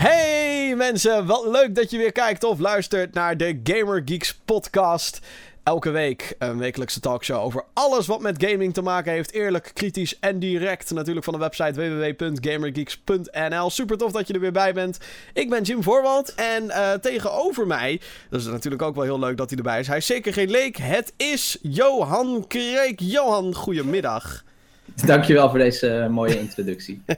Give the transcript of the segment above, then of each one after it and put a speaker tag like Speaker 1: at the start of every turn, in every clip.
Speaker 1: Hey mensen, wat leuk dat je weer kijkt of luistert naar de Gamer Geeks podcast. Elke week een wekelijkse talkshow over alles wat met gaming te maken heeft. Eerlijk, kritisch en direct. Natuurlijk van de website www.gamergeeks.nl. Super tof dat je er weer bij bent. Ik ben Jim Voorwald en uh, tegenover mij, dat is natuurlijk ook wel heel leuk dat hij erbij is. Hij is zeker geen leek, het is Johan Kreek. Johan, goedemiddag.
Speaker 2: Dankjewel voor deze uh, mooie introductie. uh,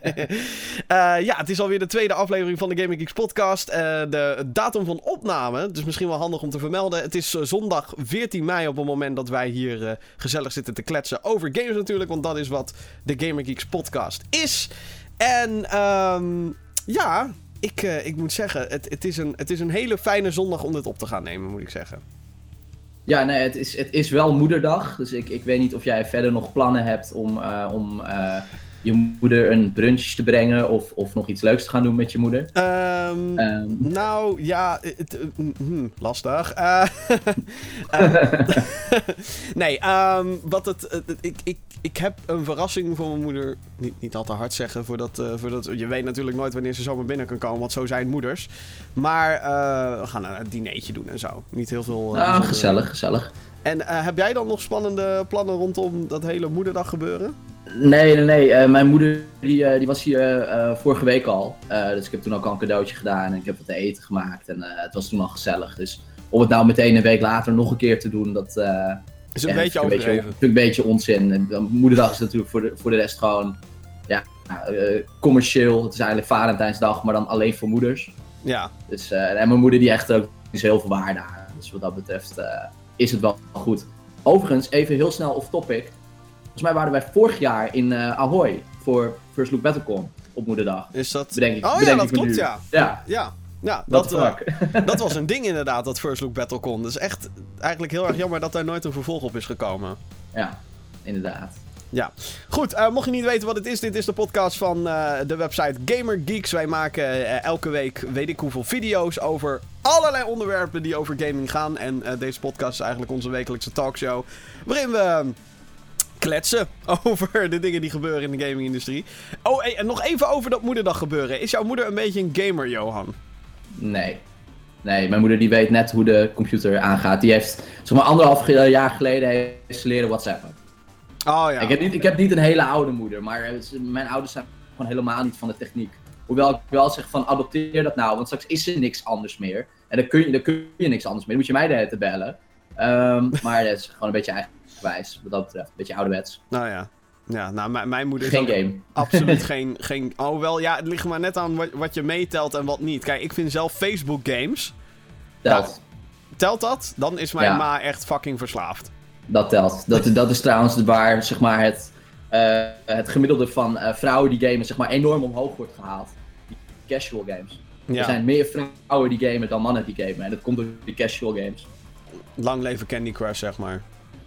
Speaker 1: ja, het is alweer de tweede aflevering van de Gaming Geeks podcast. Uh, de datum van opname, dus misschien wel handig om te vermelden. Het is zondag 14 mei op het moment dat wij hier gezellig zitten te kletsen over games natuurlijk. Want dat is wat de Gaming Geeks podcast is. En um, ja, ik, ik moet zeggen, het, het, is een, het is een hele fijne zondag om dit op te gaan nemen, moet ik zeggen.
Speaker 2: Ja, nee, het is, het is wel moederdag. Dus ik, ik weet niet of jij verder nog plannen hebt om, uh, om uh, je moeder een brunch te brengen of, of nog iets leuks te gaan doen met je moeder?
Speaker 1: Um, um. Nou ja, het, uh, lastig. nee, um, wat het, ik, ik, ik heb een verrassing voor mijn moeder. Niet, niet al te hard zeggen, voordat, voordat, je weet natuurlijk nooit wanneer ze zomaar binnen kan komen, want zo zijn moeders. Maar we gaan een dinertje doen en zo. Niet heel veel.
Speaker 2: Ah, gezellig, gezellig.
Speaker 1: En heb jij dan nog spannende plannen rondom dat hele moederdag gebeuren?
Speaker 2: Nee, nee, nee. Uh, mijn moeder die, uh, die was hier uh, vorige week al. dus ik heb toen ook al een cadeautje gedaan en ik heb wat te eten gemaakt. En het was toen al gezellig. Dus om het nou meteen een week later nog een keer te doen, dat...
Speaker 1: is een beetje overdreven. Een
Speaker 2: beetje, een beetje onzin. En, moederdag is natuurlijk voor de, voor de rest gewoon... Ja, commercieel. Het is eigenlijk Valentijnsdag, maar dan alleen voor moeders.
Speaker 1: Ja.
Speaker 2: Dus, en mijn moeder die echt ook is heel veel waarde aan. Dus wat dat betreft is het wel goed. Overigens, even heel snel off topic. Volgens mij waren wij vorig jaar in uh, Ahoy voor First Look Battlecon op moederdag.
Speaker 1: Is dat?
Speaker 2: Bedenk ik,
Speaker 1: oh
Speaker 2: bedenk
Speaker 1: ja, dat klopt,
Speaker 2: ja.
Speaker 1: Ja. ja. Ja, dat, dat, uh, dat, was een ding inderdaad, dat First Look Battlecon. Dus echt eigenlijk heel erg jammer dat daar nooit een vervolg op is gekomen.
Speaker 2: Ja, inderdaad.
Speaker 1: Ja, goed. Uh, mocht je niet weten wat het is, dit is de podcast van uh, de website Gamer Geeks. Wij maken uh, elke week weet ik hoeveel video's over allerlei onderwerpen die over gaming gaan. En deze podcast is eigenlijk onze wekelijkse talkshow. Waarin we kletsen over de dingen die gebeuren in de gaming-industrie. Oh, en nog even over dat moederdag gebeuren. Is jouw moeder een beetje een gamer, Johan?
Speaker 2: Nee. Nee, mijn moeder die weet net hoe de computer aangaat. Die heeft, zeg maar, anderhalf jaar geleden heeft leren WhatsAppen.
Speaker 1: Oh ja.
Speaker 2: Ik heb, niet, ik heb niet een hele oude moeder, maar mijn ouders zijn gewoon helemaal niet van de techniek. Hoewel ik wel zeg van adopteer dat nou, want straks is er niks anders meer. En dan kun je, dan kun je niks anders meer. Dan moet je mij de hele te bellen. Um, maar dat is gewoon een beetje eigen wijs, wat dat betreft. Een beetje ouderwets.
Speaker 1: Nou ja. Ja, nou, mijn moeder
Speaker 2: is Geen game.
Speaker 1: Absoluut geen, geen... Oh, wel, ja, het ligt maar net aan wat, wat je meetelt en wat niet. Kijk, ik vind zelf Facebook games...
Speaker 2: Telt. Nou,
Speaker 1: telt dat? Dan is mijn ma echt fucking verslaafd.
Speaker 2: Dat telt. Dat, dat is trouwens waar, zeg maar, het, uh, het gemiddelde van uh, vrouwen die gamen, zeg maar, enorm omhoog wordt gehaald. Die casual games. Ja. Er zijn meer vrouwen die gamen dan mannen die gamen. En dat komt door die casual games.
Speaker 1: Lang leven Candy Crush, zeg maar.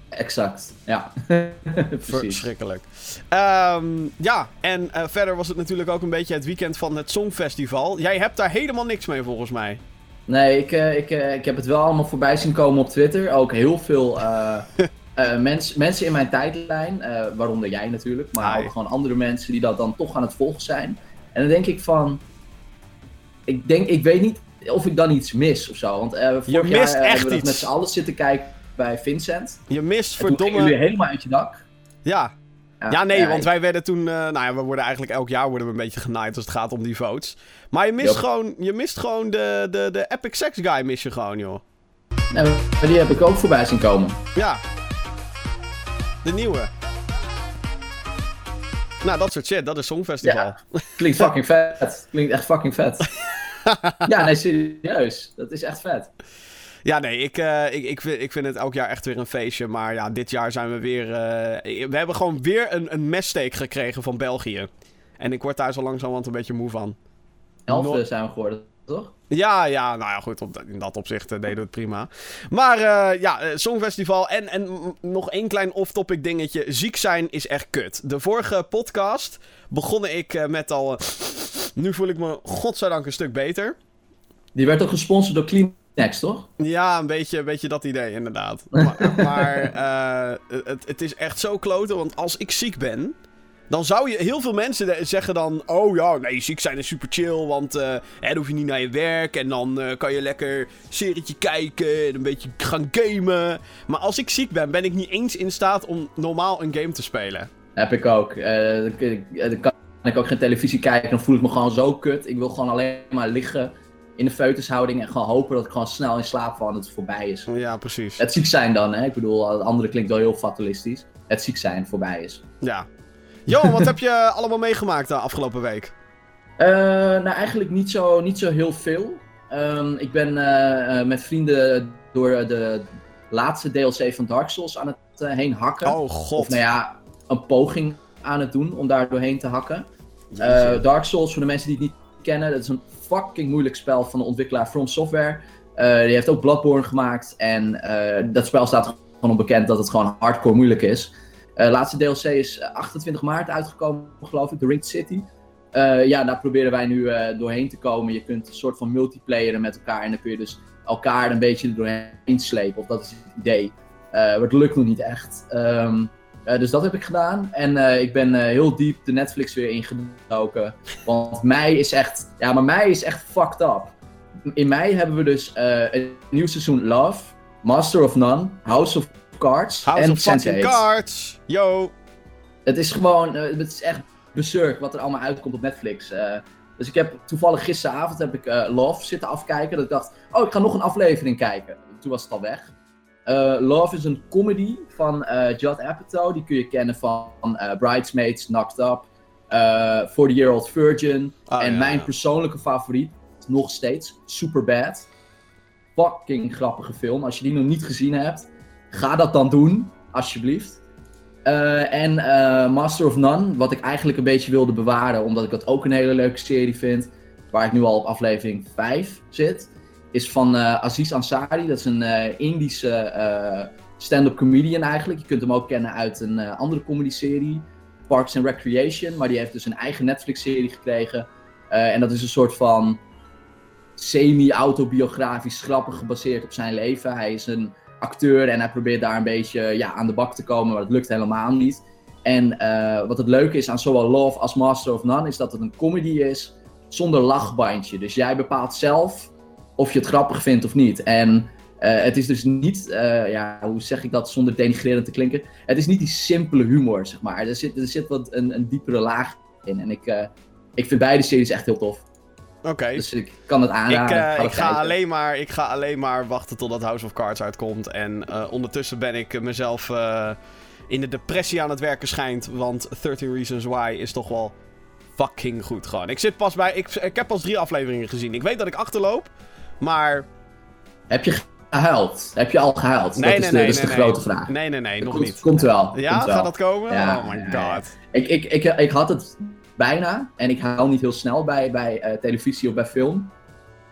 Speaker 2: Exact, ja.
Speaker 1: Verschrikkelijk. Um, ja, en uh, verder was het natuurlijk ook een beetje het weekend van het Songfestival. Jij hebt daar helemaal niks mee volgens mij.
Speaker 2: Nee, ik, uh, ik, uh, ik heb het wel allemaal voorbij zien komen op Twitter. Ook heel veel mens, mensen in mijn tijdlijn, waaronder jij natuurlijk, maar ook gewoon andere mensen die dat dan toch aan het volgen zijn. En dan denk ik van, ik denk, ik weet niet of ik dan iets mis of zo. Want vorig
Speaker 1: Je mist
Speaker 2: jaar
Speaker 1: echt
Speaker 2: hebben we
Speaker 1: iets.
Speaker 2: met z'n allen zitten kijken bij Vincent.
Speaker 1: Je mist
Speaker 2: En
Speaker 1: verdomme...
Speaker 2: toen gingen jullie helemaal uit je dak.
Speaker 1: Ja. Ja, nee,
Speaker 2: ja,
Speaker 1: want wij werden toen... eh, nou ja, we worden eigenlijk elk jaar worden we een beetje genaaid als het gaat om die votes. Maar je mist
Speaker 2: Yep.
Speaker 1: gewoon, je mist gewoon de, de, de Epic Sex Guy mis je gewoon, joh.
Speaker 2: Nou, maar die heb ik ook voorbij zien komen.
Speaker 1: Ja. De nieuwe. Nou, dat soort shit, dat is Songfestival.
Speaker 2: Ja. Klinkt fucking vet. Klinkt echt fucking vet. ja, nee, serieus. Dat is echt vet.
Speaker 1: Ja, nee, ik, eh, ik, ik, vind, ik vind het elk jaar echt weer een feestje. Maar ja, dit jaar zijn we weer... eh, we hebben gewoon weer een, een messteek gekregen van België. En ik word daar zo langzamerhand een beetje moe van.
Speaker 2: Elfde
Speaker 1: No-
Speaker 2: zijn we geworden, toch?
Speaker 1: Ja, ja, nou ja, goed, op, in dat opzicht eh, deden we het prima. Maar ja, Songfestival en, en nog één klein off-topic dingetje. Ziek zijn is echt kut. De vorige podcast begon ik met al... nu voel ik me godzijdank een stuk beter.
Speaker 2: Die werd ook gesponsord door Kleenex, toch?
Speaker 1: Ja, een beetje, een beetje dat idee, inderdaad. Maar, maar eh, het, het is echt zo kloten, want als ik ziek ben, Dan zou je... Heel veel mensen zeggen dan... Oh ja, nee, ziek zijn is super chill. Want uh, hè, dan hoef je niet naar je werk. En dan uh, kan je lekker serietje kijken. En een beetje gaan gamen. Maar als ik ziek ben, ben ik niet eens in staat om normaal een game te spelen.
Speaker 2: Heb ik ook. Uh, dan kan ik ook geen televisie kijken. Dan voel ik me gewoon zo kut. Ik wil gewoon alleen maar liggen in de feutushouding en gewoon hopen dat ik gewoon snel in slaap val en het voorbij is.
Speaker 1: Ja, precies.
Speaker 2: Het ziek zijn dan, hè. Ik bedoel, het andere klinkt wel heel fatalistisch. Het ziek zijn voorbij is.
Speaker 1: Ja. Johan, wat heb je allemaal meegemaakt de afgelopen week?
Speaker 2: Uh, nou, eigenlijk niet zo, niet zo heel veel. Um, ik ben uh, met vrienden door de laatste DLC van Dark Souls aan het uh, heen hakken.
Speaker 1: Oh god.
Speaker 2: Of nou ja, een poging aan het doen om daar doorheen te hakken. Dark Souls, voor de mensen die het niet kennen, dat is een fucking moeilijk spel van de ontwikkelaar From Software. die heeft ook Bloodborne gemaakt en dat spel staat gewoon onbekend dat het gewoon hardcore moeilijk is. Uh, laatste DLC is 28 maart uitgekomen, geloof ik, The Ringed City. Ja, daar proberen wij nu doorheen te komen. Je kunt een soort van multiplayeren met elkaar en dan kun je dus elkaar een beetje doorheen slepen. Of dat is het idee. maar het lukt nog niet echt. Um, dus dat heb ik gedaan. En ik ben heel diep de Netflix weer ingedoken. Want mei is echt, ja, maar mei is echt fucked up. In mei hebben we dus een nieuw seizoen Love, Master of None, House of Cards
Speaker 1: House
Speaker 2: en
Speaker 1: of fucking Cards. Yo.
Speaker 2: Het is gewoon, het is echt bezurk wat er allemaal uitkomt op Netflix. Dus ik heb toevallig gisteravond heb ik Love zitten afkijken. Dat ik dacht, oh, ik ga nog een aflevering kijken. Toen was het al weg. Love is een comedy van Judd Apatow. Die kun je kennen van Bridesmaids, Knocked Up, For the Year Old Virgin.
Speaker 1: Oh,
Speaker 2: en
Speaker 1: ja,
Speaker 2: mijn
Speaker 1: ja.
Speaker 2: persoonlijke favoriet, nog steeds, Superbad. Fucking grappige film. Als je die nog niet gezien hebt, Ga dat dan doen, alsjeblieft. Uh, en uh, Master of None, wat ik eigenlijk een beetje wilde bewaren, omdat ik dat ook een hele leuke serie vind, waar ik nu al op aflevering 5 zit, is van uh, Aziz Ansari. Dat is een Indische stand-up comedian eigenlijk. Je kunt hem ook kennen uit een andere comedy-serie, Parks and Recreation. Maar die heeft dus een eigen Netflix-serie gekregen. en dat is een soort van semi-autobiografisch grappig gebaseerd op zijn leven. Hij is een acteur en hij probeert daar een beetje ja, aan de bak te komen, maar dat lukt helemaal niet. En wat het leuke is aan zowel Love als Master of None is dat het een comedy is zonder lachbandje. Dus jij bepaalt zelf of je het grappig vindt of niet. En uh, het is dus niet, uh, ja, hoe zeg ik dat zonder denigrerend te klinken? Het is niet die simpele humor, zeg maar. Er zit, er zit wat een, een diepere laag in. En ik, ik vind beide series echt heel tof.
Speaker 1: Oké. Okay.
Speaker 2: Dus ik kan het aanraden.
Speaker 1: Ik, uh,
Speaker 2: ga,
Speaker 1: ik, ga alleen maar, ik ga alleen maar wachten totdat House of Cards uitkomt. En uh, ondertussen ben ik mezelf uh, in de depressie aan het werken schijnt. Want 13 Reasons Why is toch wel fucking goed gewoon. Ik zit pas bij... Ik, ik heb pas drie afleveringen gezien. Ik weet dat ik achterloop, maar...
Speaker 2: Heb je gehuild? Heb je al gehuild?
Speaker 1: Nee,
Speaker 2: dat
Speaker 1: nee,
Speaker 2: is de,
Speaker 1: nee,
Speaker 2: dat is de grote vraag.
Speaker 1: Nee, nee, nee, nog
Speaker 2: komt,
Speaker 1: niet.
Speaker 2: Komt wel.
Speaker 1: Ja,
Speaker 2: komt wel.
Speaker 1: gaat dat komen?
Speaker 2: Ja,
Speaker 1: oh my god.
Speaker 2: Ik, ik, ik, ik had het bijna. En ik haal niet heel snel bij, bij uh, televisie of bij film.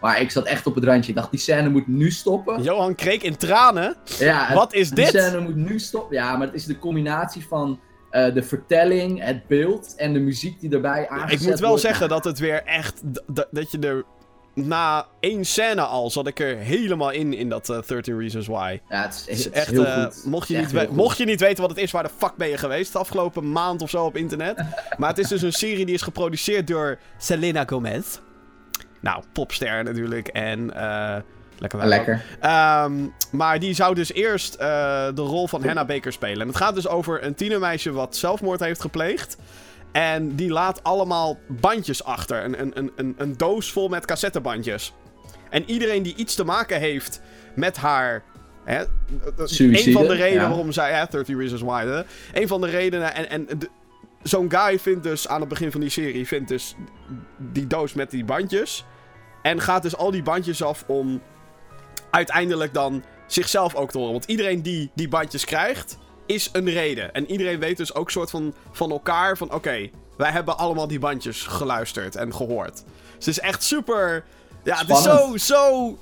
Speaker 2: Maar ik zat echt op het randje. Ik dacht, die scène moet nu stoppen.
Speaker 1: Johan kreeg in tranen?
Speaker 2: Ja,
Speaker 1: Wat is
Speaker 2: die
Speaker 1: dit?
Speaker 2: Die scène moet nu stoppen. Ja, maar het is de combinatie van uh, de vertelling, het beeld en de muziek die erbij aangezet
Speaker 1: Ik moet wel
Speaker 2: wordt.
Speaker 1: zeggen dat het weer echt... Dat je er... Na één scène al zat ik er helemaal in, in dat uh, 13 Reasons Why.
Speaker 2: Ja, het is, het is
Speaker 1: echt,
Speaker 2: heel
Speaker 1: uh,
Speaker 2: goed.
Speaker 1: Mocht je, niet mocht je weten wat het is, waar de fuck ben je geweest de afgelopen maand of zo op internet. maar het is dus een serie die is geproduceerd door Selena Gomez. Nou, popster natuurlijk. En uh, lekker wel.
Speaker 2: Lekker.
Speaker 1: Um, maar die zou dus eerst uh, de rol van Hannah Baker spelen. En het gaat dus over een tienermeisje wat zelfmoord heeft gepleegd. En die laat allemaal bandjes achter. Een, een, een, een doos vol met cassettebandjes. En iedereen die iets te maken heeft met haar. Hè,
Speaker 2: Suicide,
Speaker 1: een van de redenen
Speaker 2: ja.
Speaker 1: waarom zij. Ja, 30 Reasons Why. Hè, een van de redenen. En, en zo'n guy vindt dus aan het begin van die serie. Vindt dus die doos met die bandjes. En gaat dus al die bandjes af om uiteindelijk dan zichzelf ook te horen. Want iedereen die die bandjes krijgt, is een reden. En iedereen weet dus ook soort van van elkaar van... Oké, okay, wij hebben allemaal die bandjes geluisterd en gehoord. Dus het is echt super... Ja, het is zo, zo...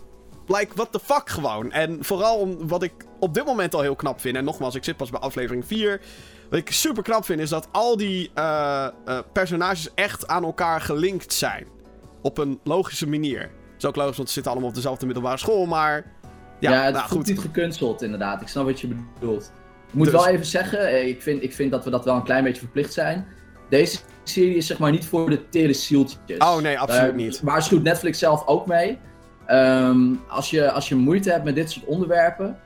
Speaker 1: Like, what the fuck gewoon. En vooral om, wat ik op dit moment al heel knap vind... En nogmaals, ik zit pas bij aflevering 4... Wat ik super knap vind, is dat al die uh, uh, personages echt aan elkaar gelinkt zijn. Op een logische manier. Dat is ook logisch, want ze zitten allemaal op dezelfde middelbare school, maar...
Speaker 2: Ja,
Speaker 1: Ja,
Speaker 2: het
Speaker 1: nou,
Speaker 2: voelt
Speaker 1: goed.
Speaker 2: niet gekunsteld inderdaad. Ik snap wat je bedoelt. Ik moet
Speaker 1: Dus-
Speaker 2: wel even zeggen, eh, ik vind, ik vind dat we dat wel een klein beetje verplicht zijn. deze serie is zeg maar niet voor de tere zieltjes.
Speaker 1: Oh nee, absoluut
Speaker 2: Daar
Speaker 1: niet.
Speaker 2: waarschuwt Netflix zelf ook mee. Ehm, als, je, als je moeite hebt met dit soort onderwerpen,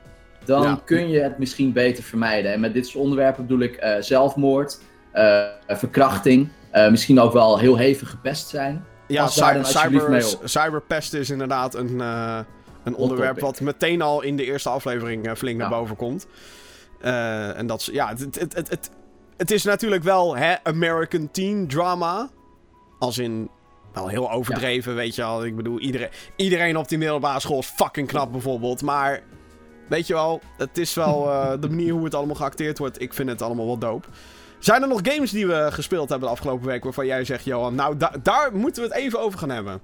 Speaker 2: dan
Speaker 1: Ja.
Speaker 2: kun je het misschien beter vermijden. En met dit soort onderwerpen bedoel ik eh, zelfmoord, eh, verkrachting, eh, misschien ook wel heel hevig gepest zijn.
Speaker 1: Ja, cyber, cyberpest is inderdaad een, eh, een onderwerp wat meteen al in de eerste aflevering eh, flink naar
Speaker 2: Ja.
Speaker 1: boven komt. Eh, en dat ja, het, het, het, het, het is natuurlijk wel hè, American teen drama. Als in, wel heel overdreven, weet je wel. Ik bedoel, iedereen, iedereen op die middelbare school is fucking knap bijvoorbeeld. Maar, weet je wel, het is wel eh, de manier hoe het allemaal geacteerd wordt. Ik vind het allemaal wel dope. Zijn er nog games die we gespeeld hebben de afgelopen week waarvan jij zegt, Johan, nou da- daar moeten we het even over gaan hebben?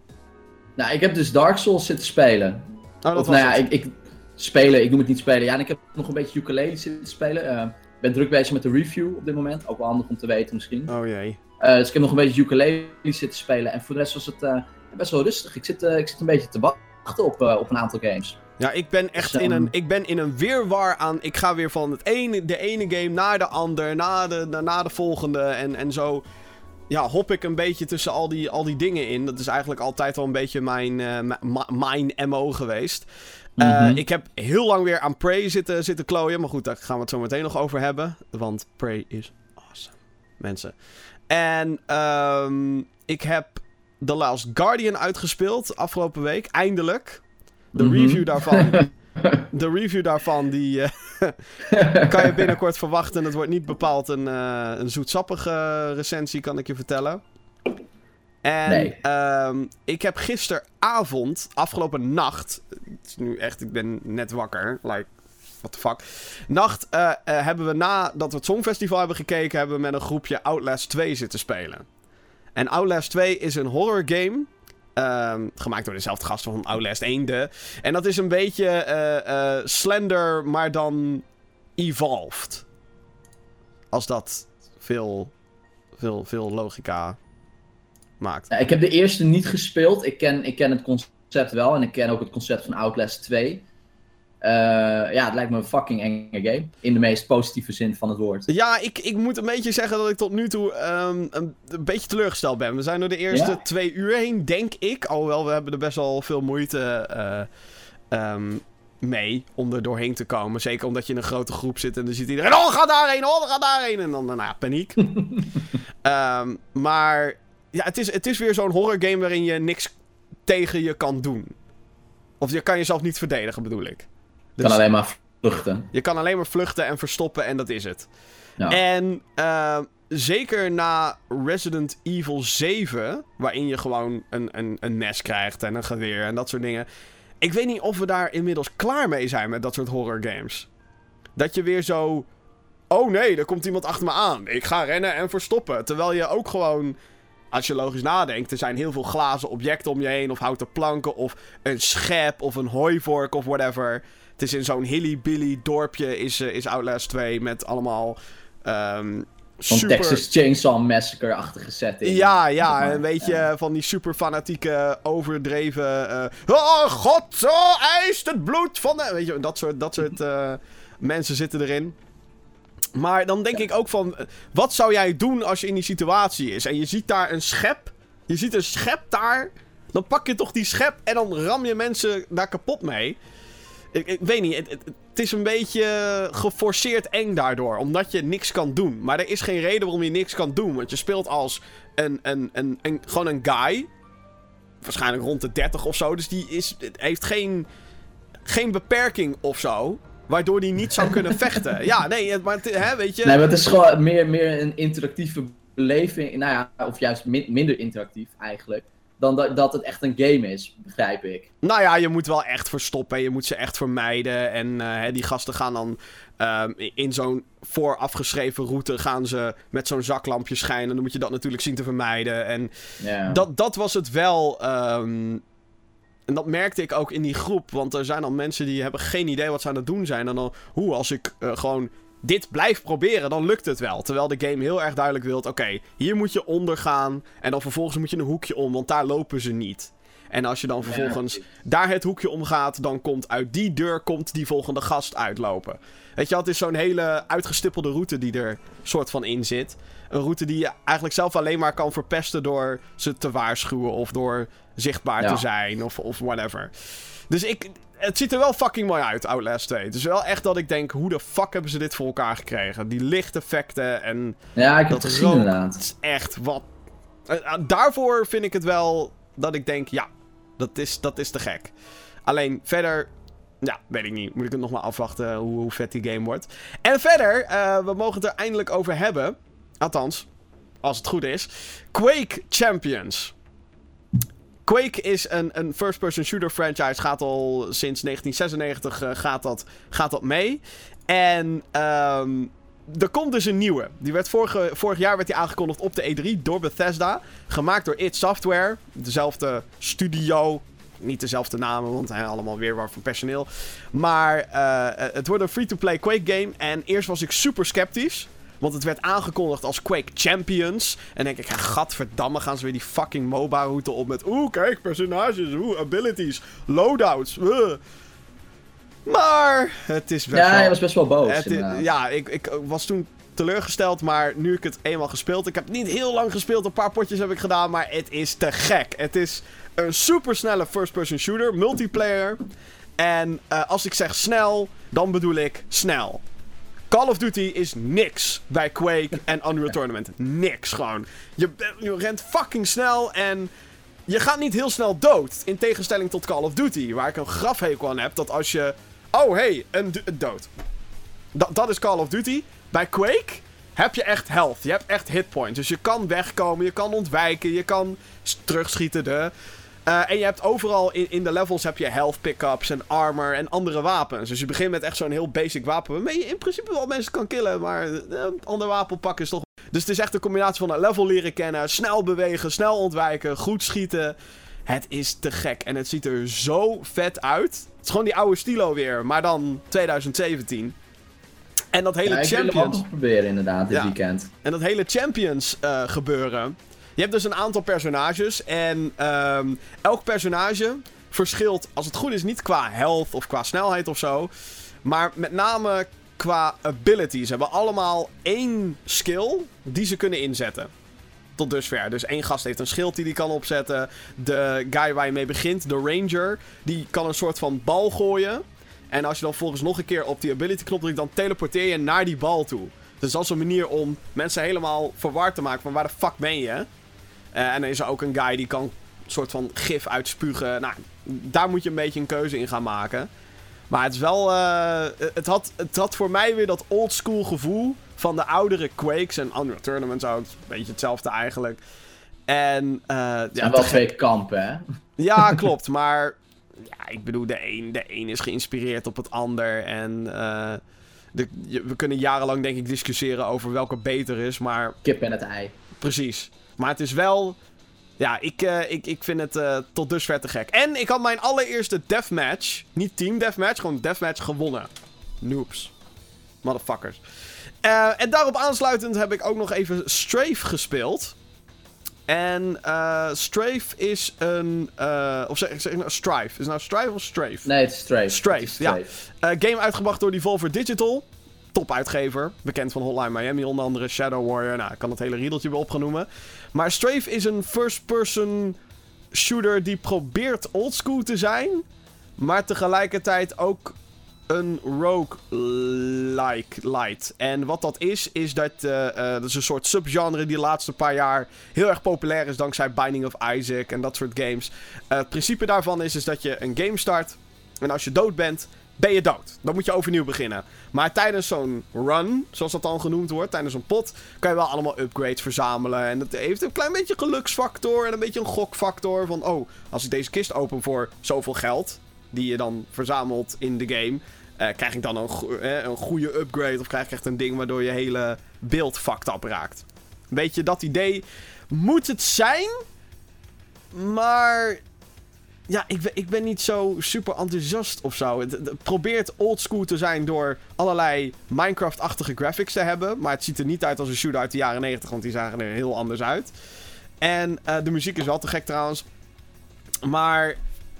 Speaker 2: Nou, ik heb dus Dark Souls zitten spelen.
Speaker 1: Oh, dat
Speaker 2: of
Speaker 1: was
Speaker 2: nou ja, ik, ik spelen, ik noem het niet spelen. Ja, en ik heb nog een beetje ukulele zitten spelen. Eh, Ik ben druk bezig met de review op dit moment. Ook wel handig om te weten misschien.
Speaker 1: Oh jee.
Speaker 2: Eh, dus ik heb nog een beetje ukulele zitten spelen. En voor de rest was het eh, best wel rustig. Ik zit, ik zit een beetje te wachten op, op een aantal games.
Speaker 1: Ja, ik ben echt
Speaker 2: Dus,
Speaker 1: in, een,
Speaker 2: ehm,
Speaker 1: ik ben in een weerwar aan. Ik ga weer van het ene, de ene game naar de ander, naar de, naar, naar de volgende. En, en zo ja, hop ik een beetje tussen al die, al die dingen in. Dat is eigenlijk altijd wel een beetje mijn, mijn MO geweest. Eh,
Speaker 2: Mhm.
Speaker 1: Ik heb heel lang weer aan Prey zitten, zitten klooien. Maar goed, daar gaan we het zo meteen nog over hebben. Want Prey is awesome. Mensen. En ehm, ik heb The Last Guardian uitgespeeld afgelopen week. Eindelijk. De
Speaker 2: Mhm.
Speaker 1: review daarvan. De review daarvan, die eh, kan je binnenkort verwachten. Het wordt niet bepaald een, eh, een zoetsappige recensie, kan ik je vertellen. En
Speaker 2: Nee.
Speaker 1: ehm, ik heb gisteravond, afgelopen nacht... Het is nu echt, ik ben net wakker. Like, what the fuck. Nacht eh, eh, hebben we nadat we het Songfestival hebben gekeken... hebben we met een groepje Outlast 2 zitten spelen. En Outlast 2 is een horror game... ehm, gemaakt door dezelfde gasten van Outlast 1, de. En dat is een beetje eh, Slender, maar dan evolved. Als dat veel, veel, veel logica maakt.
Speaker 2: Ja, ik heb de eerste niet gespeeld. Ik ken, ik ken het concept wel. En ik ken ook het concept van Outlast 2. Eh, ja, het lijkt me een fucking enge game. In de meest positieve zin van het woord.
Speaker 1: Ja, ik, ik moet een beetje zeggen dat ik tot nu toe ehm, een, een beetje teleurgesteld ben. We zijn door de eerste
Speaker 2: Ja?
Speaker 1: twee uur heen, denk ik. Alhoewel, we hebben er best wel veel moeite eh, ehm, mee om er doorheen te komen. Zeker omdat je in een grote groep zit en dan ziet iedereen... Oh, ga daarheen! Oh, ga daarheen! En dan, nou ja, paniek. Ehm, maar ja, het is, het is weer zo'n horror game waarin je niks tegen je kan doen. Of je kan jezelf niet verdedigen, bedoel ik.
Speaker 2: Je
Speaker 1: Dus
Speaker 2: kan alleen maar vluchten.
Speaker 1: je kan alleen maar vluchten en verstoppen en dat is het.
Speaker 2: Ja.
Speaker 1: En eh, zeker na Resident Evil 7, waarin je gewoon een, een, een mes krijgt en een geweer en dat soort dingen. Ik weet niet of we daar inmiddels klaar mee zijn met dat soort horror games. Dat je weer zo. Oh nee, er komt iemand achter me aan. Ik ga rennen en verstoppen. Terwijl je ook gewoon. Als je logisch nadenkt, er zijn heel veel glazen objecten om je heen. Of houten planken. Of een schep. Of een hooivork. Of whatever. Het is in zo'n hilly-billy dorpje. Is, eh, is Outlast 2. Met allemaal.
Speaker 2: Van
Speaker 1: super...
Speaker 2: Texas Chainsaw Massacre-achtige setting.
Speaker 1: Ja, ja, een beetje
Speaker 2: Ja.
Speaker 1: van die super fanatieke, overdreven. eh, oh, God, oh, eist het bloed van de. Weet je, dat soort, dat soort eh, mensen zitten erin. Maar dan denk ik ook van. eh, Wat zou jij doen als je in die situatie is? En je ziet daar een schep. Je ziet een schep daar. Dan pak je toch die schep en dan ram je mensen daar kapot mee. Ik, ik weet niet, het, het, het is een beetje geforceerd eng daardoor. Omdat je niks kan doen. Maar er is geen reden waarom je niks kan doen. Want je speelt als een, een, een, een, gewoon een guy. Waarschijnlijk rond de 30 of zo. Dus die is, heeft geen, geen beperking of zo. Waardoor die niet zou kunnen vechten. Ja, nee, maar het- hè, weet je.
Speaker 2: Nee, maar het is gewoon meer, meer een interactieve beleving. Nou ja, of juist min- minder interactief eigenlijk. Dan dat, dat het echt een game is, begrijp ik.
Speaker 1: Nou ja, je moet wel echt verstoppen. en Je moet ze echt vermijden. En eh, hè, die gasten gaan dan ehm, in zo'n voorafgeschreven route... gaan ze met zo'n zaklampje schijnen. Dan moet je dat natuurlijk zien te vermijden. En dat, dat was het wel. ehm, en dat merkte ik ook in die groep. Want er zijn al mensen die hebben geen idee wat ze aan het doen zijn. En dan, hoe, als ik eh, gewoon dit blijf proberen, dan lukt het wel. Terwijl de game heel erg duidelijk wilt: oké, hier moet je ondergaan. En dan vervolgens moet je een hoekje om, want daar lopen ze niet. En als je dan vervolgens daar het hoekje omgaat, dan komt uit die deur komt die volgende gast uitlopen. Weet je, het is zo'n hele uitgestippelde route die er soort van in zit. Een route die je eigenlijk zelf alleen maar kan verpesten door ze te waarschuwen of door zichtbaar te zijn of, of whatever. Dus ik, het ziet er wel fucking mooi uit, Outlast 2. Het is wel echt dat ik denk, hoe de fuck hebben ze dit voor elkaar gekregen? Die lichteffecten en...
Speaker 2: Ja, ik heb het gezien inderdaad. Het
Speaker 1: is echt wat... Eh, eh, daarvoor vind ik het wel dat ik denk, ja, dat is, dat is te gek. Alleen verder, ja, weet ik niet. Moet ik het nog maar afwachten hoe, hoe vet die game wordt. En verder, uh, we mogen het er eindelijk over hebben. Althans, als het goed is. Quake Champions. Quake is een, een first-person shooter franchise. Gaat al sinds 1996 uh, gaat dat, gaat dat mee. En um, er komt dus een nieuwe. Die werd vorig jaar werd die aangekondigd op de E3 door Bethesda. Gemaakt door id Software. Dezelfde studio. Niet dezelfde namen, want hij allemaal weer waar van personeel. Maar uh, het wordt een free-to-play Quake game. En eerst was ik super sceptisch. Want het werd aangekondigd als Quake Champions. En denk ik, ja, gadverdamme, gaan ze weer die fucking MOBA-route op met... Oeh, kijk, personages, oeh, abilities, loadouts. Uh. Maar het is
Speaker 2: best ja, wel... Ja, hij was best wel boos.
Speaker 1: ja, ik, ik was toen teleurgesteld, maar nu ik het eenmaal gespeeld... Ik heb niet heel lang gespeeld, een paar potjes heb ik gedaan, maar het is te gek. Het is een supersnelle first-person shooter, multiplayer. En uh, als ik zeg snel, dan bedoel ik snel. Call of Duty is niks bij Quake en Unreal Tournament. Niks gewoon. Je, je rent fucking snel en je gaat niet heel snel dood. In tegenstelling tot Call of Duty, waar ik een grafhekel aan heb. Dat als je. Oh hey, een, dood. dat is Call of Duty. Bij Quake heb je echt health. Je hebt echt hitpoints. Dus je kan wegkomen, je kan ontwijken, je kan terugschieten. De. Uh, en je hebt overal in, in de levels heb je health pickups en armor en andere wapens. Dus je begint met echt zo'n heel basic wapen. Waarmee je in principe wel mensen kan killen. Maar uh, een ander wapen pakken is toch. Dus het is echt een combinatie van een level leren kennen. Snel bewegen, snel ontwijken, goed schieten. Het is te gek. En het ziet er zo vet uit. Het is gewoon die oude stilo weer. Maar dan 2017. En dat hele
Speaker 2: ja, ik
Speaker 1: Champions.
Speaker 2: Ik proberen inderdaad dit weekend.
Speaker 1: En dat hele Champions uh, gebeuren. Je hebt dus een aantal personages. En um, elk personage verschilt, als het goed is, niet qua health of qua snelheid of zo. Maar met name qua abilities. Ze hebben allemaal één skill die ze kunnen inzetten. Tot dusver. Dus één gast heeft een schild die hij kan opzetten. De guy waar je mee begint, de ranger, die kan een soort van bal gooien. En als je dan volgens nog een keer op die ability knop drukt, dan teleporteer je naar die bal toe. Dus dat is een manier om mensen helemaal verward te maken van waar de fuck ben je? Uh, en dan is er ook een guy die kan een soort van gif uitspugen. Nou, daar moet je een beetje een keuze in gaan maken. Maar het is wel. Uh, het, had, het had voor mij weer dat oldschool gevoel van de oudere Quakes en Unreal Tournaments ook. Een beetje hetzelfde eigenlijk. En. Uh,
Speaker 2: het zijn ja, wel twee kampen, hè?
Speaker 1: Ja, klopt. Maar. Ja, ik bedoel, de een, de een is geïnspireerd op het ander. En. De, we kunnen jarenlang, denk ik, discussiëren over welke beter is. Maar.
Speaker 2: Kip en het ei.
Speaker 1: Precies. Maar het is wel. Ja, ik, uh, ik, ik vind het uh, tot dusver te gek. En ik had mijn allereerste deathmatch. Niet team deathmatch, gewoon deathmatch gewonnen. Noobs. Motherfuckers. Uh, en daarop aansluitend heb ik ook nog even Strafe gespeeld. En Strafe is een. of zeg, zeg nou Strife. Is het nou Strife of Strafe?
Speaker 2: Nee, het is Strafe.
Speaker 1: Strafe, Strafe. ja. game uitgebracht door Devolver Digital topuitgever. Bekend van Hotline Miami onder andere, Shadow Warrior. Nou, ik kan het hele riedeltje wel opgenoemen. Maar Strafe is een first-person shooter die probeert oldschool te zijn. Maar tegelijkertijd ook een rogue-like light. En wat dat is, is dat, uh, uh, dat is een soort subgenre die de laatste paar jaar heel erg populair is dankzij Binding of Isaac en dat soort games. Uh, het principe daarvan is, is dat je een game start en als je dood bent, ben je dood. Dan moet je overnieuw beginnen. Maar tijdens zo'n run, zoals dat dan genoemd wordt, tijdens een pot, kan je wel allemaal upgrades verzamelen. En het heeft een klein beetje geluksfactor en een beetje een gokfactor. Van, oh, als ik deze kist open voor zoveel geld, die je dan verzamelt in de game, eh, krijg ik dan een, eh, een goede upgrade of krijg ik echt een ding waardoor je hele beeld fucked up raakt. Weet je, dat idee moet het zijn, maar ja, ik ben, ik ben niet zo super enthousiast of zo. Het, probeert oldschool te zijn door allerlei Minecraft-achtige graphics te hebben. Maar het ziet er niet uit als een shooter uit de jaren 90, want die zagen er heel anders uit. En uh, de muziek is wel te gek trouwens. Maar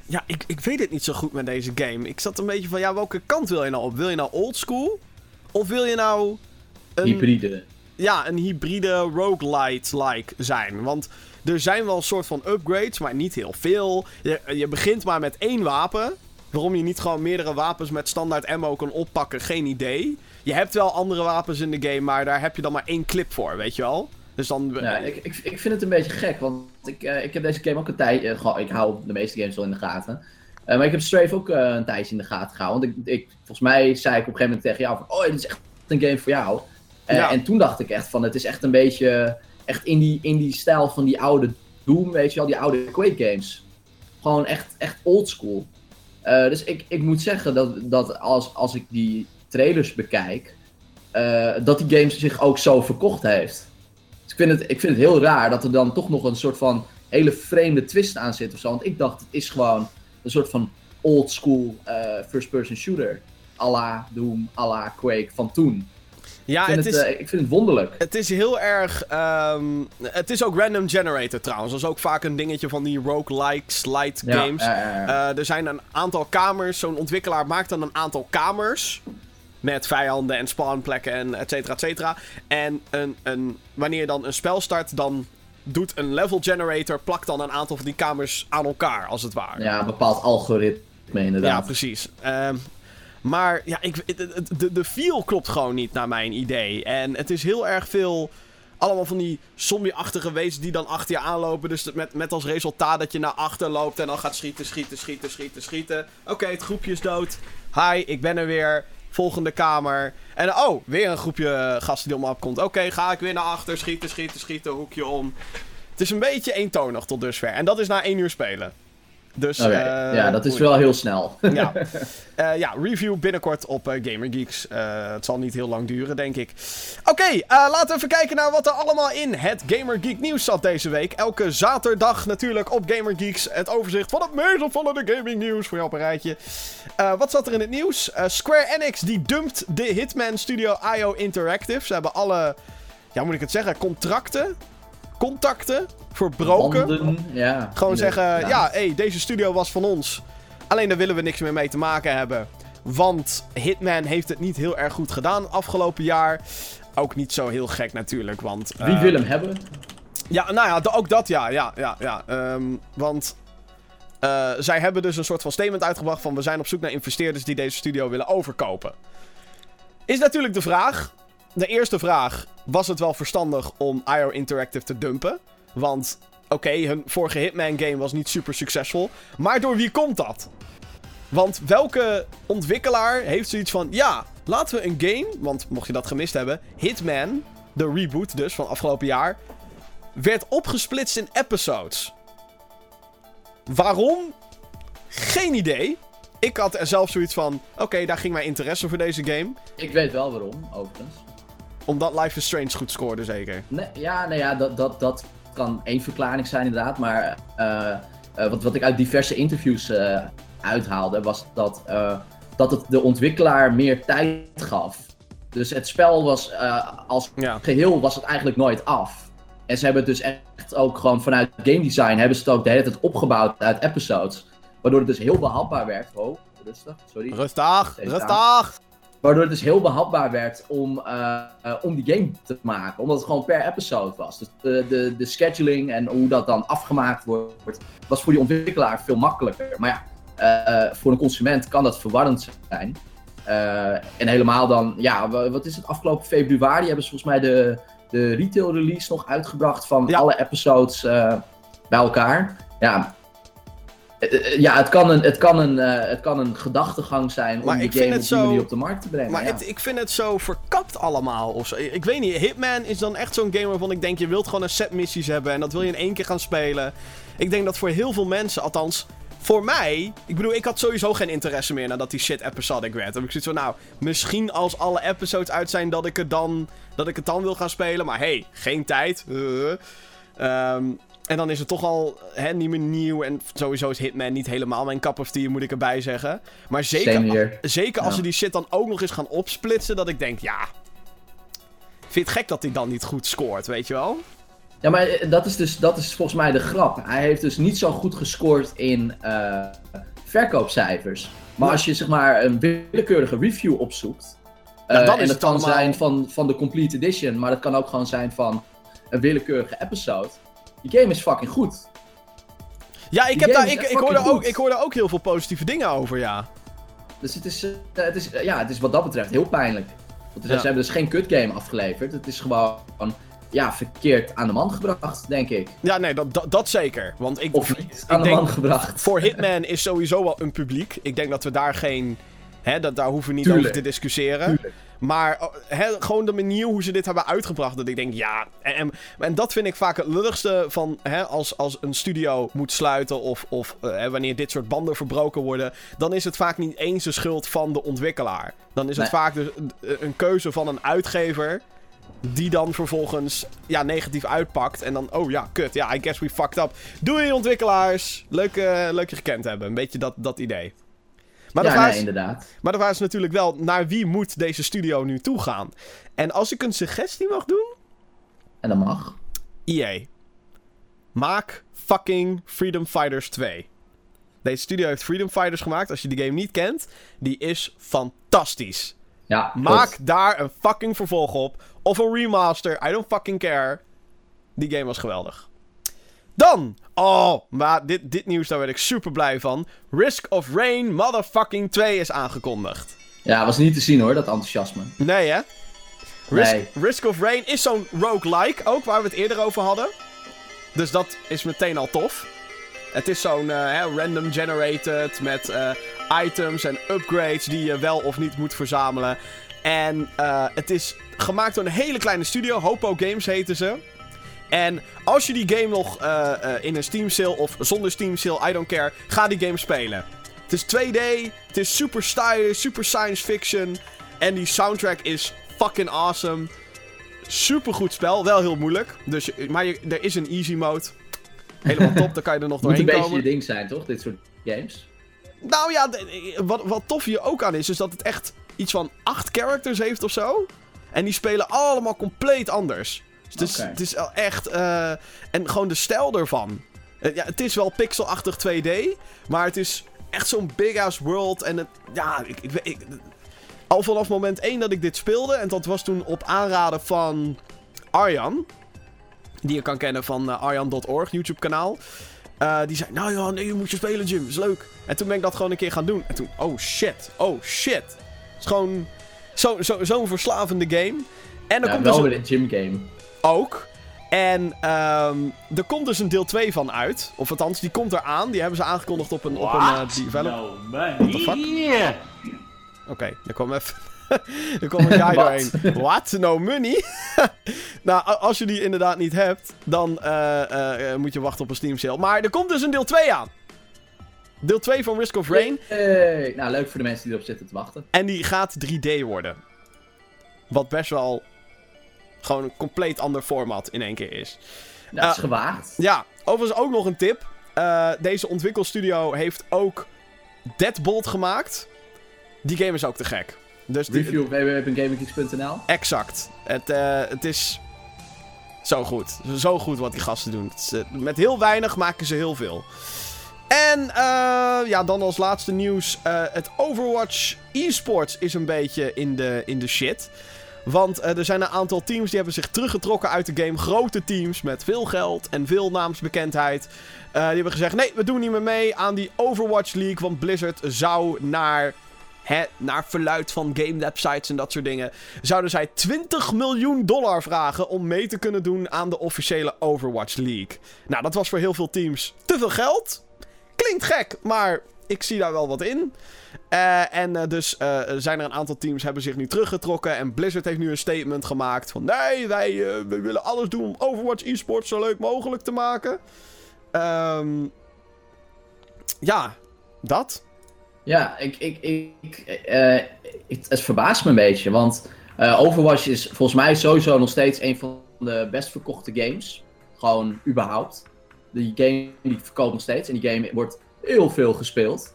Speaker 1: ja, ik, ik weet het niet zo goed met deze game. Ik zat een beetje van, ja, welke kant wil je nou op? Wil je nou oldschool? Of wil je nou...
Speaker 2: Een, hybride.
Speaker 1: Ja, een hybride roguelite-like zijn. Want er zijn wel een soort van upgrades, maar niet heel veel. Je, je begint maar met één wapen. Waarom je niet gewoon meerdere wapens met standaard ammo kan oppakken, geen idee. Je hebt wel andere wapens in de game, maar daar heb je dan maar één clip voor, weet je wel? Dus dan...
Speaker 2: Ja, ik, ik, ik vind het een beetje gek, want ik, uh, ik heb deze game ook een tijd... Uh, ik hou de meeste games wel in de gaten. Uh, maar ik heb Strafe ook een tijdje in de gaten gehouden. Want ik, ik, volgens mij zei ik op een gegeven moment tegen jou van... Oh, dit is echt een game voor jou. Ja. En toen dacht ik echt van, het is echt een beetje... Echt in die, in die stijl van die oude Doom, weet je wel, die oude Quake games. Gewoon echt, echt oldschool. Uh, dus ik, ik moet zeggen dat, dat als, als ik die trailers bekijk, uh, dat die game zich ook zo verkocht heeft. Dus ik vind, het, ik vind het heel raar dat er dan toch nog een soort van hele vreemde twist aan zit of zo. Want ik dacht, het is gewoon een soort van old school uh, first-person shooter. à la Doom, à la Quake van toen. Ja, ik vind, het, is, ik vind het wonderlijk.
Speaker 1: Het is heel erg. Um, het is ook random generator trouwens. Dat is ook vaak een dingetje van die roguelike light games. Ja. Uh, er zijn een aantal kamers. Zo'n ontwikkelaar maakt dan een aantal kamers. Met vijanden en spawnplekken en et cetera, et cetera. En een, een, wanneer je dan een spel start, dan doet een level generator. plakt dan een aantal van die kamers aan elkaar, als het ware.
Speaker 2: Ja, een bepaald algoritme inderdaad.
Speaker 1: Ja, precies. Um, maar ja, ik, de, de feel klopt gewoon niet naar mijn idee. En het is heel erg veel. Allemaal van die zombie-achtige wezens die dan achter je aanlopen. Dus met, met als resultaat dat je naar achter loopt en dan gaat schieten, schieten, schieten, schieten, schieten. Oké, het groepje is dood. Hi, ik ben er weer. Volgende kamer. En oh, weer een groepje gasten die om opkomt. Oké, ga ik weer naar achter. Schieten, schieten, schieten. Hoekje om. Het is een beetje eentonig tot dusver. En dat is na één uur spelen. Dus,
Speaker 2: okay. uh, ja, dat is wel heel snel.
Speaker 1: ja. Uh, ja, review binnenkort op uh, GamerGeeks. het zal niet heel lang duren, denk ik. Oké, okay, laten we even kijken naar wat er allemaal in het GamerGeek nieuws zat deze week. Elke zaterdag natuurlijk op GamerGeeks het overzicht van het meest opvallende gaming nieuws voor jou op een rijtje. wat zat er in het nieuws? Square Enix die dumpt de Hitman Studio IO Interactive. Ze hebben alle, ja moet ik het zeggen, contracten contacten verbroken.
Speaker 2: Banden, ja.
Speaker 1: Gewoon zeggen, ja, ja hey, deze studio was van ons. Alleen daar willen we niks meer mee te maken hebben. Want Hitman heeft het niet heel erg goed gedaan afgelopen jaar. Ook niet zo heel gek natuurlijk, want...
Speaker 2: Wie uh, wil hem hebben?
Speaker 1: Ja, nou ja, ook dat ja, ja, ja, ja. Um, want uh, zij hebben dus een soort van statement uitgebracht van... we zijn op zoek naar investeerders die deze studio willen overkopen. Is natuurlijk de vraag, de eerste vraag. Was het wel verstandig om IO Interactive te dumpen? Want, oké, hun vorige Hitman game was niet super succesvol. Maar door wie komt dat? Want welke ontwikkelaar heeft zoiets van... Ja, laten we een game... Want mocht je dat gemist hebben... Hitman, de reboot dus van afgelopen jaar... Werd opgesplitst in episodes. Waarom? Geen idee. Ik had er zelf zoiets van... Oké, daar ging mijn interesse voor deze game.
Speaker 2: Ik weet wel waarom, overigens
Speaker 1: omdat Life is Strange goed scoorde, zeker?
Speaker 2: Nee, ja, nou ja, dat, dat, dat kan één verklaring zijn inderdaad. Maar uh, uh, wat, wat ik uit diverse interviews uh, uithaalde, was dat, dat het de ontwikkelaar meer tijd gaf. Dus het spel was als ja. geheel was het eigenlijk nooit af. En ze hebben het dus echt ook gewoon vanuit game design hebben ze het ook de hele tijd opgebouwd uit episodes. Waardoor het dus heel behapbaar werd. Oh, rustig, sorry.
Speaker 1: Rustig, rustig!
Speaker 2: Waardoor het dus heel behapbaar werd om, uh, uh, om die game te maken. Omdat het gewoon per episode was. Dus de, de, de scheduling en hoe dat dan afgemaakt wordt, was voor die ontwikkelaar veel makkelijker. Maar ja, uh, voor een consument kan dat verwarrend zijn. en helemaal dan, ja, wat is het? Afgelopen februari hebben ze volgens mij de, de retail release nog uitgebracht van ja. alle episodes bij elkaar. Ja, eh, eh, ja, het kan een, het kan een, uh, het kan een gedachtegang zijn om die game op die manier op de markt te brengen.
Speaker 1: Maar
Speaker 2: ja.
Speaker 1: het, ik vind het zo verkapt allemaal. Of zo. Ik weet niet, Hitman is dan echt zo'n game waarvan ik denk... je wilt gewoon een set missies hebben en dat wil je in één keer gaan spelen. Ik denk dat voor heel veel mensen, althans voor mij... Ik bedoel, ik had sowieso geen interesse meer nadat die shit episodic werd. Dan heb ik zoiets van, nou, misschien als alle episodes uit zijn dat ik het dan, dat ik het dan wil gaan spelen. Maar hey, geen tijd. Uh. Um, en dan is het toch al hè, niet meer nieuw. En sowieso is Hitman niet helemaal mijn cup of tea, moet ik erbij zeggen. Maar zeker, zeker als ze die shit dan ook nog eens gaan opsplitsen, dat ik denk, ja. Vind je het gek dat hij dan niet goed scoort, weet je wel?
Speaker 2: Ja, maar eh, dat is dus dat is volgens mij de grap. Hij heeft dus niet zo goed gescoord in uh, verkoopcijfers. Maar als je zeg maar een willekeurige review opzoekt. Uh, ja, en dat kan allemaal... zijn van, van de Complete Edition, maar dat kan ook gewoon zijn van een willekeurige episode. Die game is fucking goed.
Speaker 1: Ja, ik, heb daar, ik, ik, hoorde ook, ik hoorde ook heel veel positieve dingen over, ja.
Speaker 2: Dus het is, uh, het is, ja, het is wat dat betreft heel pijnlijk. Want ze hebben dus geen cut game afgeleverd. Het is gewoon ja, verkeerd aan de man gebracht, denk ik.
Speaker 1: Ja, nee, dat, dat, dat zeker. Want ik,
Speaker 2: of niet aan de man gebracht.
Speaker 1: Voor Hitman is sowieso wel een publiek. Ik denk dat we daar geen... Hè, dat, daar hoeven we niet over te discussiëren. Maar oh, gewoon de manier hoe ze dit hebben uitgebracht. Dat ik denk, ja. En, en, dat vind ik vaak het lulligste van als, als een studio moet sluiten. Of, of uh, wanneer dit soort banden verbroken worden. Dan is het vaak niet eens de schuld van de ontwikkelaar. Dan is het vaak dus een keuze van een uitgever. Die dan vervolgens ja, negatief uitpakt. En dan, oh ja, kut. Ja, I guess we fucked up. Doei ontwikkelaars. Leuk, uh, leuk je gekend hebben. Een beetje dat, dat idee.
Speaker 2: Maar ja, nee, inderdaad.
Speaker 1: Maar de vraag is natuurlijk wel, naar wie moet deze studio nu toe gaan? En als ik een suggestie mag doen...
Speaker 2: En dat mag.
Speaker 1: EA. Maak fucking Freedom Fighters 2. Deze studio heeft Freedom Fighters gemaakt. Als je die game niet kent, die is fantastisch.
Speaker 2: Ja,
Speaker 1: Maak daar een fucking vervolg op. Of een remaster. I don't fucking care. Die game was geweldig. Dan! Oh, maar dit, dit nieuws, daar werd ik super blij van. Risk of Rain Motherfucking 2 is aangekondigd.
Speaker 2: Ja, was niet te zien hoor, dat enthousiasme.
Speaker 1: Nee, hè? Risk,
Speaker 2: Nee.
Speaker 1: Risk of Rain is zo'n roguelike ook, waar we het eerder over hadden. Dus dat is meteen al tof. Het is zo'n eh, random generated met eh, items en upgrades die je wel of niet moet verzamelen. En eh, het is gemaakt door een hele kleine studio, Hopo Games heten ze. En als je die game nog eh, eh, in een Steam sale of zonder Steam sale, I don't care, ga die game spelen. Het is 2D, het is super stylish, super science fiction. En die soundtrack is fucking awesome. Super goed spel, wel heel moeilijk. Dus, maar je, er is een easy mode. Helemaal top, dan kan je er nog doorheen komen.
Speaker 2: Moet een beetje je ding zijn, toch? Dit soort games.
Speaker 1: Nou ja, wat, wat tof hier ook aan is, is dat het echt iets van acht characters heeft of zo. En die spelen allemaal compleet anders. Dus het, is, het is echt. Uh, en gewoon de stijl ervan. Uh, ja, het is wel pixelachtig 2D. Maar het is echt zo'n big ass world. En het, ja, ik, ik, ik, al vanaf moment 1 dat ik dit speelde. En dat was toen op aanraden van Arjan. Die je kan kennen van uh, arjan.org, YouTube kanaal. die zei, nou ja, nee, je moet je spelen, Jim. Is leuk. En toen ben ik dat gewoon een keer gaan doen. En toen, oh shit, oh shit. Het is gewoon zo'n zo, zo verslavende game. En
Speaker 2: ja, komt wel dus weer een gym game.
Speaker 1: Ook. En um, er komt dus een deel 2 van uit. Of althans, die komt eraan. Die hebben ze aangekondigd op een, op een uh, developer. No What the fuck? Oké, okay, er kwam even... er kwam een guy doorheen. What? No money? nou, als je die inderdaad niet hebt, dan uh, uh, moet je wachten op een Steam sale. Maar er komt dus een deel 2 aan. Deel 2 van Risk of Rain.
Speaker 2: Hey. Nou, leuk voor de mensen die erop zitten te wachten.
Speaker 1: En die gaat 3D worden. Wat best wel gewoon een compleet ander format in één keer is.
Speaker 2: Dat is uh, gewaagd.
Speaker 1: Ja, overigens ook nog een tip. Uh, deze ontwikkelstudio heeft ook Deadbolt gemaakt. Die game is ook te gek.
Speaker 2: Dus Review op www.gaminggeeks.nl
Speaker 1: Exact. Het, uh, het is zo goed. Zo goed wat die gasten doen. Is, met heel weinig maken ze heel veel. En ja, dan als laatste nieuws. het Overwatch eSports is een beetje in de, in de shit. Want uh, er zijn een aantal teams die hebben zich teruggetrokken uit de game. Grote teams met veel geld en veel naamsbekendheid. Uh, die hebben gezegd: nee, we doen niet meer mee aan die Overwatch League. Want Blizzard zou naar. Hè, naar verluid van game websites en dat soort dingen. Zouden zij 20 miljoen dollar vragen om mee te kunnen doen aan de officiële Overwatch League. Nou, dat was voor heel veel teams te veel geld. Klinkt gek, maar ik zie daar wel wat in. Uh, en uh, dus uh, zijn er een aantal teams hebben zich nu teruggetrokken. En Blizzard heeft nu een statement gemaakt van... Nee, wij, wij willen alles doen om Overwatch eSports zo leuk mogelijk te maken. Um, ja, dat.
Speaker 2: Ja, ik, ik, ik, ik het verbaast me een beetje. Want Overwatch is volgens mij sowieso nog steeds een van de best verkochte games. Gewoon überhaupt. Die game die verkoopt nog steeds. En die game wordt heel veel gespeeld.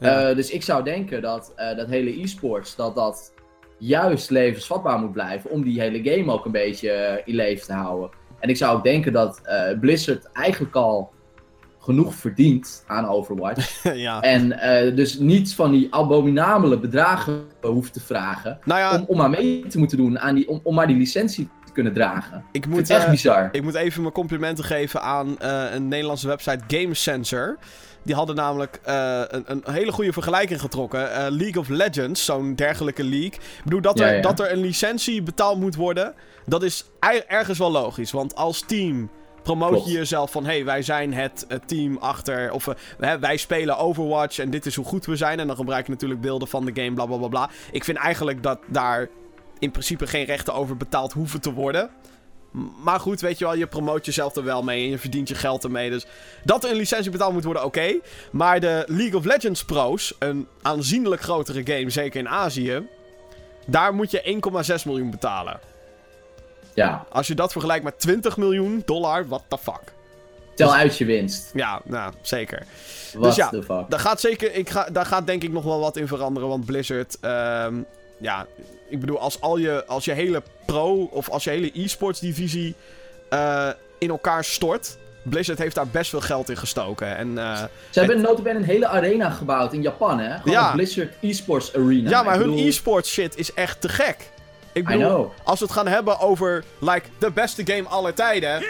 Speaker 2: Uh, dus ik zou denken dat uh, dat hele e-sports, dat dat juist levensvatbaar moet blijven om die hele game ook een beetje uh, in leven te houden. En ik zou ook denken dat Blizzard eigenlijk al genoeg verdient aan Overwatch.
Speaker 1: ja.
Speaker 2: En uh, dus niets van die abominabele bedragen hoeft te vragen.
Speaker 1: Nou ja,
Speaker 2: om, om maar mee te moeten doen, aan die, om, om maar die licentie te kunnen dragen.
Speaker 1: Ik moet,
Speaker 2: het echt
Speaker 1: uh,
Speaker 2: bizar.
Speaker 1: Ik moet even mijn complimenten geven aan uh, een Nederlandse website Game Sensor. Die hadden namelijk uh, een, een, hele goede vergelijking getrokken. Uh, League of Legends, zo'n dergelijke league. Ik bedoel, dat er,
Speaker 2: Ja,
Speaker 1: dat er een licentie betaald moet worden, dat is er- ergens wel logisch. Want als team promoot
Speaker 2: Klopt.
Speaker 1: je jezelf van... hey, wij zijn het, team achter... of eh, hè, wij spelen Overwatch en dit is hoe goed we zijn. En dan gebruik je natuurlijk beelden van de game, bla bla bla bla. Ik vind eigenlijk dat daar in principe geen rechten over betaald hoeven te worden. Maar goed, weet je wel, je promoot jezelf er wel mee en je verdient je geld ermee. Dus dat er een licentie betaald moet worden, oké. Maar de League of Legends pro's, een aanzienlijk grotere game, zeker in Azië... daar moet je 1,6 miljoen betalen.
Speaker 2: Ja,
Speaker 1: Als je dat vergelijkt met 20 miljoen dollar, what the fuck.
Speaker 2: tel uit je winst.
Speaker 1: Ja, nou, zeker.
Speaker 2: What
Speaker 1: Dus ja,
Speaker 2: the fuck.
Speaker 1: Daar gaat zeker, ik ga, daar gaat denk ik nog wel wat in veranderen, want Blizzard, ehm, ja, ik bedoel, als, al je, als je hele pro of als je hele e-sports divisie eh, in elkaar stort, Blizzard heeft daar best veel geld in gestoken. En, eh,
Speaker 2: Ze hebben notabene een hele arena gebouwd in Japan, hè? Gewoon
Speaker 1: Ja.
Speaker 2: een Blizzard Esports Arena.
Speaker 1: ja, maar
Speaker 2: Ik
Speaker 1: hun
Speaker 2: bedoel,
Speaker 1: e-sports shit is echt te gek. Ik
Speaker 2: I
Speaker 1: bedoel,
Speaker 2: know.
Speaker 1: als we het gaan hebben over, like, de beste game aller tijden.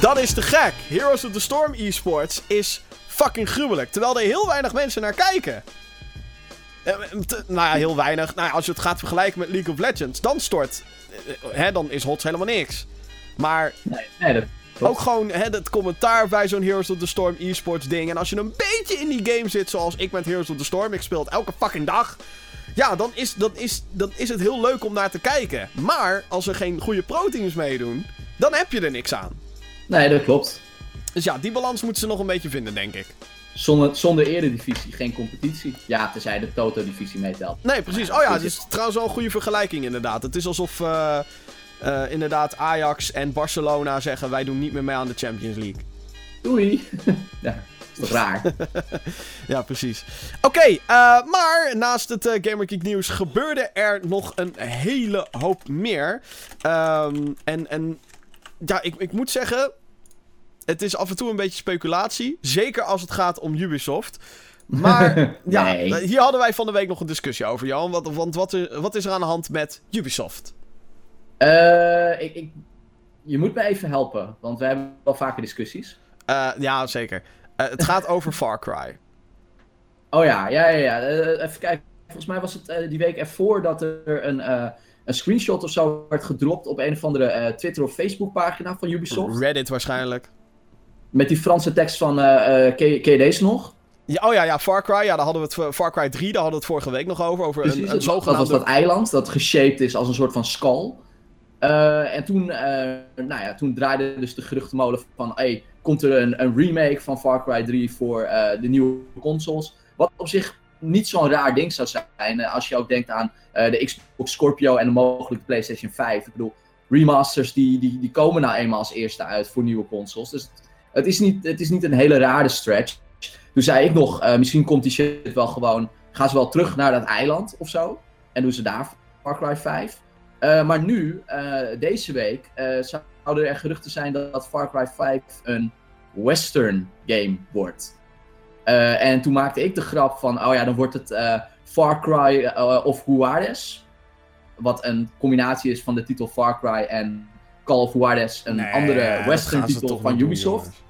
Speaker 1: Dat is te gek. Heroes of the Storm esports is fucking gruwelijk. Terwijl er heel weinig mensen naar kijken. Eh, te- nou ja, heel weinig. Nou ja, als je het gaat vergelijken met League of Legends, dan stort. eh, hè, dan is HOTS helemaal niks. Maar
Speaker 2: Nee, nee, dat
Speaker 1: ook gewoon hè, het commentaar bij zo'n Heroes of the Storm esports ding. En als je een beetje in die game zit, zoals ik met Heroes of the Storm, ik speel het elke fucking dag. Ja, dan is, dan, is, dan is het heel leuk om naar te kijken. Maar als er geen goede pro-teams meedoen, dan heb je er niks aan.
Speaker 2: Nee, dat klopt.
Speaker 1: Dus ja, die balans moeten ze nog een beetje vinden, denk ik.
Speaker 2: Zonder, zonder eredivisie, geen competitie. Ja, tenzij de Toto-divisie meetelt.
Speaker 1: Nee, precies. Oh ja, het is trouwens wel een goede vergelijking inderdaad. Het is alsof eh, eh, inderdaad Ajax en Barcelona zeggen... wij doen niet meer mee aan de Champions League.
Speaker 2: Doei! ja, is toch raar?
Speaker 1: Ja, precies. Oké, eh, maar naast het eh Gamer Geek nieuws gebeurde er nog een hele hoop meer. Ehm, en, en ja, ik, ik moet zeggen... Het is af en toe een beetje speculatie. Zeker als het gaat om Ubisoft. Maar ja,
Speaker 2: Nee.
Speaker 1: eh, hier hadden wij van de week nog een discussie over, Johan. Want, want wat, er- wat is er aan de hand met Ubisoft?
Speaker 2: Eh, ik, ik, je moet me even helpen, want we hebben wel vaker discussies.
Speaker 1: Eh, ja, zeker. Het gaat over Far Cry.
Speaker 2: Oh ja, ja, ja, ja. Even kijken. Volgens mij was het die week ervoor dat er een, een screenshot of zo werd gedropt op een of andere Twitter of Facebook pagina van Ubisoft.
Speaker 1: Reddit waarschijnlijk.
Speaker 2: Met die Franse tekst van, eh, eh, ken, je, deze nog?
Speaker 1: Ja, oh ja, ja, Far Cry. Ja, daar hadden we het, voor- Far Cry 3, daar hadden we het vorige week nog over. Over
Speaker 2: Precies,
Speaker 1: een, een
Speaker 2: dat, dat was dat eiland dat geshaped is als een soort van skull. Eh, en toen, eh, nou ja, toen draaide dus de geruchtenmolen van... Hey, komt er een, een remake van Far Cry 3 voor eh, de nieuwe consoles? Wat op zich niet zo'n raar ding zou zijn. eh, als je ook denkt aan eh, de Xbox Scorpio en de mogelijke PlayStation 5. Ik bedoel, remasters die, die, die komen nou eenmaal als eerste uit voor nieuwe consoles. Dus het is niet, het is niet een hele rare stretch. Toen zei ik nog, eh, misschien komt die shit wel gewoon... Gaan ze wel terug naar dat eiland of zo? En doen ze daar Far Cry 5. Eh, maar nu, eh, deze week, zouden er geruchten zijn dat, Far Cry 5 een western game wordt. En toen maakte ik de grap van, oh ja, dan wordt het Far Cry of Juarez. Wat een combinatie is van de titel Far Cry en Call of Juarez, een
Speaker 1: Nee,
Speaker 2: andere western titel van
Speaker 1: doen,
Speaker 2: Ubisoft.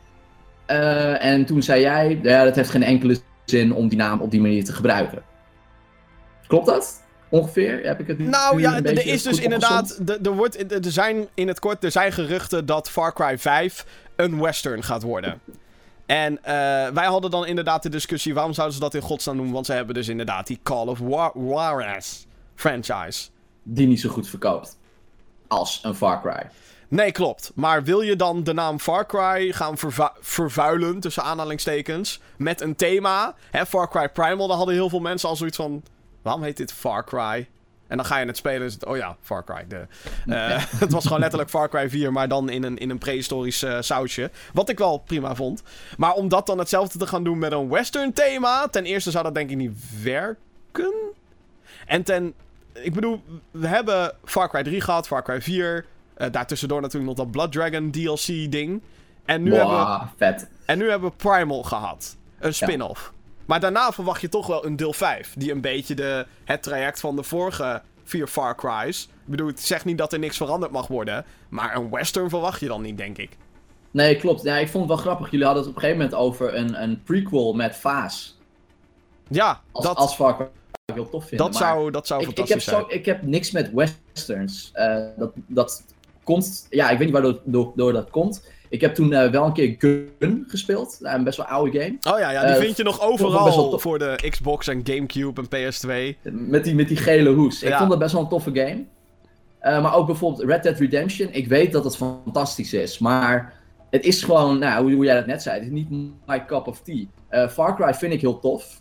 Speaker 2: Eh, en toen zei jij, ja, dat heeft geen enkele zin om die naam op die manier te gebruiken. Klopt dat? Ongeveer? Heb ik het nu
Speaker 1: Nou ja, er is dus inderdaad. de- Er, wordt, er zijn in het kort er zijn geruchten dat Far Cry 5 een western gaat worden. En eh, wij hadden dan inderdaad de discussie: waarom zouden ze dat in godsnaam doen? Want ze hebben dus inderdaad die Call of Juarez franchise.
Speaker 2: Die niet zo goed verkoopt. Als een Far Cry.
Speaker 1: Nee, klopt. Maar wil je dan de naam Far Cry gaan vervu- vervuilen, tussen aanhalingstekens, met een thema? Hè, Far Cry Primal, daar hadden heel veel mensen al zoiets van... Waarom heet dit Far Cry? En dan ga je het spelen en is het... Oh ja, Far Cry. De, eh, het was gewoon letterlijk Far Cry 4, maar dan in een, in een prehistorisch eh, sausje. Wat ik wel prima vond. Maar om dat dan hetzelfde te gaan doen met een western thema... Ten eerste zou dat denk ik niet werken. En ten ik bedoel, we hebben Far Cry 3 gehad, Far Cry 4. Uh, daartussendoor natuurlijk nog dat Blood Dragon DLC-ding. En, nu hebben we,
Speaker 2: vet.
Speaker 1: en nu hebben we Primal gehad. Een spin-off. Maar daarna verwacht je toch wel een deel 5. Die een beetje de, het traject van de vorige vier Far Cry's. Ik bedoel, het zegt niet dat er niks veranderd mag worden. Maar een western verwacht je dan niet, denk ik.
Speaker 2: Nee, klopt. Ja, ik vond het wel grappig. Jullie hadden het op een gegeven moment over een, een prequel met Vaas.
Speaker 1: Ja,
Speaker 2: als,
Speaker 1: dat...
Speaker 2: Als Far Cry ik heel tof vinden.
Speaker 1: Dat zou, dat zou
Speaker 2: ik,
Speaker 1: fantastisch
Speaker 2: ik heb
Speaker 1: zijn.
Speaker 2: Zo, ik heb niks met westerns. Uh, dat, dat komt... Ja, ik weet niet waardoor door, door dat komt. Ik heb toen uh, wel een keer Gun gespeeld. Uh, een best wel oude game.
Speaker 1: Oh ja, ja die uh, vind je nog overal voor de Xbox en Gamecube en PS2.
Speaker 2: Met die, met die gele hoes. Ik vond dat best wel een toffe game. maar ook bijvoorbeeld Red Dead Redemption. Ik weet dat het fantastisch is, maar het is gewoon, nou, hoe, hoe jij dat net zei, het is niet my cup of tea. Far Cry vind ik heel tof.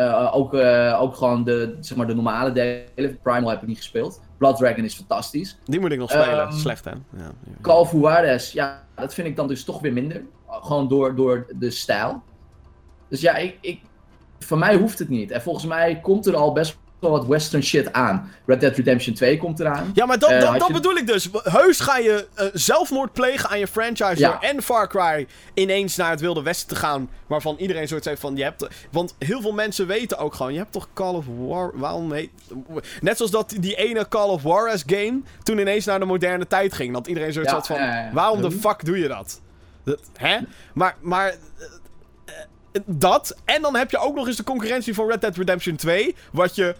Speaker 2: Uh, ook, uh, ook gewoon de, zeg maar, de normale delen. Primal heb ik niet gespeeld. Blood Dragon is fantastisch.
Speaker 1: Die moet ik nog spelen. Um, Slecht, hè? Ja, ja.
Speaker 2: Call of Juarez, ja, dat vind ik dan dus toch weer minder. Gewoon door, door de stijl. Dus ja, ik, ik, voor mij hoeft het niet. En volgens mij komt er al best wel wat western shit aan. Red Dead Redemption 2 komt eraan.
Speaker 1: Ja, maar dat, uh, dat, dat je... bedoel ik dus. Heus ga je uh, zelfmoord plegen aan je franchise ja. door en Far Cry ineens naar het Wilde Westen te gaan. Waarvan iedereen zoiets heeft van, je hebt... Want heel veel mensen weten ook gewoon, je hebt toch Call of War... Waarom heet... Net zoals dat die ene Call of Juarez game toen ineens naar de moderne tijd ging. Dat iedereen zoiets ja, had van, uh, waarom de fuck doe je dat? dat hè? Maar... maar dat. En dan heb je ook nog eens de concurrentie van Red Dead Redemption 2. Wat je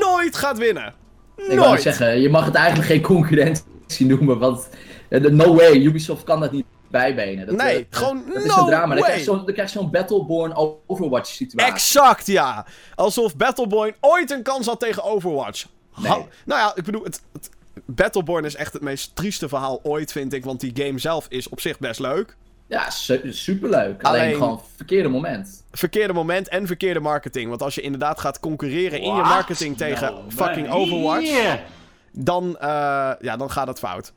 Speaker 1: nooit gaat winnen. Nooit. Ik
Speaker 2: wou zeggen, je mag het eigenlijk geen concurrentie noemen, want no way, Ubisoft kan dat niet bijbenen. Dat,
Speaker 1: nee,
Speaker 2: uh,
Speaker 1: gewoon
Speaker 2: dat
Speaker 1: no
Speaker 2: is een drama. Dan
Speaker 1: way.
Speaker 2: krijg je zo'n Battleborn Overwatch situatie.
Speaker 1: Exact, ja. Alsof Battleborn ooit een kans had tegen Overwatch.
Speaker 2: Nee.
Speaker 1: Ha nou ja, ik bedoel, het, het, Battleborn is echt het meest trieste verhaal ooit, vind ik. Want die game zelf is op zich best leuk.
Speaker 2: Ja, su superleuk. Alleen, Alleen gewoon verkeerde moment.
Speaker 1: Verkeerde moment en verkeerde marketing. Want als je inderdaad gaat concurreren in je marketing tegen
Speaker 2: no,
Speaker 1: fucking
Speaker 2: man.
Speaker 1: Overwatch,
Speaker 2: Yeah.
Speaker 1: dan, uh, ja, dan gaat het fout.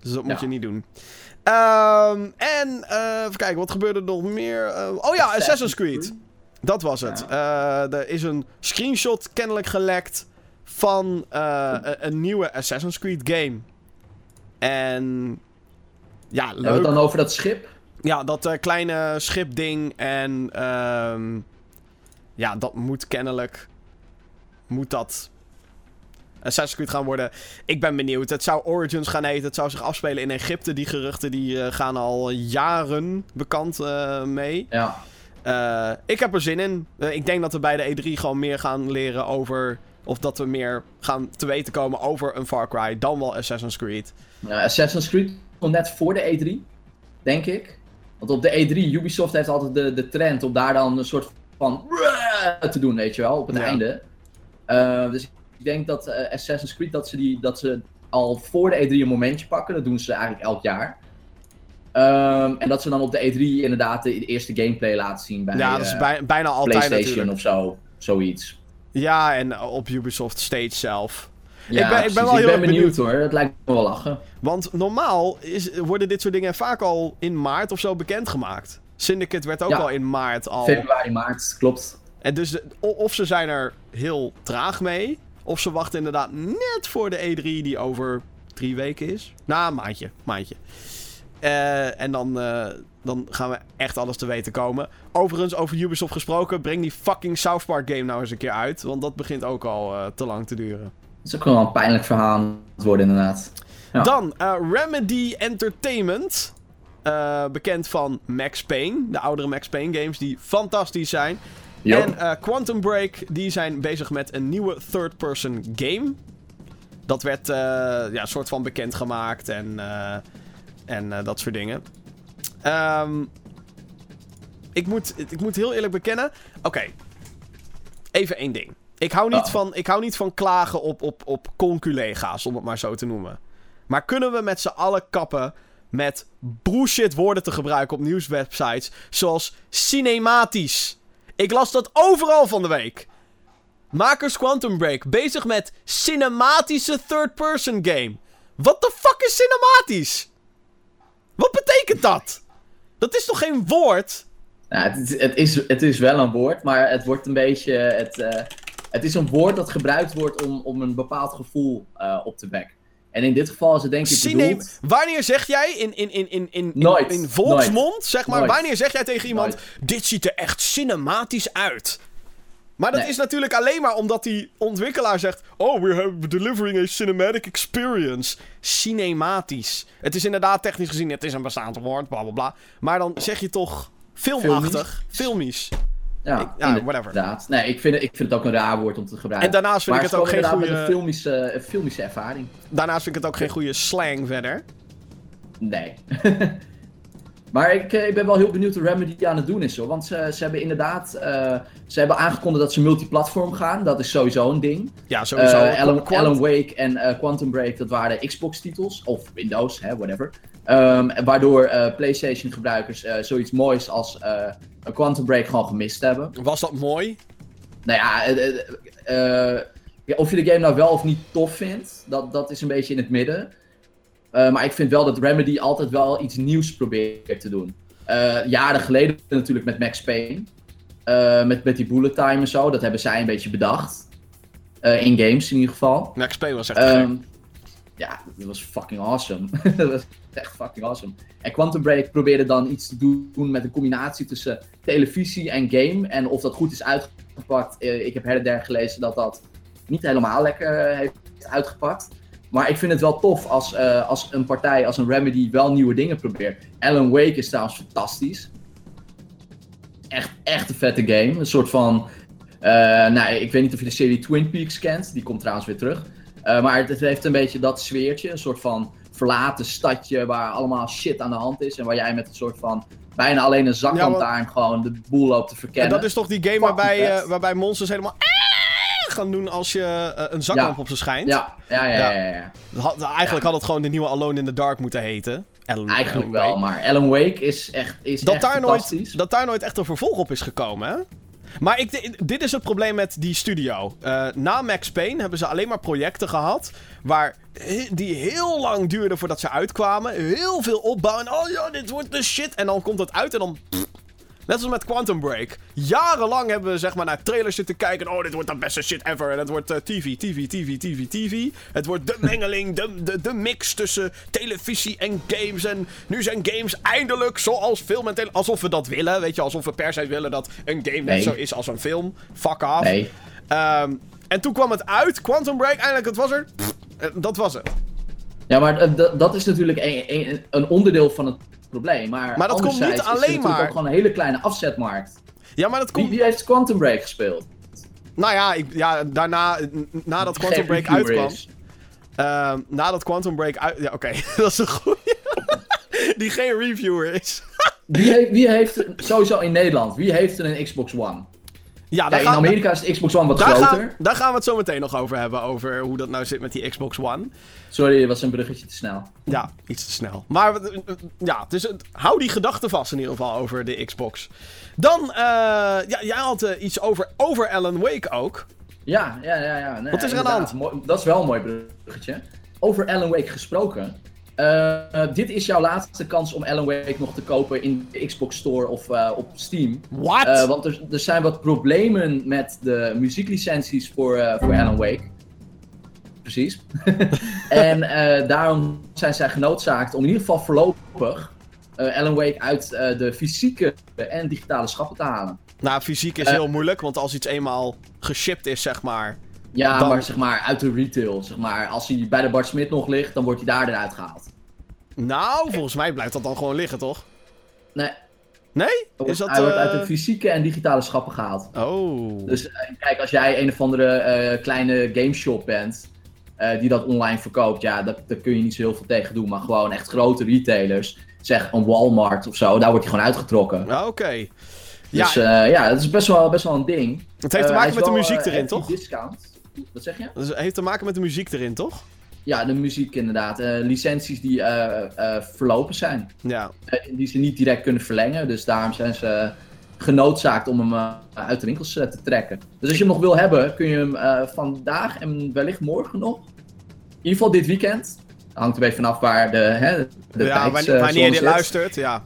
Speaker 1: Dus dat moet je niet doen. Um, en, uh, even kijken, wat gebeurde er nog meer? Uh, oh ja, Assassin's Creed. Dat was het. Ja. er is een screenshot kennelijk gelekt van een, een nieuwe Assassin's Creed game. En... Ja, leuk.
Speaker 2: Hebben we het dan over dat schip?
Speaker 1: Ja, dat uh, kleine schipding. En uh, ja, dat moet kennelijk. Moet dat. Assassin's Creed gaan worden. Ik ben benieuwd. Het zou Origins gaan heten. Het zou zich afspelen in Egypte. Die geruchten die uh, gaan al jaren bekend uh, mee.
Speaker 2: Ja.
Speaker 1: Uh, ik heb er zin in. ik denk dat we bij de E3 gewoon meer gaan leren over. Of dat we meer gaan te weten komen over een Far Cry. Dan wel Assassin's Creed.
Speaker 2: Ja, Assassin's Creed komt net voor de E3. Denk ik. Want op de E3, Ubisoft heeft altijd de, de trend om daar dan een soort van te doen, weet je wel, op het ja. einde. Uh, dus ik denk dat uh, Assassin's Creed, dat ze, die, dat ze al voor de E3 een momentje pakken. Dat doen ze eigenlijk elk jaar. Um, en dat ze dan op de E3 inderdaad de eerste gameplay laten zien bij
Speaker 1: ja, dat is bij, bijna altijd
Speaker 2: PlayStation
Speaker 1: natuurlijk.
Speaker 2: of zo, zoiets.
Speaker 1: Ja, en op Ubisoft Stage zelf.
Speaker 2: Ja,
Speaker 1: ik ben, ik ben wel heel
Speaker 2: ben benieuwd, hoor. Dat lijkt me wel lachen.
Speaker 1: Want normaal is, worden dit soort dingen vaak al in maart of zo bekendgemaakt. Syndicate werd ook
Speaker 2: ja.
Speaker 1: al in maart al.
Speaker 2: Februari, maart, klopt.
Speaker 1: En dus de, of ze zijn er heel traag mee, of ze wachten inderdaad net voor de E3 die over drie weken is. Nou, een maandje, maandje. Uh, en dan, uh, dan gaan we echt alles te weten komen. Overigens, over Ubisoft gesproken, breng die fucking South Park game nou eens een keer uit. Want dat begint ook al uh, te lang te duren.
Speaker 2: Dat is ook wel een pijnlijk verhaal aan het worden, inderdaad.
Speaker 1: Ja. Dan uh, Remedy Entertainment. Uh, bekend van Max Payne. De oudere Max Payne games die fantastisch zijn.
Speaker 2: Yep.
Speaker 1: En uh, Quantum Break, die zijn bezig met een nieuwe third-person game. Dat werd ja, een soort van bekendgemaakt en, en dat soort dingen. Um, ik, moet, ik moet heel eerlijk bekennen. Oké, okay. even één ding. Ik hou, niet
Speaker 2: Oh.
Speaker 1: van, ik hou niet van klagen op, op, op conculega's, om het maar zo te noemen. Maar kunnen we met z'n allen kappen met bullshit woorden te gebruiken op nieuwswebsites, zoals cinematisch? Ik las dat overal van de week. Makers Quantum Break, bezig met cinematische third-person game. What the fuck is cinematisch? Wat betekent dat? Dat is toch geen woord?
Speaker 2: Nou, het, is, het, is, het is wel een woord, maar het wordt een beetje... Het, uh, het is een woord dat gebruikt wordt om, om een bepaald gevoel uh, op te wekken. En in dit geval is het denk ik Cine bedoeld...
Speaker 1: Wanneer zeg jij in, in, in, in, in,
Speaker 2: nooit,
Speaker 1: in, volksmond, zeg maar, wanneer zeg jij tegen iemand... Dit ziet er echt cinematisch uit? Maar dat is natuurlijk alleen maar omdat die ontwikkelaar zegt... Oh, we are delivering a cinematic experience. Cinematisch. Het is inderdaad technisch gezien, het is een bestaand woord, bla bla bla. Maar dan zeg je toch filmachtig, filmisch.
Speaker 2: Ja, ik, ja whatever. Inderdaad. Nee, ik vind, het, ik vind het ook een raar woord om te gebruiken.
Speaker 1: En daarnaast vind ik het ook geen goede...
Speaker 2: een filmische, een filmische ervaring.
Speaker 1: Daarnaast vind ik het ook geen goede slang verder.
Speaker 2: Nee. maar ik, eh, ik ben wel heel benieuwd wat Remedy aan het doen is hoor. Want ze, ze hebben inderdaad... Uh, ze hebben aangekondigd dat ze multiplatform gaan. Dat is sowieso een ding.
Speaker 1: Ja, sowieso.
Speaker 2: Uh, Alan, Alan, Wake en uh, Quantum Break, dat waren Xbox titels. Of Windows, hè, whatever. Um, waardoor PlayStation gebruikers zoiets moois als een Quantum Break gewoon gemist hebben.
Speaker 1: Was dat mooi?
Speaker 2: Nou ja, ja, of je de game nou wel of niet tof vindt, dat, dat is een beetje in het midden. Uh, maar ik vind wel dat Remedy altijd wel iets nieuws probeert te doen. jaren geleden natuurlijk met Max Payne. met, met die bullet time en zo, dat hebben zij een beetje bedacht. in games in ieder geval.
Speaker 1: Max Payne was echt um,
Speaker 2: Ja, dat was fucking awesome. dat was echt fucking awesome. En Quantum Break probeerde dan iets te doen met een combinatie tussen televisie en game. En of dat goed is uitgepakt, eh, ik heb her en der gelezen dat dat niet helemaal lekker eh, heeft uitgepakt. Maar ik vind het wel tof als, uh, als een partij als een Remedy wel nieuwe dingen probeert. Alan Wake is trouwens fantastisch. Echt, echt een vette game. Een soort van. Uh, nou, ik weet niet of je de serie Twin Peaks kent. Die komt trouwens weer terug. Uh, maar het heeft een beetje dat sfeertje. Een soort van verlaten stadje waar allemaal shit aan de hand is. En waar jij met een soort van bijna alleen een zaklantaarn ja, gewoon de boel loopt te verkennen.
Speaker 1: En dat is toch die game waarbij, uh, waarbij monsters helemaal gaan doen als je uh, een zaklamp op ze schijnt.
Speaker 2: Ja, ja, ja. ja, ja,
Speaker 1: ja. eigenlijk had het gewoon de nieuwe Alone in the Dark moeten heten.
Speaker 2: Alan, eigenlijk wel, maar Alan Wake is echt, is dat echt daar
Speaker 1: nooit, Dat daar nooit echt een vervolg op is gekomen, hè? Maar ik, dit is het probleem met die studio. Uh, na Max Payne hebben ze alleen maar projecten gehad. Waar, die heel lang duurden voordat ze uitkwamen. Heel veel opbouwen. En oh ja, dit wordt de shit. En dan komt het uit en dan. Net als met Quantum Break. Jarenlang hebben we zeg maar naar trailers zitten kijken. Oh, dit wordt de beste shit ever. En het wordt uh, TV, TV, TV, TV, TV. Het wordt de mengeling, de, de, de mix tussen televisie en games. En nu zijn games eindelijk zoals film en televisie. Alsof we dat willen, weet je. Alsof we per se willen dat een game net zo is als een film. Fuck off.
Speaker 2: Nee.
Speaker 1: Um, en toen kwam het uit, Quantum Break. Eindelijk, het was er. Eh, dat was het.
Speaker 2: Ja, maar dat is natuurlijk een, een, een onderdeel van het probleem. Maar,
Speaker 1: maar dat komt niet alleen maar.
Speaker 2: ook gewoon een hele kleine afzetmarkt.
Speaker 1: Ja, maar dat komt.
Speaker 2: Wie, wie heeft Quantum Break gespeeld?
Speaker 1: Nou ja, ik, ja daarna, nadat Quantum Break uitkwam. Uh, nadat Quantum Break uit. Ja, oké, dat is een goeie. Die geen reviewer is.
Speaker 2: wie, heeft, wie heeft sowieso in Nederland, wie heeft er een Xbox One? Ja, in Amerika is de Xbox One wat
Speaker 1: daar
Speaker 2: groter.
Speaker 1: Gaan, daar gaan we het zo meteen nog over hebben, over hoe dat nou zit met die Xbox One.
Speaker 2: Sorry, dat was een bruggetje te snel.
Speaker 1: Ja, iets te snel. Maar ja, dus hou die gedachte vast in ieder geval over de Xbox. Dan, uh, ja, jij had uh, iets over, over Alan Wake ook.
Speaker 2: Ja, ja, ja. ja. Nee,
Speaker 1: Wat is er aan de hand?
Speaker 2: Dat is wel een mooi bruggetje. Over Alan Wake gesproken. Uh, dit is jouw laatste kans om Alan Wake nog te kopen in de Xbox Store of uh, op Steam.
Speaker 1: What?
Speaker 2: Uh, want er, er, zijn wat problemen met de muzieklicenties voor, voor Alan Wake. Precies. en daarom zijn zij genoodzaakt om in ieder geval voorlopig Alan Wake uit de fysieke en digitale schappen te halen.
Speaker 1: Nou, fysiek is heel moeilijk, want als iets eenmaal geshipped is, zeg maar,
Speaker 2: ja, maar zeg maar uit de retail. Zeg maar, als hij bij de Bart Smit nog ligt, dan wordt hij daar eruit gehaald.
Speaker 1: Nou, volgens mij blijft dat dan gewoon liggen, toch?
Speaker 2: Nee.
Speaker 1: Nee? Is dat,
Speaker 2: hij wordt uit de eh, fysieke en digitale schappen gehaald.
Speaker 1: Oh.
Speaker 2: Dus uh, kijk, als jij een of andere uh, kleine gameshop bent, die dat online verkoopt, ja, daar, kun je niet zo heel veel tegen doen. Maar gewoon echt grote retailers, zeg een Walmart of zo, daar wordt hij gewoon uitgetrokken.
Speaker 1: Oké.
Speaker 2: Dus ja, ja, dat is best wel, best wel een ding.
Speaker 1: Het heeft te maken met de muziek erin, toch?
Speaker 2: discount. Wat zeg je?
Speaker 1: Het heeft te maken met de muziek erin, toch?
Speaker 2: Ja, de muziek inderdaad. Uh, licenties die uh, verlopen zijn.
Speaker 1: Ja.
Speaker 2: die ze niet direct kunnen verlengen. Dus daarom zijn ze genoodzaakt om hem uit de winkels te trekken. Dus als je hem nog wil hebben, kun je hem vandaag en wellicht morgen nog. In ieder geval dit weekend. Hangt er beetje vanaf waar de, hè, de
Speaker 1: ja, wanneer, wanneer je luistert, ja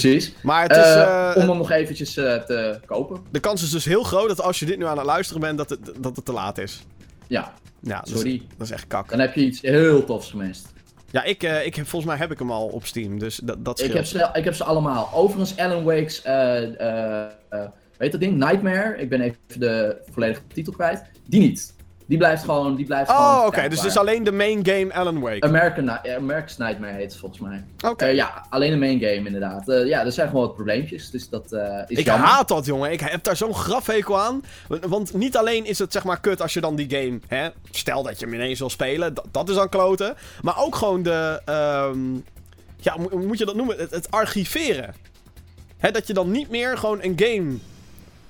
Speaker 2: Precies.
Speaker 1: Maar het is...
Speaker 2: Eh,
Speaker 1: eh,
Speaker 2: om hem nog eventjes eh, te kopen.
Speaker 1: de kans is dus heel groot dat als je dit nu aan het luisteren bent, dat het, dat het te laat is.
Speaker 2: Ja,
Speaker 1: Ja, dat is,
Speaker 2: sorry.
Speaker 1: dat is echt kak.
Speaker 2: Dan heb je iets heel tofs gemist.
Speaker 1: Ja, ik, ik heb, volgens mij heb ik hem al op Steam, dus dat, dat
Speaker 2: Ik heb, ze, ik heb ze allemaal. Overigens, Alan Wake's, weet dat ding? Nightmare. Ik ben even de volledige titel kwijt. Die niet. Die blijft gewoon. Die blijft gewoon
Speaker 1: Oh, oké, dus het is alleen de main game Alan Wake.
Speaker 2: American, eh, Nightmare heet het volgens mij.
Speaker 1: Oké.
Speaker 2: Eh, ja, alleen de main game inderdaad. Eh, ja, er zijn gewoon wat probleempjes. Dus dat is
Speaker 1: Ik
Speaker 2: jammer.
Speaker 1: haat dat, jongen. Ik heb daar zo'n grafhekel aan. Want- niet alleen is het zeg maar kut als je dan die game, hè, stel dat je hem ineens wil spelen, dat, is dan kloten. Maar ook gewoon de, ehm, ja, hoe moet je dat noemen? Het, het archiveren. Hè, dat je dan niet meer gewoon een game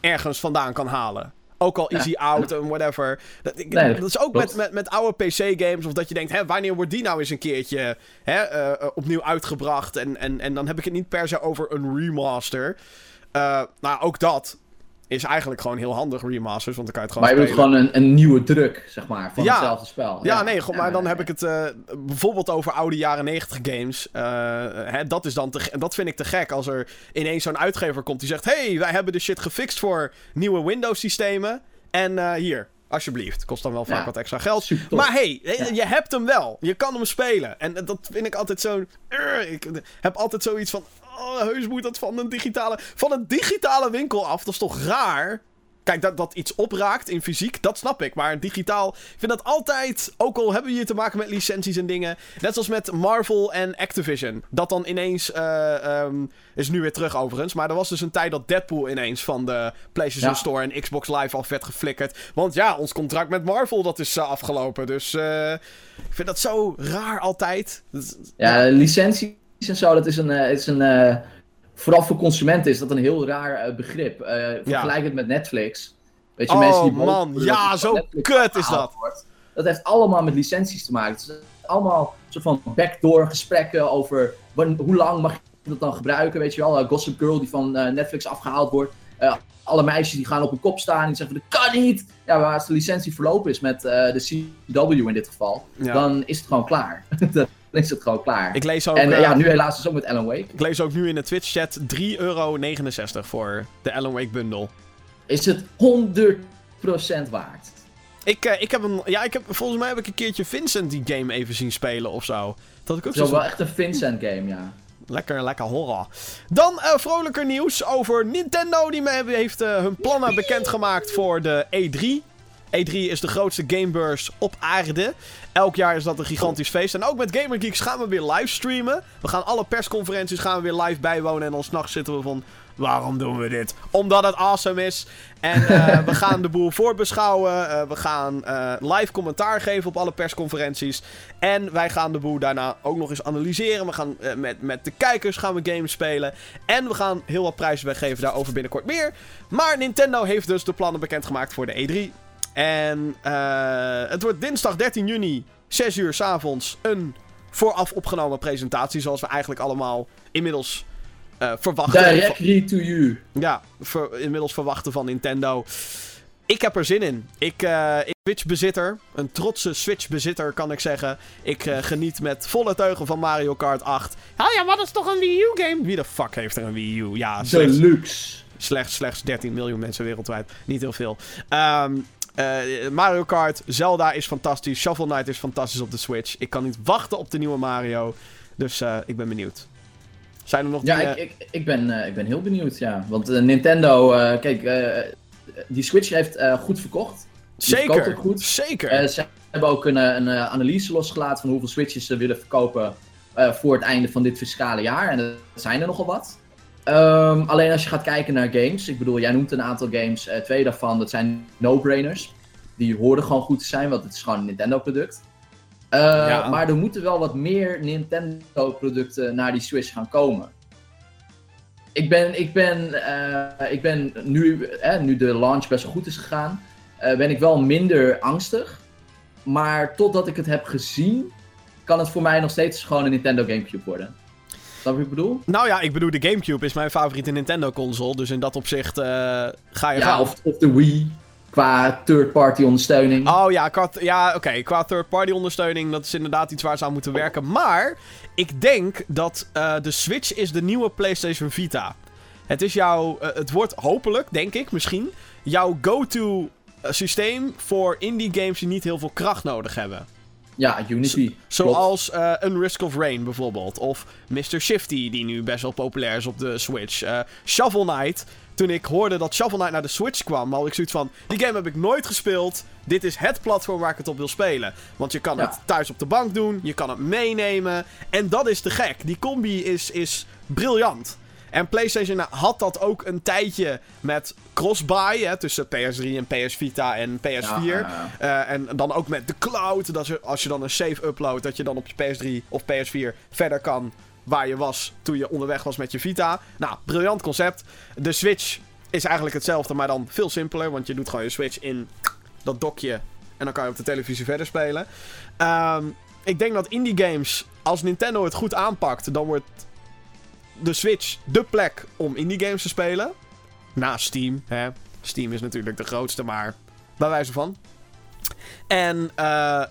Speaker 1: ergens vandaan kan halen. Ook al is hij oud en whatever. Dat, ik-
Speaker 2: Nee, dat
Speaker 1: dat is ook met, met, met oude PC-games. Of dat je denkt, hè, wanneer wordt die nou eens een keertje hè, eh, eh, opnieuw uitgebracht? En, en, en dan heb ik het niet per se over een remaster. Eh, nou, ook dat is eigenlijk gewoon heel handig, remasters. Want dan kan je het gewoon
Speaker 2: Maar je wilt
Speaker 1: spelen.
Speaker 2: gewoon een, een nieuwe druk, zeg maar, van
Speaker 1: Ja.
Speaker 2: hetzelfde spel.
Speaker 1: Ja, nee, goed, maar dan
Speaker 2: ja,
Speaker 1: heb ik het eh, bijvoorbeeld over oude jaren 90 games. Eh, hè, dat, is dan te, dat vind ik te gek als er ineens zo'n uitgever komt die zegt: hey, wij hebben de shit gefixt voor nieuwe Windows-systemen. En eh, hier, alsjeblieft. Kost dan wel vaak
Speaker 2: Ja.
Speaker 1: wat extra geld.
Speaker 2: Super.
Speaker 1: Maar hey,
Speaker 2: Ja.
Speaker 1: je hebt hem wel. Je kan hem spelen. En dat vind ik altijd zo'n. Urgh, ik heb altijd zoiets van. Oh, heus moet dat van een digitale. Van een digitale winkel af. Dat is toch raar? Kijk, dat, dat iets opraakt in fysiek, dat snap ik. Maar digitaal, ik vind dat altijd, ook al hebben we hier te maken met licenties en dingen. Net zoals met Marvel en Activision. Dat dan ineens, eh, ehm, is nu weer terug overigens. Maar er was dus een tijd dat Deadpool ineens van de PlayStation
Speaker 2: Ja.
Speaker 1: Store en Xbox Live af werd geflikkerd. Want ja, ons contract met Marvel, dat is eh, afgelopen. Dus eh, ik vind dat zo raar altijd.
Speaker 2: Ja, licenties en zo, dat is een. eh, is een eh, vooral voor consumenten is dat een heel raar eh, begrip. Vergelijk het met Netflix. Weet je,
Speaker 1: Oh,
Speaker 2: mensen die
Speaker 1: man. Ja, zo kut is dat.
Speaker 2: wordt. Dat heeft allemaal met licenties te maken. Het is allemaal soort van backdoor gesprekken over hoe lang mag je dat dan gebruiken. Weet je wel, Eh, Gossip Girl die van Netflix afgehaald wordt. Alle meisjes die gaan op hun kop staan en zeggen dat kan niet. Ja, maar als de licentie verlopen is met de CW in dit geval,
Speaker 1: Ja.
Speaker 2: dan is het gewoon klaar. dan is het gewoon klaar.
Speaker 1: Ik lees ook,
Speaker 2: en eh,
Speaker 1: eh,
Speaker 2: ja, nu helaas dus ook met Alan Wake.
Speaker 1: ik lees ook nu in de Twitch-chat 3,69 euro voor de Alan Wake bundle.
Speaker 2: Is het 100% waard.
Speaker 1: Ik, eh, ik heb een. Ja, ik heb, volgens mij heb ik een keertje Vincent die game even zien spelen of zo. Dat ik ook zo
Speaker 2: wel echt een Vincent game, ja.
Speaker 1: Lekker, lekker horror. Dan eh, vrolijker nieuws over Nintendo. Die heeft hun plannen bekendgemaakt voor de E3. E3 is de grootste gamebeurs op aarde. Elk jaar is dat een gigantisch feest. En ook met Gamer Geeks gaan we weer livestreamen. We gaan alle persconferenties gaan we weer live bijwonen. En dan s'nachts zitten we van... Waarom doen we dit? Omdat het awesome is. En eh, we gaan de boel voorbeschouwen. Eh, we gaan eh, live commentaar geven op alle persconferenties. En wij gaan de boel daarna ook nog eens analyseren. We gaan met, met de kijkers gaan we games spelen. En we gaan heel wat prijzen weggeven. Daarover binnenkort meer. Maar Nintendo heeft dus de plannen bekendgemaakt voor de E3. En eh, het wordt dinsdag 13 juni, 6 uur s avonds, een vooraf opgenomen presentatie. Zoals we eigenlijk allemaal inmiddels eh, verwachten.
Speaker 2: Directly to you.
Speaker 1: Ja, ver- inmiddels verwachten van Nintendo. Ik heb er zin in. Ik, eh ik Switch-bezitter, een trotse Switch-bezitter kan ik zeggen. Ik eh, geniet met volle teugen van Mario Kart 8. Oh ja, maar dat is toch een Wii U-game? Wie de fuck heeft er een Wii U? Ja, slechts,
Speaker 2: Deluxe.
Speaker 1: slechts, slechts 13 miljoen mensen wereldwijd. Niet heel veel. Ehm, eh, Mario Kart, Zelda is fantastisch. Shovel Knight is fantastisch op de Switch. Ik kan niet wachten op de nieuwe Mario. Dus eh, ik ben benieuwd. Zijn er nog
Speaker 2: Ja,
Speaker 1: dingen...
Speaker 2: ik, ik, ik, ben, eh, ik ben heel benieuwd, ja. Want eh, Nintendo, eh, kijk, eh, die Switch heeft eh, goed verkocht. die
Speaker 1: Zeker,
Speaker 2: ook goed.
Speaker 1: zeker.
Speaker 2: Eh, ze hebben ook een, eh, een eh, analyse losgelaten van hoeveel Switches ze willen verkopen eh, voor het einde van dit fiscale jaar. En er zijn er nogal wat. Ehm, alleen als je gaat kijken naar games, ik bedoel, jij noemt een aantal games, eh, twee daarvan, dat zijn no-brainers. Die horen gewoon goed te zijn, want het is gewoon een Nintendo-product. Eh,
Speaker 1: Ja.
Speaker 2: Maar er moeten wel wat meer Nintendo-producten naar die Switch gaan komen. Ik ben, ik ben, eh, ik ben nu, eh, nu de launch best wel goed is gegaan, ben ik wel minder angstig. Maar totdat ik het heb gezien, kan het voor mij nog steeds gewoon een Nintendo Gamecube worden. Snap je wat ik bedoel?
Speaker 1: Nou ja, ik bedoel, de Gamecube is mijn favoriete Nintendo-console. Dus in dat opzicht eh, ga je
Speaker 2: Ja,
Speaker 1: gaan.
Speaker 2: of, of de Wii. Qua third-party ondersteuning.
Speaker 1: Oh ja, qua, ja oké. Qua third-party ondersteuning, dat is inderdaad iets waar ze aan moeten werken. Maar ik denk dat uh, de Switch is de nieuwe PlayStation Vita. Het is jouw, uh, het wordt hopelijk, denk ik, misschien, jouw go-to systeem voor indie games die niet heel veel kracht nodig hebben.
Speaker 2: Ja, Unity.
Speaker 1: zoals uh, Unrisk of Rain bijvoorbeeld. Of Mr. Shifty, die nu best wel populair is op de Switch. Uh, Shovel Knight. Toen ik hoorde dat Shovel Knight naar de Switch kwam, had ik zoiets van: die game heb ik nooit gespeeld. Dit is het platform waar ik het op wil spelen. Want je kan het thuis op de bank doen, je kan het meenemen. En dat is te gek. Die combi is, is briljant. En PlayStation had dat ook een tijdje met cross-buy tussen PS3 en PS Vita en PS4. Eh, en dan ook met de cloud. Dat je, als je dan een save upload, dat je dan op je PS3 of PS4 verder kan waar je was toen je onderweg was met je Vita. Nou, briljant concept. De Switch is eigenlijk hetzelfde, maar dan veel simpeler. Want je doet gewoon je Switch in dat dokje. En dan kan je op de televisie verder spelen. Ehm, ik denk dat indie games, als Nintendo het goed aanpakt, dan wordt de Switch de plek om indie games te spelen. Na Steam. Hè. Steam is natuurlijk de grootste, maar bij wijze van. En uh,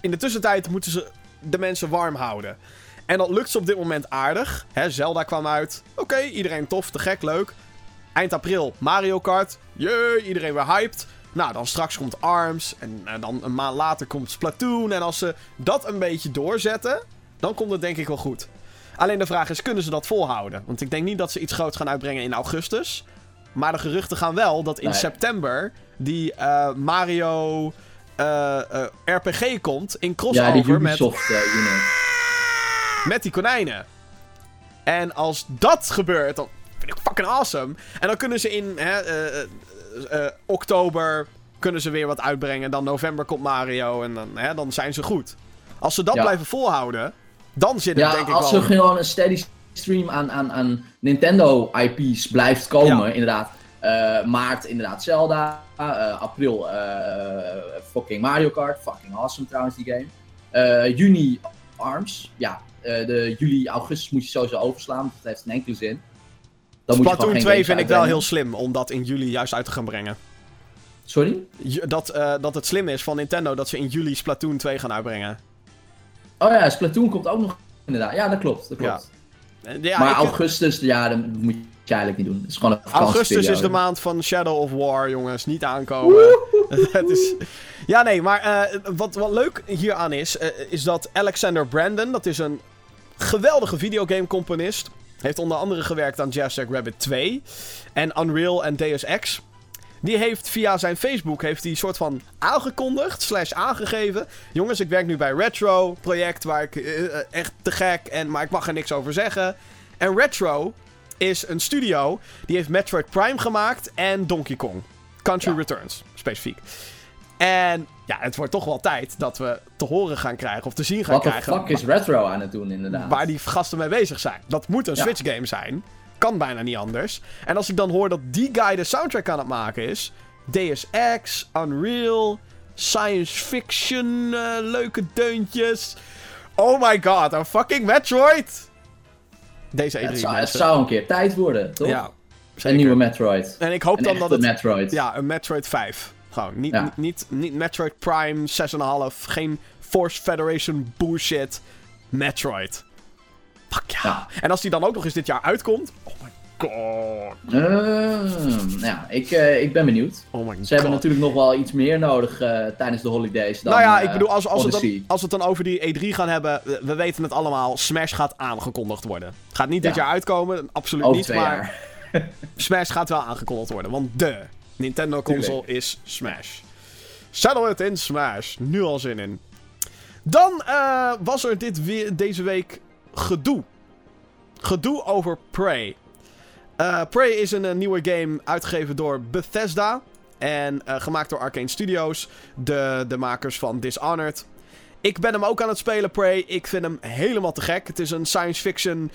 Speaker 1: in de tussentijd moeten ze de mensen warm houden. En dat lukt ze op dit moment aardig. Hè, Zelda kwam uit. Oké, iedereen tof, te gek, leuk. Eind april Mario Kart. Jee, iedereen weer hyped. Nou, dan straks komt ARMS. En dan een maand later komt Splatoon. En als ze dat een beetje doorzetten, dan komt het denk ik wel goed. Alleen de vraag is, kunnen ze dat volhouden? Want ik denk niet dat ze iets groots gaan uitbrengen in augustus. Maar de geruchten gaan wel dat in september die uh, Mario uh, uh, RPG komt in crossover
Speaker 2: ja, die Ubisoft, met...
Speaker 1: Met die konijnen. En als dat gebeurt, dan vind ik fucking awesome. En dan kunnen ze in hè, oktober kunnen ze weer wat uitbrengen. Dan november komt Mario en dan, hè, dan zijn ze goed. Als ze dat blijven volhouden, dan zit het
Speaker 2: ja,
Speaker 1: denk ik
Speaker 2: als
Speaker 1: wel...
Speaker 2: er gewoon een steady stream aan, aan, aan Nintendo IP's blijft komen, inderdaad. Uh, maart inderdaad Zelda, uh, april uh, fucking Mario Kart, fucking awesome trouwens die game. juni ARMS, ja, de juli, augustus moet je sowieso overslaan, dat heeft een enkele zin.
Speaker 1: Dan Splatoon 2 vind ik wel heel slim om dat in juli juist uit te gaan brengen.
Speaker 2: Sorry?
Speaker 1: Dat, dat het slim is van Nintendo dat ze in juli Splatoon 2 gaan uitbrengen.
Speaker 2: Oh ja, Splatoon komt ook nog inderdaad. Ja, dat klopt. Dat klopt. Ja. maar augustus, ja, dat moet je eigenlijk niet doen. Het is gewoon een
Speaker 1: Augustus is de maand van Shadow of War, jongens. Niet aankomen. het is... Ja, nee, maar uh, wat, wat leuk hieraan is, uh, is dat Alexander Brandon, dat is een geweldige videogame-componist. Heeft onder andere gewerkt aan Jazz Rabbit 2 en Unreal en Deus Ex. Die heeft via zijn Facebook heeft hij soort van aangekondigd, slash aangegeven. Jongens, ik werk nu bij Retro, project waar ik uh, echt te gek, en, maar ik mag er niks over zeggen. En Retro is een studio die heeft Metroid Prime gemaakt en Donkey Kong. Country Returns, specifiek. En ja, het wordt toch wel tijd dat we te horen gaan krijgen of te zien gaan krijgen.
Speaker 2: Wat de fuck is Retro aan het doen, inderdaad?
Speaker 1: Waar die gasten mee bezig zijn. Dat moet een Switch game zijn. Kan bijna niet anders. En als ik dan hoor dat die guy de soundtrack aan het maken is. Deus Ex, Unreal, science fiction, uh, leuke deuntjes. Oh my god, een fucking Metroid! Deze E3
Speaker 2: het, zou, het zou een keer tijd worden, toch? Ja, zeker. Een nieuwe Metroid.
Speaker 1: En ik hoop
Speaker 2: een
Speaker 1: dan dat het...
Speaker 2: Metroid.
Speaker 1: Ja, een Metroid 5. Gewoon, niet, ja. niet, niet, niet Metroid Prime 6,5. Geen Force Federation bullshit. Metroid. Fuck ja. ja. En als die dan ook nog eens dit jaar uitkomt. God.
Speaker 2: Uh, ja, ik, uh, ik ben benieuwd.
Speaker 1: Oh my
Speaker 2: Ze hebben natuurlijk nog wel iets meer nodig uh, tijdens de holidays. Dan,
Speaker 1: nou ja, ik bedoel, als, als, we dan, als we het dan over die E3 gaan hebben. We weten het allemaal. Smash gaat aangekondigd worden. Gaat niet dit jaar uitkomen. Absoluut
Speaker 2: over
Speaker 1: niet. Maar Smash gaat wel aangekondigd worden. Want de Nintendo console is Smash. Settle it in Smash. Nu al zin in. Dan was er dit weer, deze week gedoe. Gedoe over Prey. Uh, Prey is een, een, nieuwe game uitgegeven door Bethesda. En uh, gemaakt door Arcane Studios. De, de makers van Dishonored. Ik ben hem ook aan het spelen, Prey. Ik vind hem helemaal te gek. Het is een science fiction.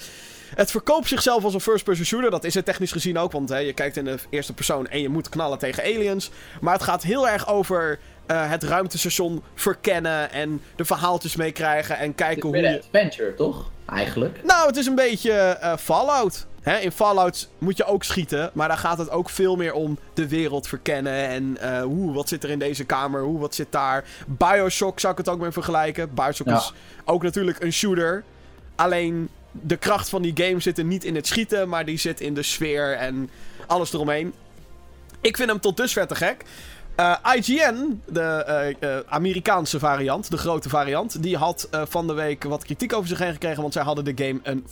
Speaker 1: Het verkoopt zichzelf als een first-person shooter. Dat is het technisch gezien ook. Want hè, je kijkt in de eerste persoon en je moet knallen tegen aliens. Maar het gaat heel erg over uh, het ruimtestation verkennen. En de verhaaltjes meekrijgen. En kijken hoe.
Speaker 2: Het is een adventure, toch? Eigenlijk.
Speaker 1: Nou, het is een beetje uh, Fallout. Hè, in Fallout moet je ook schieten, maar daar gaat het ook veel meer om de wereld verkennen. En uh, hoe, wat zit er in deze kamer, hoe, wat zit daar. Bioshock zou ik het ook mee vergelijken. Bioshock is ook natuurlijk een shooter. Alleen de kracht van die game zit er niet in het schieten, maar die zit in de sfeer en alles eromheen. Ik vind hem tot dusver te gek. Uh, eh, IGN, de uh, Amerikaanse variant, de grote variant, die had van de week wat kritiek over zich heen gekregen. Want zij hadden de game een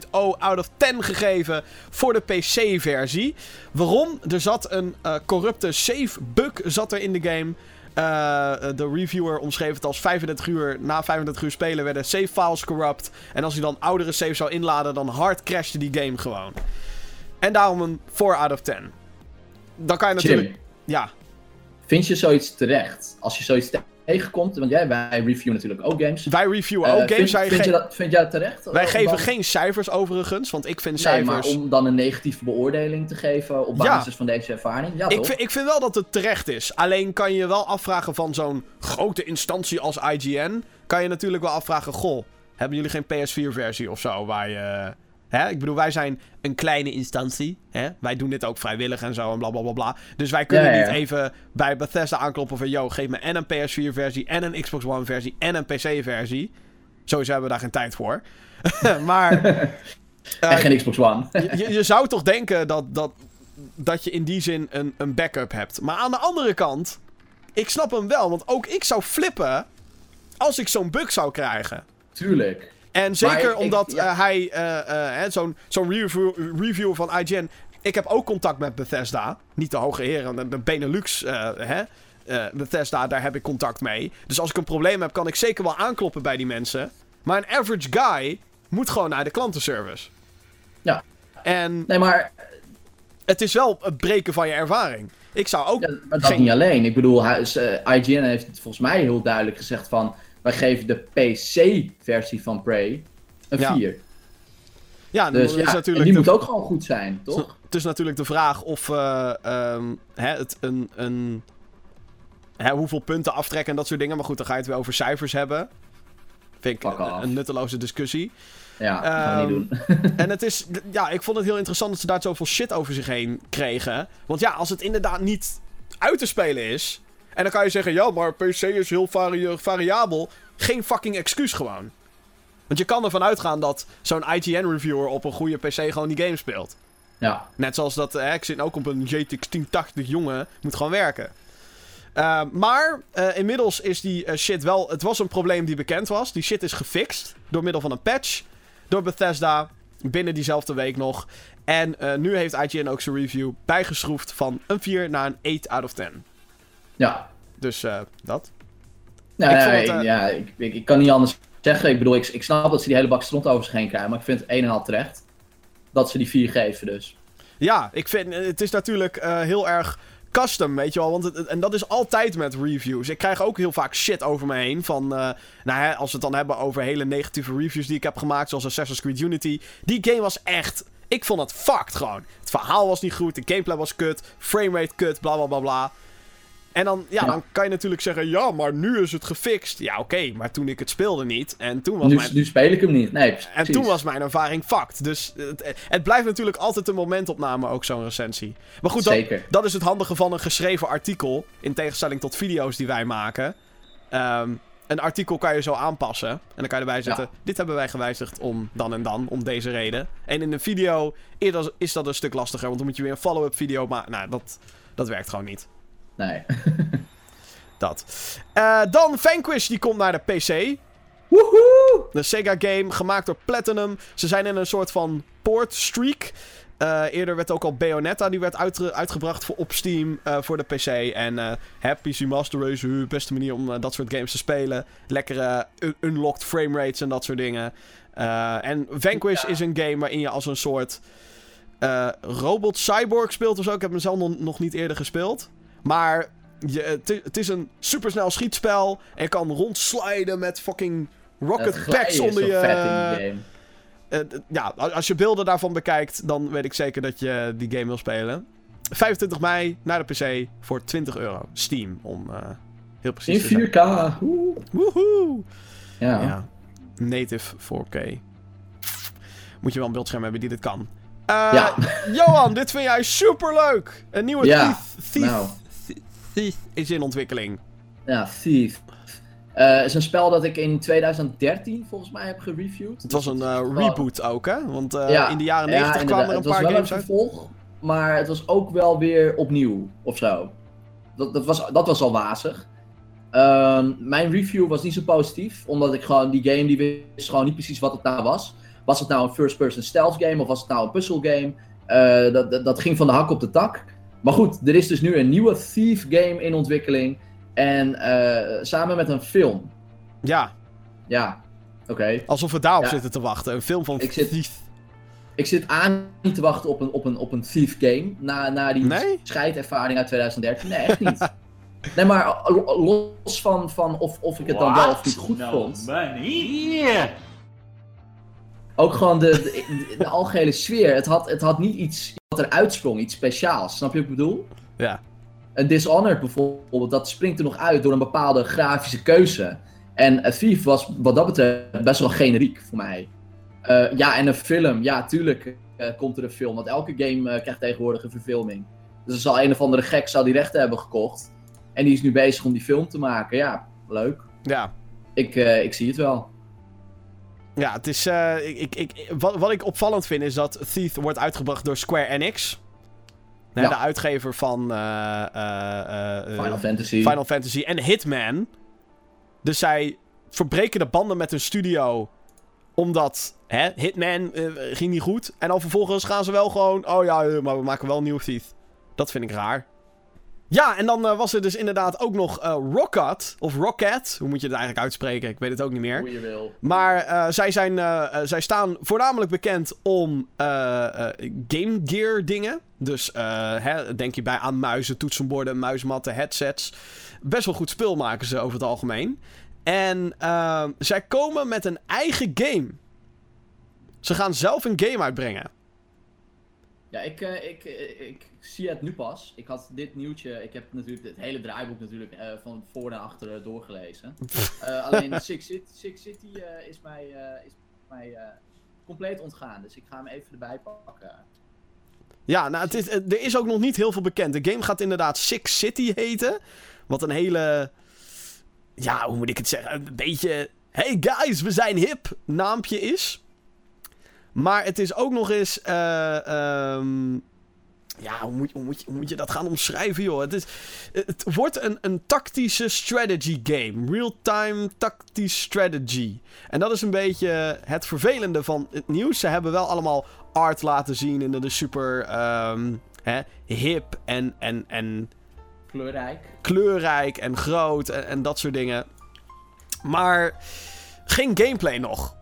Speaker 1: 4.0 out of 10 gegeven voor de PC-versie. Waarom? Er zat een corrupte save bug zat er in de game. de reviewer omschreef het als 35 uur. Na 35 uur spelen werden save files corrupt. En als je dan oudere saves zou inladen, dan hard crashte die game gewoon. En daarom een 4 out of 10. Dan kan je natuurlijk. Ja.
Speaker 2: Vind je zoiets terecht? Als je zoiets tegenkomt, want jij, wij reviewen natuurlijk ook games.
Speaker 1: Wij reviewen ook games.
Speaker 2: Vind, vind, je dat, vind jij dat terecht?
Speaker 1: Wij geven geen cijfers overigens, want ik vind cijfers...
Speaker 2: maar om dan een negatieve beoordeling te geven op basis van deze ervaring, ja
Speaker 1: ik vind, ik vind wel dat het terecht is. Alleen kan je wel afvragen van zo'n grote instantie als IGN, kan je natuurlijk wel afvragen, goh, hebben jullie geen PS4-versie of zo waar je... Hè? Ik bedoel, wij zijn een kleine instantie. Hè? Wij doen dit ook vrijwillig en zo en bla bla bla. bla. Dus wij kunnen niet even bij Bethesda aankloppen van... Yo, geef me en een PS4-versie en een Xbox One-versie en een PC-versie. Sowieso hebben we daar geen tijd voor. maar...
Speaker 2: en geen Xbox One.
Speaker 1: je, je, zou toch denken dat, dat, dat je in die zin een, een backup hebt. Maar aan de andere kant... Ik snap hem wel, want ook ik zou flippen... als ik zo'n bug zou krijgen.
Speaker 2: Tuurlijk.
Speaker 1: En zeker omdat eh, hij, uh, uh, zo'n zo'n review, reviewer van IGN. Ik heb ook contact met Bethesda. Niet de hoge heren, de Benelux. hè, Bethesda, daar heb ik contact mee. Dus als ik een probleem heb, kan ik zeker wel aankloppen bij die mensen. Maar een average guy moet gewoon naar de klantenservice.
Speaker 2: Ja.
Speaker 1: En.
Speaker 2: Nee, maar.
Speaker 1: Het is wel het breken van je ervaring. Ik zou ook. Ja,
Speaker 2: maar dat niet alleen. Ik bedoel, IGN heeft volgens mij heel duidelijk gezegd van wij geven de PC-versie van Prey een 4.
Speaker 1: Ja, dus ja,
Speaker 2: natuurlijk die moet ook gewoon goed zijn, toch?
Speaker 1: Het is natuurlijk de vraag of uh, um, hè, het een, een hè, hoeveel punten aftrekken en dat soort dingen. Maar goed, dan ga je het weer over cijfers hebben. Vind ik een, nutteloze discussie.
Speaker 2: Ja, dat gaan we niet
Speaker 1: ehm, doen. en het is, ja, ik vond het heel interessant dat ze daar zoveel shit over zich heen kregen. Want ja, als het inderdaad niet uit te spelen is, en dan kan je zeggen, ja, maar PC is heel variabel. Geen fucking excuus gewoon. Want je kan ervan uitgaan dat zo'n IGN-reviewer op een goede PC gewoon die game speelt.
Speaker 2: Ja.
Speaker 1: Net zoals dat, hè, ik zit ook op een GTX 1080 jongen, moet gewoon werken. Uh, maar uh, inmiddels is die uh, shit wel. Het was een probleem die bekend was. Die shit is gefixt door middel van een patch. Door Bethesda. Binnen diezelfde week nog. En nu heeft IGN ook zijn review bijgeschroefd van een 4 naar een 8 out of 10.
Speaker 2: Ja.
Speaker 1: Dus uh, dat.
Speaker 2: Nou, ik het, uh... ja, ik, ik, ik, kan niet anders zeggen. Ik bedoel, ik, ik snap dat ze die hele bak stront over zich heen krijgen. Maar ik vind het een en al terecht dat ze die vier geven dus.
Speaker 1: Ja, ik vind het is natuurlijk uh, heel erg custom, weet je wel. Want het, en dat is altijd met reviews. Ik krijg ook heel vaak shit over me heen. Van, uh, nou hè, als we het dan hebben over hele negatieve reviews die ik heb gemaakt, zoals Assassin's Creed Unity. Die game was echt. Ik vond het fucked gewoon. Het verhaal was niet goed, de gameplay was kut, framerate kut, bla bla bla bla. En dan, ja, dan kan je natuurlijk zeggen, ja, maar nu is het gefixt. Ja, oké, maar toen ik het speelde niet. En toen was
Speaker 2: nu,
Speaker 1: mijn...
Speaker 2: nu speel ik hem niet. Nee, precies.
Speaker 1: En toen was mijn ervaring fucked. Dus het, het blijft natuurlijk altijd een momentopname, ook zo'n recensie. Maar goed, dat, dat, is het handige van een geschreven artikel. In tegenstelling tot video's die wij maken. Ehm, een artikel kan je zo aanpassen. En dan kan je erbij zetten: dit hebben wij gewijzigd om dan en dan, om deze reden. En in een video is dat een stuk lastiger, want dan moet je weer een follow-up video maken. Nou, dat, dat werkt gewoon niet.
Speaker 2: Nee.
Speaker 1: dat. Uh, dan Vanquish, die komt naar de PC.
Speaker 2: Woehoe!
Speaker 1: De Sega game, gemaakt door Platinum. Ze zijn in een soort van port streak. Uh, eerder werd ook al Bayonetta, die werd uitgebracht voor, op Steam uh, voor de PC. En uh, PC Master Race, de beste manier om dat soort games te spelen. Lekkere unlocked framerates en dat soort dingen. en Vanquish is een game waarin je als een soort robot cyborg speelt of zo. Ik heb hem zelf nog, nog niet eerder gespeeld. Maar je, het, is een supersnel schietspel. En je kan rondsliden met fucking rocket packs onder je.
Speaker 2: Game.
Speaker 1: Uh, ja, als je beelden daarvan bekijkt, dan weet ik zeker dat je die game wil spelen. 25 mei naar de PC voor 20 euro. Steam, om uh, heel precies
Speaker 2: In 4K.
Speaker 1: Woehoe.
Speaker 2: Ja. ja.
Speaker 1: Native 4K. Moet je wel een beeldscherm hebben die dit kan. ja. Johan, dit vind jij superleuk. Een nieuwe
Speaker 2: ja.
Speaker 1: Thief, nou. Thief is in ontwikkeling.
Speaker 2: Ja, Thief. Het is een spel dat ik in 2013 volgens mij heb gereviewd.
Speaker 1: Het was een reboot ook, hè? Want in de jaren 90 kwamen er een paar games uit. Het was wel een
Speaker 2: vervolg, maar het was ook wel weer opnieuw, of zo. Dat, dat, was, dat was al wazig. Ehm, mijn review was niet zo positief, omdat ik gewoon die game, die wist gewoon niet precies wat het nou was. Was het nou een first-person stealth game of was het nou een puzzle game? Uh, dat, dat, dat, ging van de hak op de tak. Maar goed, er is dus nu een nieuwe Thief game in ontwikkeling. En uh, samen met een film.
Speaker 1: Ja.
Speaker 2: Ja, oké.
Speaker 1: Alsof we daarop zitten te wachten. Een film van
Speaker 2: ik
Speaker 1: Thief.
Speaker 2: Zit, ik zit aan niet te wachten op een, op een, op een Thief game. Na, na die
Speaker 1: nee?
Speaker 2: scheidervaring uit 2013. Nee, echt niet. Nee, maar los van, van of, of ik het dan wel of niet goed no, vond.
Speaker 3: Money.
Speaker 2: Ook gewoon de, de, de, algehele sfeer. Het had, het had niet iets wat eruit sprong, iets speciaals. Snap je wat ik bedoel?
Speaker 1: Ja.
Speaker 2: Een Dishonored bijvoorbeeld, dat springt er nog uit door een bepaalde grafische keuze. En A Thief was wat dat betreft best wel generiek voor mij. Uh, ja, en een film. Ja, tuurlijk uh, komt er een film. Want elke game uh, krijgt tegenwoordig een verfilming. Dus er zal een of andere gek zou die rechten hebben gekocht. En die is nu bezig om die film te maken. Ja, leuk.
Speaker 1: Ja.
Speaker 2: Ik, ik zie het wel.
Speaker 1: Ja, het is. Uh, ik, ik, wat, wat ik opvallend vind is dat Thief wordt uitgebracht door Square Enix. Ja. De uitgever van uh,
Speaker 2: Final Fantasy.
Speaker 1: Final Fantasy en Hitman. Dus zij verbreken de banden met hun studio. Omdat hè, Hitman ging niet goed. En dan vervolgens gaan ze wel gewoon. Oh ja, maar we maken wel een nieuwe Thief. Dat vind ik raar. Ja, en dan uh, was er dus inderdaad ook nog uh, Rocket, of Rocket, hoe moet je het eigenlijk uitspreken? Ik weet het ook niet meer.
Speaker 2: Hoe je wil.
Speaker 1: Maar uh, zij, zijn, zij staan voornamelijk bekend om Game Gear dingen. Dus hè, denk je bij aan muizen, toetsenborden, muismatten, headsets. Best wel goed spul maken ze over het algemeen. En zij komen met een eigen game. Ze gaan zelf een game uitbrengen.
Speaker 2: Ja, ik, ik, ik zie het nu pas. Ik had dit nieuwtje, ik heb natuurlijk het hele draaiboek natuurlijk uh, van voor naar achter doorgelezen. uh, alleen Six City, Six City is mij, is mij compleet ontgaan, dus ik ga hem even erbij pakken.
Speaker 1: Ja, nou, het is, er is ook nog niet heel veel bekend. De game gaat inderdaad Six City heten. Wat een hele. Ja, hoe moet ik het zeggen? Een beetje. Hey guys, we zijn hip. Naampje is. Maar het is ook nog eens. Um, ja, hoe moet, hoe, moet je, hoe moet je dat gaan omschrijven, joh? Het, is, het wordt een, een tactische strategy game. Real-time tactisch strategy. En dat is een beetje het vervelende van het nieuws. Ze hebben wel allemaal art laten zien en dat is super um, hè, hip en, en, en...
Speaker 2: Kleurrijk.
Speaker 1: Kleurrijk en groot en, en dat soort dingen. Maar geen gameplay nog.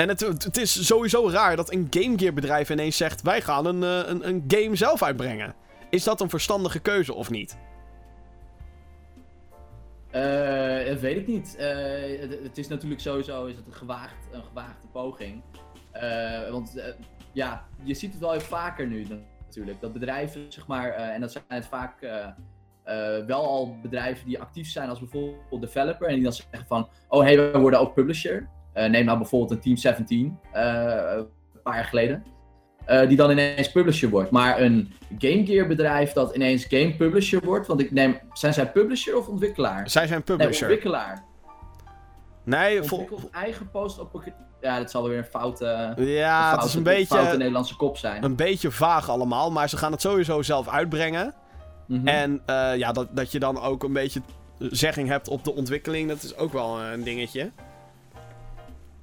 Speaker 1: En het, het, is sowieso raar dat een Game Gear bedrijf ineens zegt: wij gaan een, eh, een, een game zelf uitbrengen. Is dat een verstandige keuze of niet?
Speaker 2: Uh, dat weet ik niet. Uh, het, is natuurlijk sowieso is het een, een gewaagde poging. Want ja, je ziet het wel even vaker nu natuurlijk. Dat bedrijven, zeg maar, en dat zijn het vaak wel al bedrijven die actief zijn als bijvoorbeeld developer. En die dan zeggen van, oh hé, hey, we worden ook publisher. Uh, neem nou bijvoorbeeld een Team 17, uh, een paar jaar geleden. Uh, die dan ineens publisher wordt. Maar een Game Gear bedrijf dat ineens game publisher wordt. Want ik neem, zijn zij publisher of ontwikkelaar?
Speaker 1: Zij zijn publisher.
Speaker 2: Nee, ontwikkelaar.
Speaker 1: Nee,
Speaker 2: vol... eigen post op. Ja, dat zal weer een foute.
Speaker 1: Ja,
Speaker 2: een foute,
Speaker 1: het is een beetje.
Speaker 2: Foute Nederlandse kop zijn.
Speaker 1: Een beetje vaag allemaal, maar ze gaan het sowieso zelf uitbrengen. Mm -hmm. En ja, dat, dat je dan ook een beetje zegging hebt op de ontwikkeling, dat is ook wel een dingetje.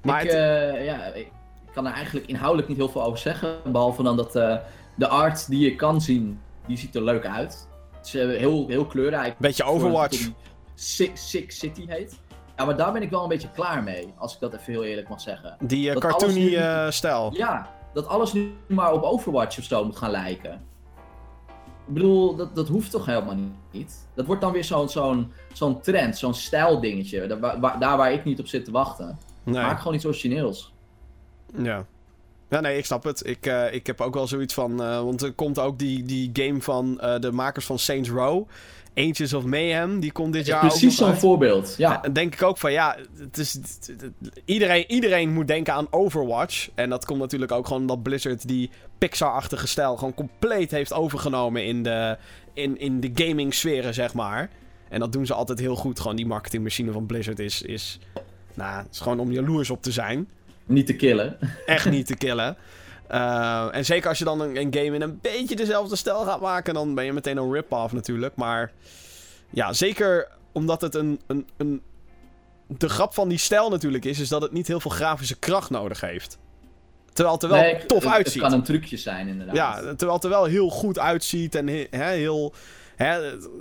Speaker 2: Maar ik, uh, ja, ik kan er eigenlijk inhoudelijk niet heel veel over zeggen. Behalve dan dat uh, de art die je kan zien, die ziet er leuk uit. Het is heel, heel kleurrijk.
Speaker 1: Beetje Overwatch.
Speaker 2: Six, Six City heet. Ja, maar daar ben ik wel een beetje klaar mee, als ik dat even heel eerlijk mag zeggen.
Speaker 1: Die uh, cartoony nu, stijl.
Speaker 2: Ja, dat alles nu maar op Overwatch of zo moet gaan lijken. Ik bedoel, dat, dat hoeft toch helemaal niet? Dat wordt dan weer zo'n zo'n zo'n trend, zo'n stijldingetje. Daar waar, daar waar ik niet op zit te wachten. Nee. Maak gewoon iets origineels.
Speaker 1: Ja. Ja, nee, ik snap het. Ik, uh, ik heb ook wel zoiets van. Uh, want er komt ook die, die game van uh, de makers van Saints Row. Angels of Mayhem, die komt dit jaar
Speaker 2: Precies zo'n voorbeeld, ja.
Speaker 1: Denk ik ook van, ja, het is, iedereen, iedereen moet denken aan Overwatch. En dat komt natuurlijk ook gewoon omdat Blizzard die Pixar-achtige stijl gewoon compleet heeft overgenomen in de, in, in de gaming-sferen, zeg maar. En dat doen ze altijd heel goed. Gewoon die marketingmachine van Blizzard is, is, nou, is gewoon om jaloers op te zijn.
Speaker 2: Niet te killen.
Speaker 1: Echt niet te killen. Uh, en zeker als je dan een, een, game in een beetje dezelfde stijl gaat maken, dan ben je meteen een rip-off natuurlijk. Maar ja, zeker omdat het een, een, een. De grap van die stijl natuurlijk is, is dat het niet heel veel grafische kracht nodig heeft. Terwijl het er wel nee, tof uitziet. Het
Speaker 2: kan een trucje zijn, inderdaad.
Speaker 1: Ja, terwijl het er wel heel goed uitziet en he, heel.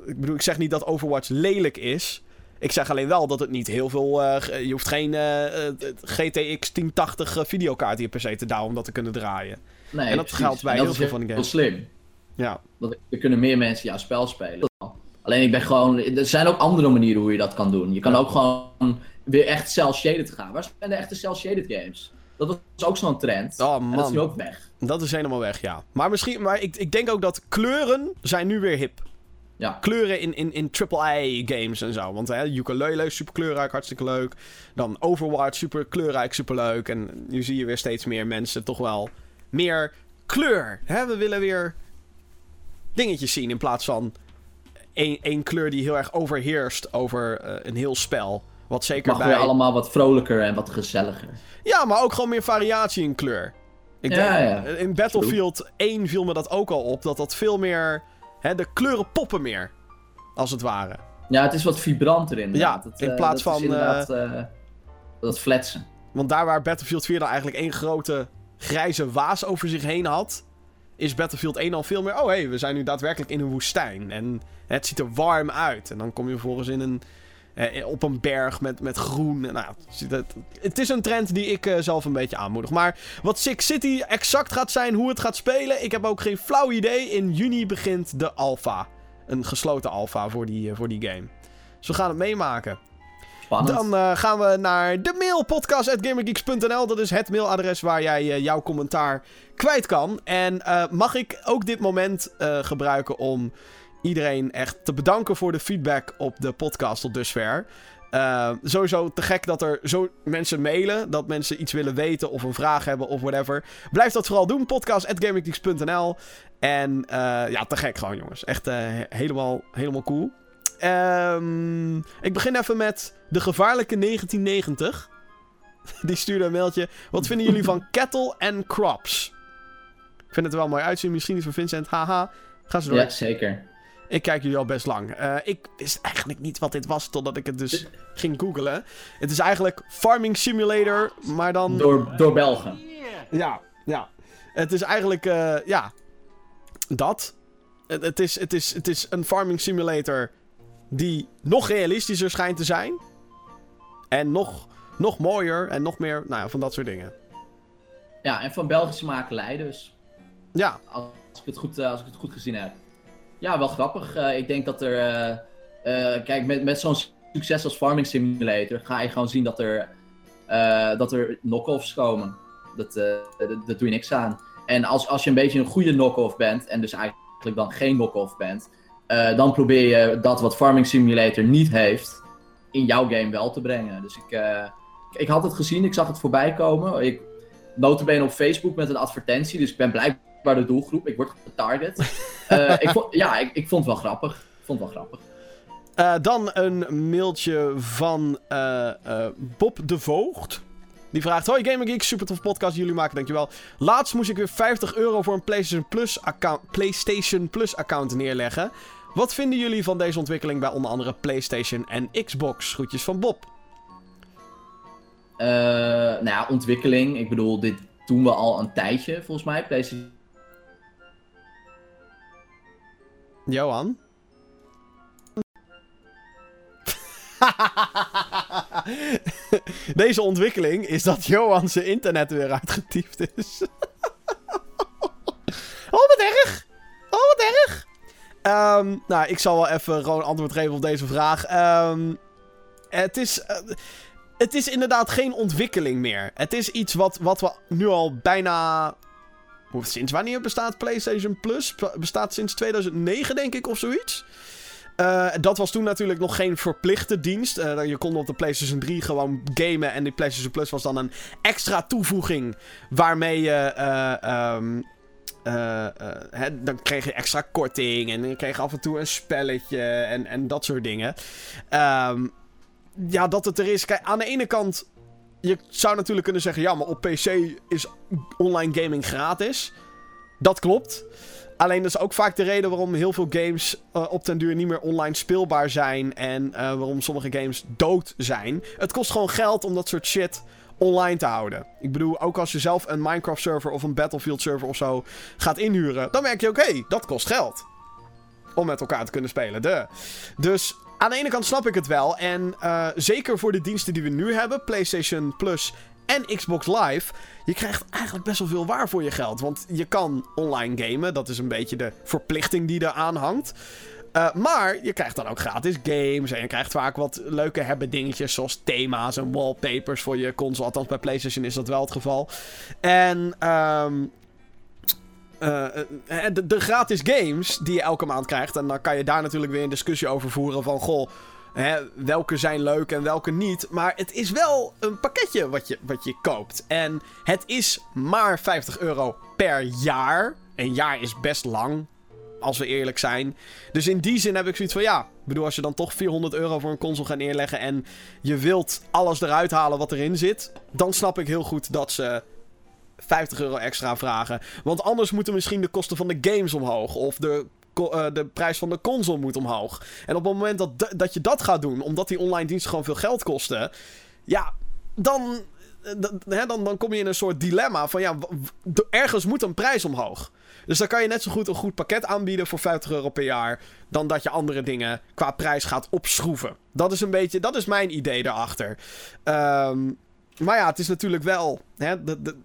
Speaker 1: Ik bedoel, ik zeg niet dat Overwatch lelijk is. Ik zeg alleen wel dat het niet heel veel. Uh, je hoeft geen uh, GTX 1080 videokaart hier per se te douwen om dat te kunnen draaien.
Speaker 2: Nee,
Speaker 1: en dat geldt bij heel veel van de games.
Speaker 2: Dat is slim.
Speaker 1: Ja.
Speaker 2: Dat, er kunnen meer mensen jouw spel spelen. Alleen ik ben gewoon. Er zijn ook andere manieren hoe je dat kan doen. Je kan ook gewoon weer echt cel-shaded gaan. Waar zijn de echte cel-shaded games? Dat was ook zo'n trend.
Speaker 1: Oh man. dat
Speaker 2: is nu ook weg.
Speaker 1: Dat is helemaal weg, ja. Maar misschien. Maar ik, ik denk ook dat kleuren zijn nu weer hip.
Speaker 2: Ja.
Speaker 1: Kleuren in, in, in AAA-games en zo. Want hè, ukulele super kleurrijk, hartstikke leuk. Dan Overwatch, super kleurrijk, super leuk. En nu zie je weer steeds meer mensen toch wel meer kleur. Hè? We willen weer dingetjes zien in plaats van één, één kleur die heel erg overheerst over uh, een heel spel. Wat zeker
Speaker 2: Mag
Speaker 1: bij...
Speaker 2: weer allemaal wat vrolijker en wat gezelliger.
Speaker 1: Ja, maar ook gewoon meer variatie in kleur. Ik
Speaker 2: ja,
Speaker 1: denk, ja. In Battlefield 1 viel me dat ook al op. Dat dat veel meer Hè, de kleuren poppen meer. Als het ware.
Speaker 2: Ja, het is wat vibranter inderdaad.
Speaker 1: Ja, in eh, plaats van...
Speaker 2: Uh, dat fletsen.
Speaker 1: Want daar waar Battlefield 4 dan eigenlijk één grote grijze waas over zich heen had... is Battlefield 1 al veel meer... Oh, hé, hey, we zijn nu daadwerkelijk in een woestijn. En het ziet er warm uit. En dan kom je vervolgens in een... Eh, op een berg met, met groen. Nou, het, het is een trend die ik uh, zelf een beetje aanmoedig. Maar wat Six City exact gaat zijn, hoe het gaat spelen, ik heb ook geen flauw idee. In juni begint de alpha. Een gesloten alpha voor die, uh, voor die game. Dus we gaan het meemaken.
Speaker 2: Spannend.
Speaker 1: Dan uh, gaan we naar de mail podcast.gamergeeks.nl. Dat is het mailadres waar jij jouw commentaar kwijt kan. En mag ik ook dit moment gebruiken om iedereen echt te bedanken voor de feedback op de podcast tot dusver. Uh, sowieso te gek dat er zo mensen mailen. Dat mensen iets willen weten of een vraag hebben of whatever. Blijf dat vooral doen. Podcast.gaminggeeks.nl En uh, ja, te gek gewoon jongens. Echt uh, helemaal, helemaal cool. Um, ik begin even met de gevaarlijke 1990. Die stuurde een mailtje. Wat vinden jullie van Kettle and Crops? Ik vind het er wel mooi uitzien. Misschien iets voor Vincent. Haha. Ga ze door.
Speaker 2: Ja, zeker.
Speaker 1: Ik kijk jullie al best lang. Uh, ik wist eigenlijk niet wat dit was totdat ik het dus ging googlen. Het is eigenlijk Farming Simulator, maar dan...
Speaker 2: Door, door Belgen.
Speaker 1: Ja, ja. Het is eigenlijk, uh, ja, dat. Het, het, is, het, is, het is een Farming Simulator die nog realistischer schijnt te zijn. En nog, nog mooier en nog meer, nou ja, van dat soort dingen.
Speaker 2: Ja, en van Belgische makelij dus.
Speaker 1: Ja.
Speaker 2: Als ik het goed, uh, als ik het goed gezien heb. Ja, wel grappig. Uh, ik denk dat er. Uh, kijk, met, met zo'n succes als Farming Simulator ga je gewoon zien dat er, dat er knock-offs komen. Dat, dat, dat, doe je niks aan. En als, als je een beetje een goede knock-off bent, en dus eigenlijk dan geen knock-off bent, dan probeer je dat wat Farming Simulator niet heeft, in jouw game wel te brengen. Dus ik, ik had het gezien, ik zag het voorbij komen. Ik notabene op Facebook met een advertentie, dus ik ben blij de doelgroep. Ik word getarget. uh, ik vond, ja, ik, ik vond het wel grappig. Ik vond het wel grappig.
Speaker 1: Uh, dan een mailtje van uh, Bob de Voogd. Die vraagt: Hoi Gamer Geek, super tof podcast jullie maken, dankjewel. Laatst moest ik weer 50 euro voor een PlayStation Plus, account, PlayStation Plus account neerleggen. Wat vinden jullie van deze ontwikkeling bij onder andere PlayStation en Xbox? Groetjes van Bob.
Speaker 2: nou ja, ontwikkeling. Ik bedoel, dit doen we al een tijdje volgens mij. PlayStation
Speaker 1: Johan? Deze ontwikkeling is dat Johan zijn internet weer uitgetiefd is. oh, wat erg! Oh, wat erg! Um, nou, ik zal wel even gewoon antwoord geven op deze vraag. Um, het is... Uh, het is inderdaad geen ontwikkeling meer. Het is iets wat, wat we nu al bijna. Sinds wanneer bestaat PlayStation Plus? Bestaat sinds 2009, denk ik, of zoiets. Uh, dat was toen natuurlijk nog geen verplichte dienst. Uh, je kon op de PlayStation 3 gewoon gamen. En die PlayStation Plus was dan een extra toevoeging. Waarmee je. Um, hè, dan kreeg je extra korting. En je kreeg af en toe een spelletje. En, en dat soort dingen. Um, ja, dat het er is. Kijk, aan de ene kant. Je zou natuurlijk kunnen zeggen. Ja, maar op PC is online gaming gratis. Dat klopt. Alleen dat is ook vaak de reden waarom heel veel games uh, op den duur niet meer online speelbaar zijn. En uh, waarom sommige games dood zijn. Het kost gewoon geld om dat soort shit online te houden. Ik bedoel, ook als je zelf een Minecraft server of een Battlefield server of zo gaat inhuren. Dan merk je hé, hey, dat kost geld. Om met elkaar te kunnen spelen. De. Dus aan de ene kant snap ik het wel. En uh, zeker voor de diensten die we nu hebben, PlayStation Plus en Xbox Live, je krijgt eigenlijk best wel veel waar voor je geld. Want je kan online gamen, dat is een beetje de verplichting die eraan hangt. Uh, maar je krijgt dan ook gratis games. En je krijgt vaak wat leuke hebben dingetjes. Zoals thema's en wallpapers voor je console. Althans, bij PlayStation is dat wel het geval. En um, uh, de, de, gratis games die je elke maand krijgt. En dan kan je daar natuurlijk weer een discussie over voeren. Van goh, Hè, welke zijn leuk en welke niet. Maar het is wel een pakketje wat je, wat je koopt. En het is maar 50 euro per jaar. Een jaar is best lang, als we eerlijk zijn. Dus in die zin heb ik zoiets van ja. Bedoel, als je dan toch 400 euro voor een console gaat neerleggen. en je wilt alles eruit halen wat erin zit. dan snap ik heel goed dat ze 50 euro extra vragen. Want anders moeten misschien de kosten van de games omhoog. Of de uh, de prijs van de console moet omhoog. En op het moment dat, dat je dat gaat doen, omdat die online diensten gewoon veel geld kosten, ja, dan, eh, hè, dan, dan kom je in een soort dilemma van ja, ergens moet een prijs omhoog. Dus dan kan je net zo goed een goed pakket aanbieden voor 50 euro per jaar. Dan dat je andere dingen qua prijs gaat opschroeven. Dat is een beetje, dat is mijn idee daarachter. Um, maar ja, het is natuurlijk wel. Hè, de, de,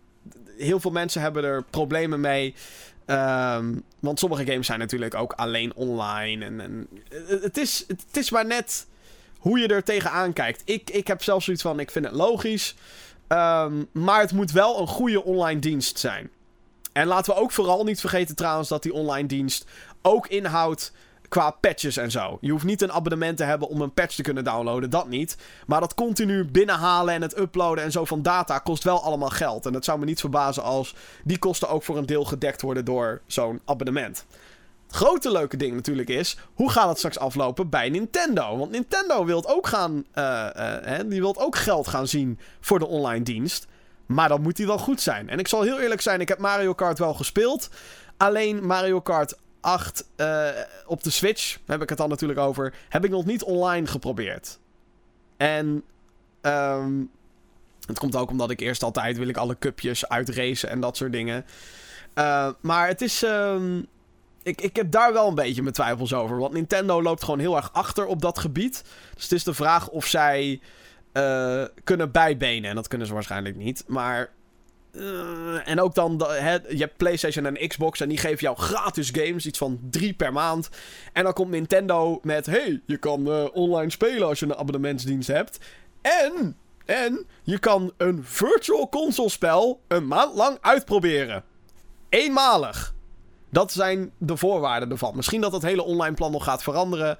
Speaker 1: heel veel mensen hebben er problemen mee. Um, want sommige games zijn natuurlijk ook alleen online. En, en het, is, het, is maar net hoe je er tegenaan kijkt. Ik, ik heb zelfs zoiets van: ik vind het logisch. Um, maar het moet wel een goede online dienst zijn. En laten we ook vooral niet vergeten trouwens dat die online dienst ook inhoudt qua patches en zo. Je hoeft niet een abonnement te hebben om een patch te kunnen downloaden, dat niet. Maar dat continu binnenhalen en het uploaden en zo van data kost wel allemaal geld. En dat zou me niet verbazen als die kosten ook voor een deel gedekt worden door zo'n abonnement. Grote leuke ding natuurlijk is, hoe gaat het straks aflopen bij Nintendo? Want Nintendo wil ook gaan, uh, die wil ook geld gaan zien voor de online dienst. Maar dan moet die wel goed zijn. En ik zal heel eerlijk zijn, ik heb Mario Kart wel gespeeld. Alleen Mario Kart 8 uh, eh, op de Switch, heb ik het dan natuurlijk over, heb ik nog niet online geprobeerd. En um, het komt ook omdat ik eerst altijd wil ik alle cupjes uitracen en dat soort dingen. Uh, maar het is. Um, ik, ik heb daar wel een beetje mijn twijfels over. Want Nintendo loopt gewoon heel erg achter op dat gebied. Dus het is de vraag of zij uh, kunnen bijbenen. En dat kunnen ze waarschijnlijk niet. Maar uh, en ook dan, he, je hebt PlayStation en Xbox en die geven jou gratis games, iets van drie per maand. En dan komt Nintendo met: hey, je kan uh, online spelen als je een abonnementsdienst hebt. En, en je kan een virtual console spel een maand lang uitproberen. Eenmalig. Dat zijn de voorwaarden ervan. Misschien dat het hele online plan nog gaat veranderen.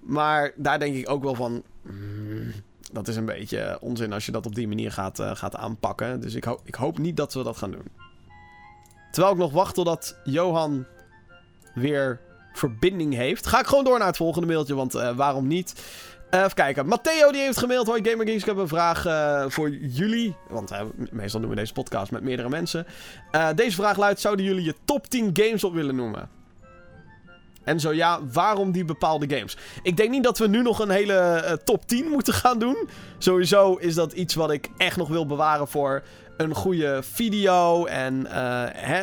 Speaker 1: Maar daar denk ik ook wel van. Mm, dat is een beetje onzin als je dat op die manier gaat, uh, gaat aanpakken. Dus ik, ik hoop niet dat we dat gaan doen. Terwijl ik nog wacht totdat Johan weer verbinding heeft. Ga ik gewoon door naar het volgende mailtje, want uh, waarom niet? Even kijken. Matteo die heeft gemaild. Hoi Gamer Geeks, ik heb een vraag voor jullie. Want meestal doen we deze podcast met meerdere mensen. deze vraag luidt, zouden jullie je top 10 games op willen noemen? En zo ja, waarom die bepaalde games? Ik denk niet dat we nu nog een hele uh, top 10 moeten gaan doen. Sowieso is dat iets wat ik echt nog wil bewaren voor een goede video. En uh,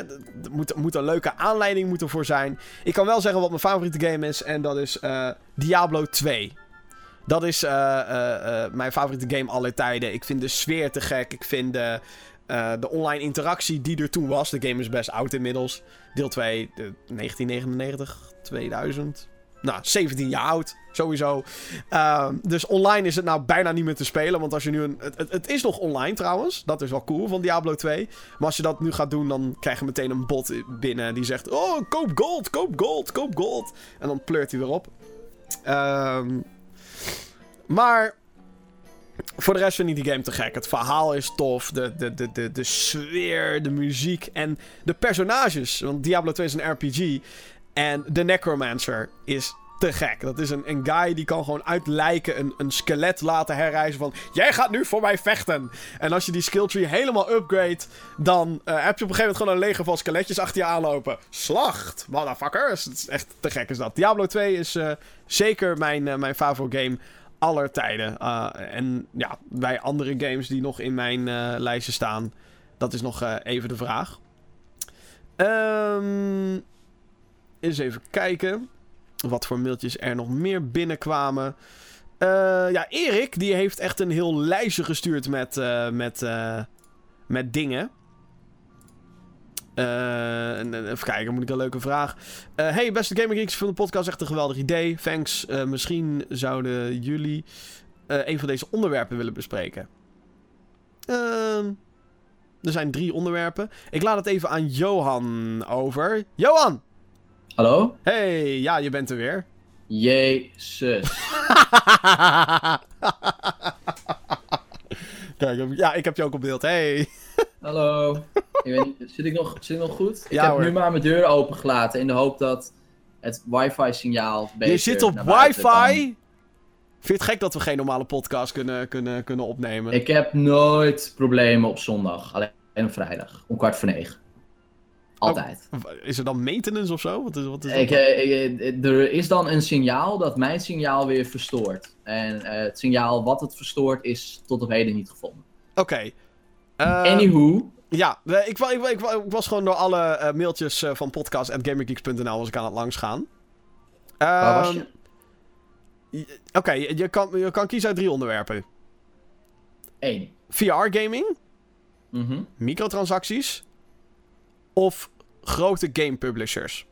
Speaker 1: moet, moet, een leuke aanleiding moeten voor zijn. Ik kan wel zeggen wat mijn favoriete game is. En dat is uh, Diablo 2. Dat is mijn favoriete game aller tijden. Ik vind de sfeer te gek. Ik vind de, de online interactie die er toen was. De game is best oud inmiddels. Deel 2, 1999, 2000. nou, 17 jaar oud. Sowieso. Ehm, dus online is het nou bijna niet meer te spelen. Want als je nu een. Het, het, is nog online trouwens. Dat is wel cool van Diablo 2. Maar als je dat nu gaat doen, dan krijg je meteen een bot binnen die zegt: Oh, koop gold, koop gold, koop gold. En dan pleurt hij weer op. Ehm, maar. Voor de rest vind ik die game te gek. Het verhaal is tof. De, de, de, de, de sfeer, de muziek en de personages. Want Diablo 2 is een RPG. En de Necromancer is te gek. Dat is een, een guy die kan gewoon uit lijken een, een skelet laten herreizen van... Jij gaat nu voor mij vechten. En als je die skilltree helemaal upgrade... dan uh, heb je op een gegeven moment gewoon een leger van skeletjes achter je aanlopen. Slacht, motherfuckers. Het is echt te gek is dat. Diablo 2 is uh, zeker mijn, uh, mijn favoriete game aller tijden. en ja, bij andere games die nog in mijn lijstje staan... dat is nog even de vraag. Ehm... Eens even kijken wat voor mailtjes er nog meer binnenkwamen. Uh, ja, Erik, die heeft echt een heel lijstje gestuurd met, uh, met, uh, met dingen. even kijken, moet ik een leuke vraag. hey, beste Gamer Geeks, van de podcast echt een geweldig idee. Thanks. misschien zouden jullie een van deze onderwerpen willen bespreken. Ehm, er zijn drie onderwerpen. Ik laat het even aan Johan over. Johan!
Speaker 2: Hallo?
Speaker 1: Hey, ja, je bent er weer.
Speaker 2: Jezus.
Speaker 1: Kijk, ja, ik heb je ook op beeld. Hey.
Speaker 2: Hallo. Ik weet zit, ik nog, zit ik nog goed? Ik heb nu maar mijn deur opengelaten in de hoop dat het wifi-signaal beter
Speaker 1: Je zit op wifi? Vind je het gek dat we geen normale podcast kunnen, kunnen, kunnen opnemen?
Speaker 2: Ik heb nooit problemen op zondag. Alleen op vrijdag. Om kwart voor negen. Altijd.
Speaker 1: Oh, is er dan maintenance of zo? Wat is, wat is
Speaker 2: ik, eh, er is dan een signaal dat mijn signaal weer verstoort. En uh, het signaal wat het verstoort is tot op heden niet gevonden.
Speaker 1: Oké. Okay.
Speaker 2: Uh, Anywho.
Speaker 1: Ja, ik, ik, ik, ik, was gewoon door alle uh, mailtjes van podcast.gamergeeks.nl was ik aan het langs gaan.
Speaker 2: Waar was je?
Speaker 1: Oké, okay, je, kan, je kan kiezen uit drie onderwerpen.
Speaker 2: Eén.
Speaker 1: VR-gaming.
Speaker 2: Mm -hmm.
Speaker 1: Microtransacties. Of grote game publishers.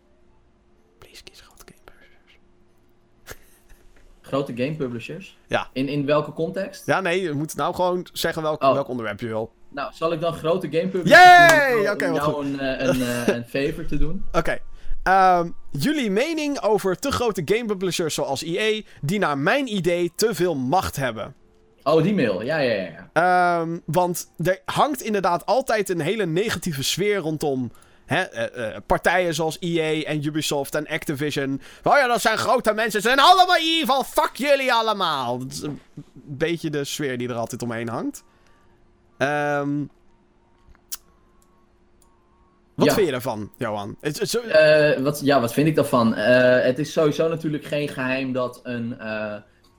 Speaker 1: Please kies grote game publishers.
Speaker 2: grote game publishers?
Speaker 1: Ja.
Speaker 2: In, in welke context?
Speaker 1: Ja, nee, je moet nou gewoon zeggen welk, oh. welk onderwerp je wil.
Speaker 2: Nou, zal ik dan grote game publishers
Speaker 1: Yay! doen?
Speaker 2: Oké, okay, jou een, eh, een, een, eh, een favor te doen?
Speaker 1: Oké. Okay. Um, ehm, jullie mening over te grote game publishers zoals EA, die naar mijn idee te veel macht hebben.
Speaker 2: Oh, die mail. Ja, ja,
Speaker 1: ja. Um, want er hangt inderdaad altijd een hele negatieve sfeer rondom hè, uh, uh, partijen zoals EA en Ubisoft en Activision. Oh ja, dat zijn grote mensen. Ze zijn allemaal evil. Fuck jullie allemaal. Dat is een beetje de sfeer die er altijd omheen hangt. Um, wat
Speaker 2: ja.
Speaker 1: vind je daarvan, Johan?
Speaker 2: Uh, wat, ja, wat vind ik daarvan? het is sowieso natuurlijk geen geheim dat een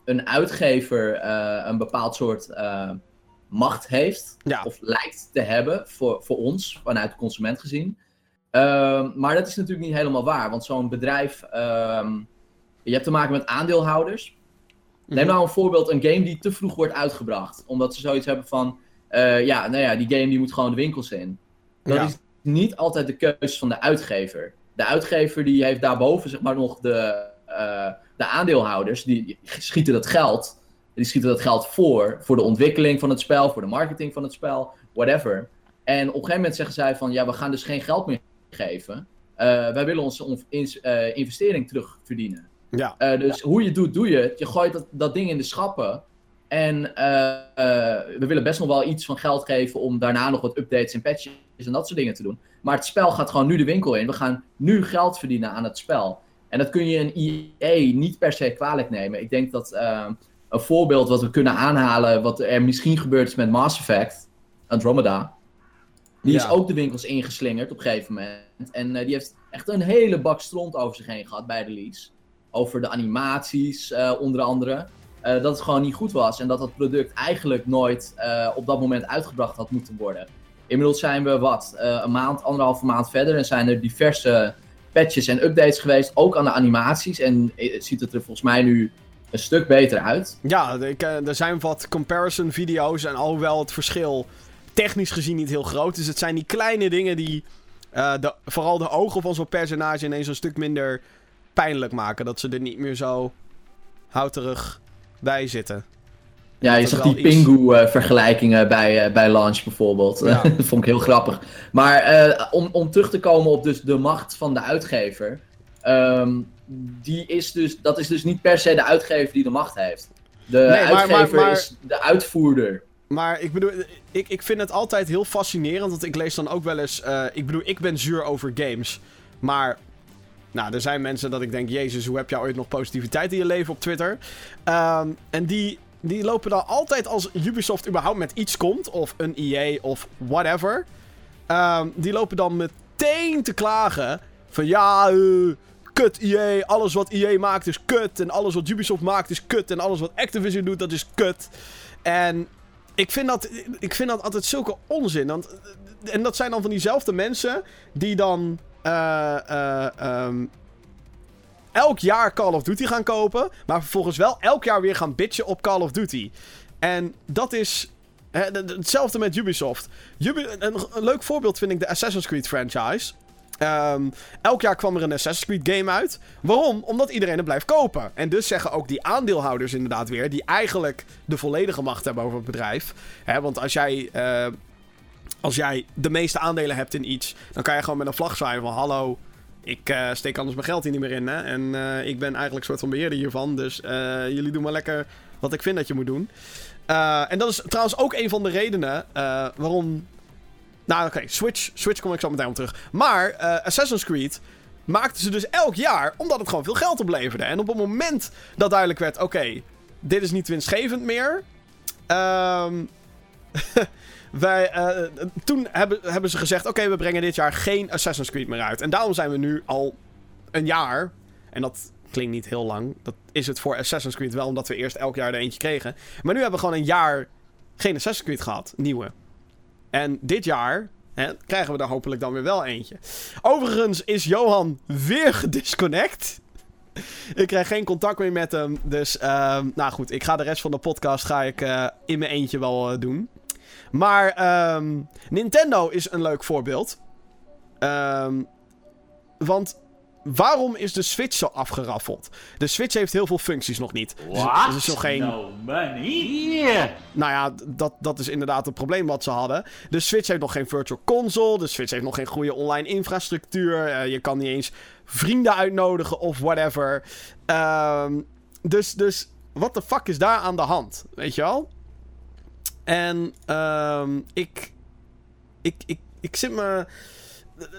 Speaker 2: een uitgever een bepaald soort macht heeft.
Speaker 1: Ja.
Speaker 2: Of lijkt te hebben voor, voor ons, vanuit de consument gezien. Uh, maar dat is natuurlijk niet helemaal waar. Want zo'n bedrijf. Ehm, je hebt te maken met aandeelhouders. Neem nou een voorbeeld: een game die te vroeg wordt uitgebracht. Omdat ze zoiets hebben van. Uh, ja, nou ja, die game die moet gewoon de winkels in. Dat ja. is niet altijd de keuze van de uitgever. De uitgever die heeft daarboven zeg maar nog de de aandeelhouders, die schieten dat geld. Die schieten dat geld voor. Voor de ontwikkeling van het spel, voor de marketing van het spel, whatever. En op een gegeven moment zeggen zij van, ja, we gaan dus geen geld meer geven. Uh, wij willen onze uh, investering terugverdienen.
Speaker 1: Ja.
Speaker 2: Uh, dus hoe je doet, doe je het. Je gooit dat, dat ding in de schappen. En we willen best nog wel iets van geld geven om daarna nog wat updates en patches en dat soort dingen te doen. Maar het spel gaat gewoon nu de winkel in. We gaan nu geld verdienen aan het spel. En dat kun je een EA niet per se kwalijk nemen. Ik denk dat uh, een voorbeeld wat we kunnen aanhalen, wat er misschien gebeurd is met Mass Effect, Andromeda. Die is ook de winkels ingeslingerd op een gegeven moment. En uh, die heeft echt een hele bak stront over zich heen gehad bij release. Over de animaties, uh, onder andere. dat het gewoon niet goed was. En dat dat product eigenlijk nooit op dat moment uitgebracht had moeten worden. Inmiddels zijn we wat, een maand, anderhalve maand verder. En zijn er diverse patches en updates geweest, ook aan de animaties. En ziet het er volgens mij nu een stuk beter uit.
Speaker 1: Ja, ik, er zijn wat comparison video's en alhoewel het verschil technisch gezien niet heel groot is, het zijn die kleine dingen die uh, de, vooral de ogen van zo'n personage ineens een stuk minder pijnlijk maken. Dat ze er niet meer zo houterig bij zitten.
Speaker 2: Ja, je zag die Pingu-vergelijkingen bij, uh, bij Launch bijvoorbeeld. dat vond ik heel grappig. Maar om, om terug te komen op dus de macht van de uitgever. Ehm, die is dus, dat is dus niet per se de uitgever die de macht heeft. De uitgever is de uitvoerder.
Speaker 1: Maar ik bedoel, ik, ik vind het altijd heel fascinerend. Want ik lees dan ook wel eens. Uh, ik bedoel, ik ben zuur over games. Maar. Nou, er zijn mensen dat ik denk: Jezus, hoe heb jij ooit nog positiviteit in je leven op Twitter? Um, en die, die lopen dan altijd als Ubisoft überhaupt met iets komt. Of een EA of whatever. Um, die lopen dan meteen te klagen. Van ja, uh, kut EA. Alles wat EA maakt is kut. En alles wat Ubisoft maakt is kut. En alles wat Activision doet, dat is kut. En ik vind, dat, ik vind dat altijd zulke onzin. Want, en dat zijn dan van diezelfde mensen die dan uh, uh, um, elk jaar Call of Duty gaan kopen. Maar vervolgens wel elk jaar weer gaan bitchen op Call of Duty. En dat is hetzelfde met Ubisoft. Ubi een, leuk voorbeeld vind ik de Assassin's Creed franchise. Um, elk jaar kwam er een Assassin's Creed game uit. Waarom? Omdat iedereen het blijft kopen. En dus zeggen ook die aandeelhouders inderdaad weer, die eigenlijk de volledige macht hebben over het bedrijf. Hè, want als jij, uh, als jij de meeste aandelen hebt in iets, dan kan je gewoon met een vlag zwaaien van hallo. Ik uh, steek anders mijn geld hier niet meer in. Hè? En uh, ik ben eigenlijk een soort van beheerder hiervan. Dus jullie doen maar lekker wat ik vind dat je moet doen. en dat is trouwens ook een van de redenen waarom nou, oké, Switch, Switch kom ik zo meteen op terug. Maar uh, Assassin's Creed maakten ze dus elk jaar omdat het gewoon veel geld opleverde. En op het moment dat duidelijk werd: oké, dit is niet winstgevend meer. Um, wij, uh, toen hebben, hebben ze gezegd: oké, we brengen dit jaar geen Assassin's Creed meer uit. En daarom zijn we nu al een jaar. En dat klinkt niet heel lang. Dat is het voor Assassin's Creed wel, omdat we eerst elk jaar er eentje kregen. Maar nu hebben we gewoon een jaar geen Assassin's Creed gehad, nieuwe. En dit jaar hè, krijgen we er hopelijk dan weer wel eentje. Overigens is Johan weer gedisconnect. ik krijg geen contact meer met hem. Dus, uh, nou goed, ik ga de rest van de podcast ga ik, uh, in mijn eentje wel uh, doen. Maar um, Nintendo is een leuk voorbeeld. Um, want Waarom is de Switch zo afgeraffeld? De Switch heeft heel veel functies nog niet.
Speaker 3: What? Dus, nog geen... No money?
Speaker 1: Nou ja, dat, dat is inderdaad het probleem wat ze hadden. De Switch heeft nog geen virtual console. De Switch heeft nog geen goede online infrastructuur. Uh, je kan niet eens vrienden uitnodigen of whatever. Um, dus, dus, wat de fuck is daar aan de hand? Weet je wel? En um, ik, ik, ik, ik zit me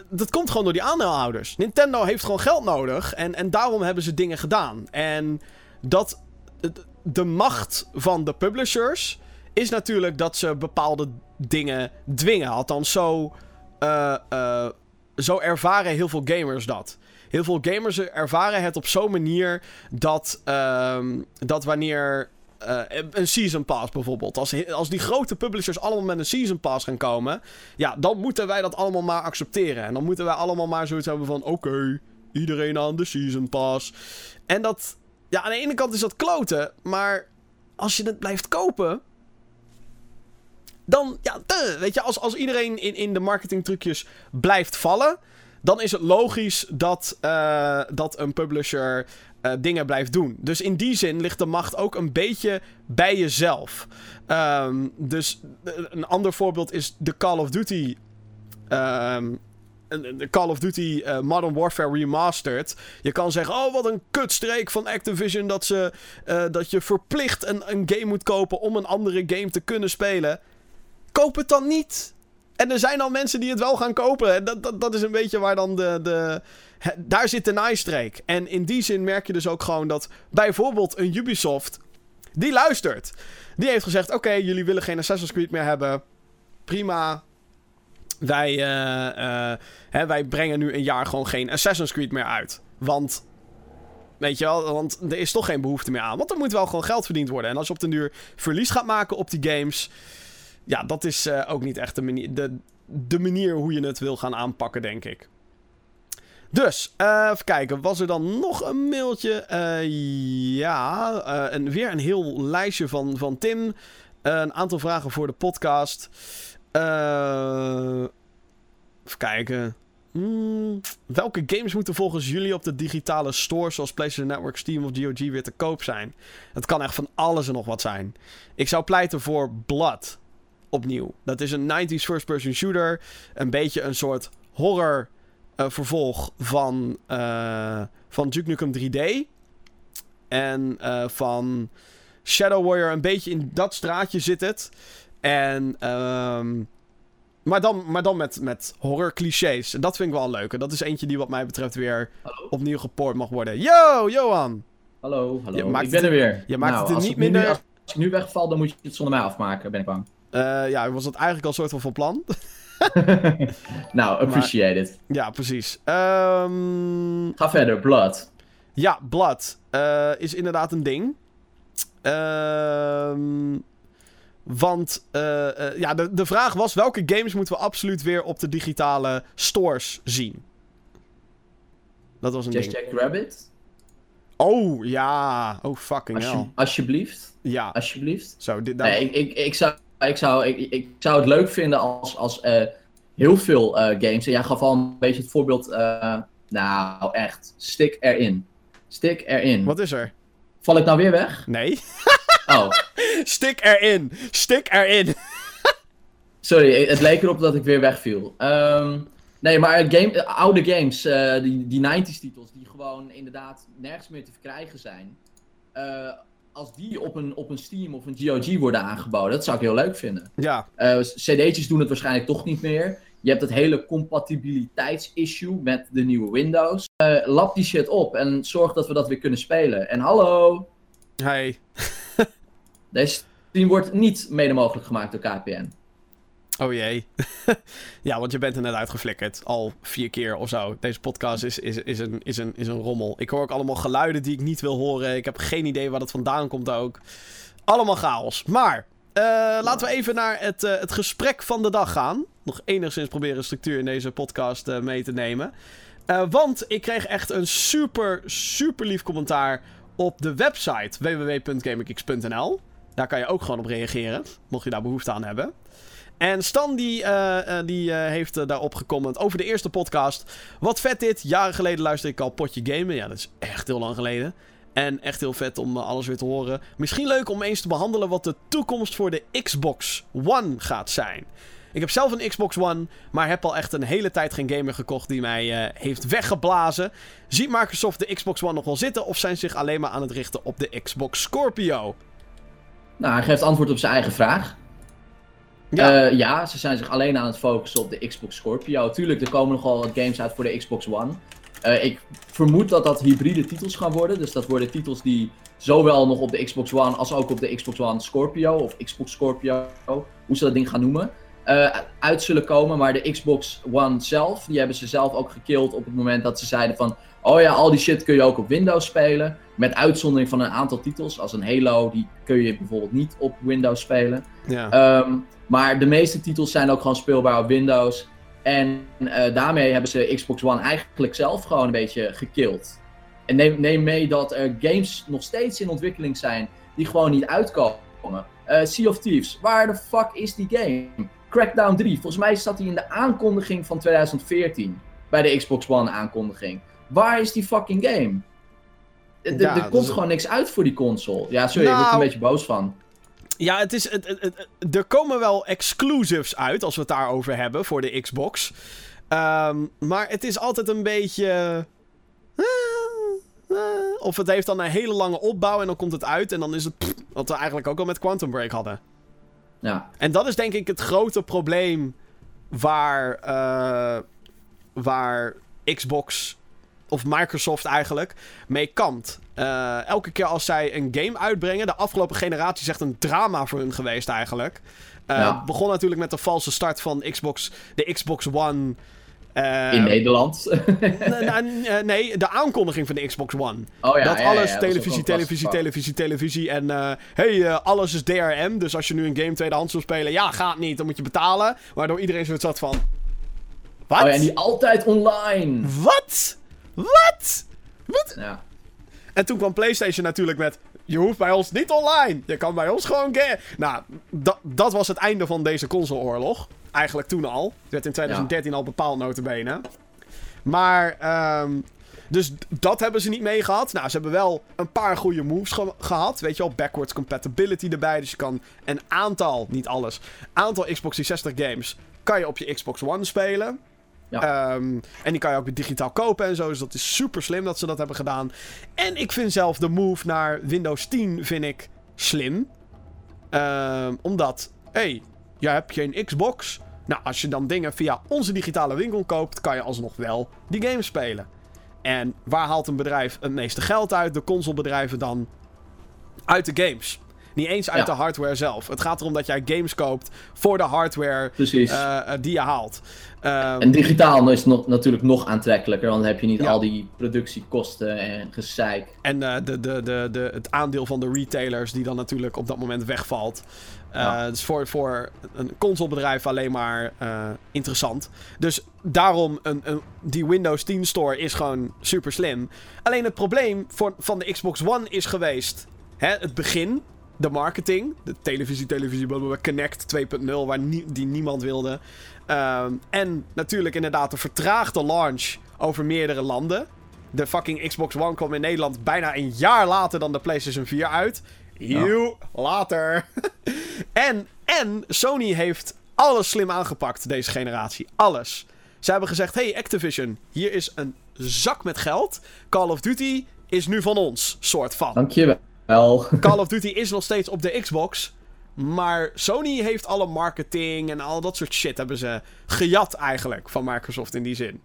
Speaker 1: dat komt gewoon door die aandeelhouders. Nintendo heeft gewoon geld nodig. En, en daarom hebben ze dingen gedaan. En dat. De macht van de publishers. Is natuurlijk dat ze bepaalde dingen dwingen. Althans, zo. Uh, uh, zo ervaren heel veel gamers dat. Heel veel gamers ervaren het op zo'n manier dat, uh, dat wanneer uh, een Season Pass bijvoorbeeld. Als, als die grote publishers allemaal met een Season Pass gaan komen. Ja, dan moeten wij dat allemaal maar accepteren. En dan moeten wij allemaal maar zoiets hebben van: oké, iedereen aan de Season Pass. En dat. Ja, aan de ene kant is dat kloten. Maar als je het blijft kopen. Dan, ja, weet je, als, als iedereen in, in de marketingtrucjes blijft vallen dan is het logisch dat, uh, dat een publisher uh, dingen blijft doen. Dus in die zin ligt de macht ook een beetje bij jezelf. Um, dus eh, een ander voorbeeld is de Call of Duty. Um, de Call of Duty uh, Modern Warfare Remastered. Je kan zeggen: Oh, wat een kutstreek van Activision. Dat, ze, dat je verplicht een, een game moet kopen om een andere game te kunnen spelen. Koop het dan niet. En er zijn al mensen die het wel gaan kopen. Dat, dat, dat is een beetje waar dan de. de daar zit de naaistreek. En in die zin merk je dus ook gewoon dat bijvoorbeeld een Ubisoft. Die luistert. Die heeft gezegd: Oké, jullie willen geen Assassin's Creed meer hebben. Prima. Wij, uh, uh, hè, wij brengen nu een jaar gewoon geen Assassin's Creed meer uit. Want Weet je wel, want er is toch geen behoefte meer aan. Want er moet wel gewoon geld verdiend worden. En als je op den duur verlies gaat maken op die games ja, dat is uh, ook niet echt de manier, de, de manier hoe je het wil gaan aanpakken, denk ik. Dus, uh, even kijken. Was er dan nog een mailtje? Uh, ja, en weer een heel lijstje van, van Tim. een aantal vragen voor de podcast. even kijken. Mm, welke games moeten volgens jullie op de digitale stores zoals PlayStation Network, Steam of GOG weer te koop zijn? Het kan echt van alles en nog wat zijn. Ik zou pleiten voor Blood. Opnieuw. Dat is een 90s first-person shooter. Een beetje een soort horror uh, vervolg van, uh, van Duke Nukem 3D. En uh, van Shadow Warrior. Een beetje in dat straatje zit het. En... Um, maar dan, maar dan met, met horror clichés. En dat vind ik wel leuk. En dat is eentje die wat mij betreft weer hallo? opnieuw gepoord mag worden. Yo, Johan!
Speaker 2: Hallo, hallo. ik ben er weer.
Speaker 1: Je maakt nou, het er niet minder...
Speaker 2: Nu, als ik nu wegval, dan moet je het zonder mij afmaken, ben ik bang.
Speaker 1: Uh, ja, was dat eigenlijk al soort van van plan.
Speaker 2: nou, appreciate it.
Speaker 1: Ja, precies. Um...
Speaker 2: Ga verder, Blood.
Speaker 1: Ja, Blood uh, is inderdaad een ding. Ehm... Want uh, uh, ja, de, de vraag was: welke games moeten we absoluut weer op de digitale stores zien? Dat was een
Speaker 2: Just
Speaker 1: ding.
Speaker 2: Jack Rabbit?
Speaker 1: Oh ja, oh fucking
Speaker 2: Alsje
Speaker 1: hell.
Speaker 2: Alsjeblieft.
Speaker 1: Ja.
Speaker 2: Alsjeblieft.
Speaker 1: Zo, dit,
Speaker 2: nee, ik, ik, ik, zou, ik, zou, ik, ik zou het leuk vinden als, als uh, heel veel games. En jij gaf al een beetje het voorbeeld. nou, echt. Stik erin. Stik erin.
Speaker 1: Wat is er?
Speaker 2: Val ik nou weer weg?
Speaker 1: Nee.
Speaker 2: Oh.
Speaker 1: Stik erin. Stik erin.
Speaker 2: Sorry, het leek erop dat ik weer wegviel. Um, nee, maar game, oude games, die, die 90s titels, die gewoon inderdaad nergens meer te verkrijgen zijn. Uh, als die op een, op een Steam of een GOG worden aangeboden, dat zou ik heel leuk vinden.
Speaker 1: Ja.
Speaker 2: Uh, CD'tjes doen het waarschijnlijk toch niet meer. Je hebt het hele compatibiliteitsissue met de nieuwe Windows. lap die shit op en zorg dat we dat weer kunnen spelen. En hallo!
Speaker 1: Hey.
Speaker 2: Deze stream wordt niet mede mogelijk gemaakt door KPN.
Speaker 1: Oh jee. ja, want je bent er net uitgeflikkerd. Al vier keer of zo. Deze podcast is, is, is, een, is, een, is een rommel. Ik hoor ook allemaal geluiden die ik niet wil horen. Ik heb geen idee waar dat vandaan komt ook. Allemaal chaos. Maar uh, laten we even naar het, uh, het gesprek van de dag gaan. Nog enigszins proberen structuur in deze podcast uh, mee te nemen. want ik kreeg echt een super, super lief commentaar op de website www.gamergeeks.nl. Daar kan je ook gewoon op reageren, mocht je daar behoefte aan hebben. En Stan die, uh, uh, die uh, heeft daarop gecomment over de eerste podcast. Wat vet dit. Jaren geleden luisterde ik al Potje Gamen. Ja, dat is echt heel lang geleden. En echt heel vet om alles weer te horen. Misschien leuk om eens te behandelen wat de toekomst voor de Xbox One gaat zijn. Ik heb zelf een Xbox One, maar heb al echt een hele tijd geen gamer gekocht die mij heeft weggeblazen. Ziet Microsoft de Xbox One nog wel zitten of zijn ze zich alleen maar aan het richten op de Xbox Scorpio?
Speaker 2: Nou, hij geeft antwoord op zijn eigen vraag. Ja. Uh, ja, ze zijn zich alleen aan het focussen op de Xbox Scorpio. Tuurlijk, er komen nogal wat games uit voor de Xbox One. Uh, ik vermoed dat dat hybride titels gaan worden. Dus dat worden titels die zowel nog op de Xbox One als ook op de Xbox One Scorpio of Xbox Scorpio, hoe ze dat ding gaan noemen, uh, uit zullen komen. Maar de Xbox One zelf, die hebben ze zelf ook gekild op het moment dat ze zeiden van... Oh ja, al die shit kun je ook op Windows spelen. Met uitzondering van een aantal titels. Als een Halo, die kun je bijvoorbeeld niet op Windows spelen.
Speaker 1: Ja.
Speaker 2: Um, maar de meeste titels zijn ook gewoon speelbaar op Windows. En uh, daarmee hebben ze Xbox One eigenlijk zelf gewoon een beetje gekild. En neem, neem mee dat er games nog steeds in ontwikkeling zijn die gewoon niet uitkomen. Uh, sea of Thieves, waar de fuck is die game? Crackdown 3, volgens mij zat die in de aankondiging van 2014. Bij de Xbox One aankondiging. Waar is die fucking game? Ja, er komt gewoon niks uit voor die console. Ja, sorry, nou, ik word er een beetje boos van.
Speaker 1: Ja, het is, het, het, het, er komen wel exclusives uit als we het daarover hebben voor de Xbox. Um, maar het is altijd een beetje. Uh, uh, of het heeft dan een hele lange opbouw en dan komt het uit en dan is het. Pff, wat we eigenlijk ook al met Quantum Break hadden.
Speaker 2: Ja.
Speaker 1: En dat is denk ik het grote probleem waar. Uh, waar Xbox of Microsoft eigenlijk, mee kampt. Uh, elke keer als zij een game uitbrengen, de afgelopen generatie is echt een drama voor hun geweest eigenlijk. Uh, ja. begon natuurlijk met de valse start van Xbox, de Xbox One.
Speaker 2: Uh, in Nederland?
Speaker 1: nee, de aankondiging van de Xbox One.
Speaker 2: Oh, ja,
Speaker 1: dat
Speaker 2: ja,
Speaker 1: alles
Speaker 2: ja,
Speaker 1: televisie, televisie, televisie, televisie. En hey, alles is DRM. Dus als je nu een game tweedehands wil spelen, ja, gaat niet. Dan moet je betalen. Waardoor iedereen zo zat van. Wat?
Speaker 2: Oh ja, die altijd online.
Speaker 1: Wat? Wat? Wat?
Speaker 2: Ja.
Speaker 1: En toen kwam PlayStation natuurlijk met. Je hoeft bij ons niet online. Je kan bij ons gewoon game. Nou, dat, dat was het einde van deze consoleoorlog. Eigenlijk toen al. Het werd in 2013 ja. al bepaald, notabene. Maar, um, dus dat hebben ze niet mee gehad. Nou, ze hebben wel een paar goede moves gehad. Weet je wel, backwards compatibility erbij. Dus je kan een aantal, niet alles, aantal Xbox 360 games kan je op je Xbox One spelen. Ja. Um, en die kan je ook digitaal kopen en zo. Dus dat is super slim dat ze dat hebben gedaan. En ik vind zelf de move naar Windows 10 vind ik slim. Um, omdat, hé, hey, je hebt geen Xbox. Nou, als je dan dingen via onze digitale winkel koopt, kan je alsnog wel die games spelen. En waar haalt een bedrijf het meeste geld uit? De consolebedrijven dan uit de games. Niet eens uit de hardware zelf. Het gaat erom dat jij games koopt voor de hardware uh, die je haalt.
Speaker 2: Um, en digitaal is nog, natuurlijk nog aantrekkelijker, want dan heb je niet al die productiekosten en gezeik.
Speaker 1: En uh, de, de, de, de, het aandeel van de retailers die dan natuurlijk op dat moment wegvalt. Uh, Dus voor, voor een consolebedrijf alleen maar interessant. Dus daarom een, een, die Windows 10 Store is gewoon super slim. Alleen het probleem voor, van de Xbox One is geweest... Hè, het begin de marketing. De televisie, televisie, blablabla, Connect 2.0, waar die niemand wilde. Um, en natuurlijk inderdaad de vertraagde launch over meerdere landen. De fucking Xbox One kwam in Nederland bijna een jaar later dan de PlayStation 4 uit. Heel later. en, en Sony heeft alles slim aangepakt deze generatie. Alles. Ze hebben gezegd: hey Activision, hier is een zak met geld. Call of Duty is nu van ons, soort van.
Speaker 2: Dankjewel.
Speaker 1: Call of Duty is nog steeds op de Xbox. Maar Sony heeft alle marketing en al dat soort shit hebben ze gejat eigenlijk van Microsoft in die zin.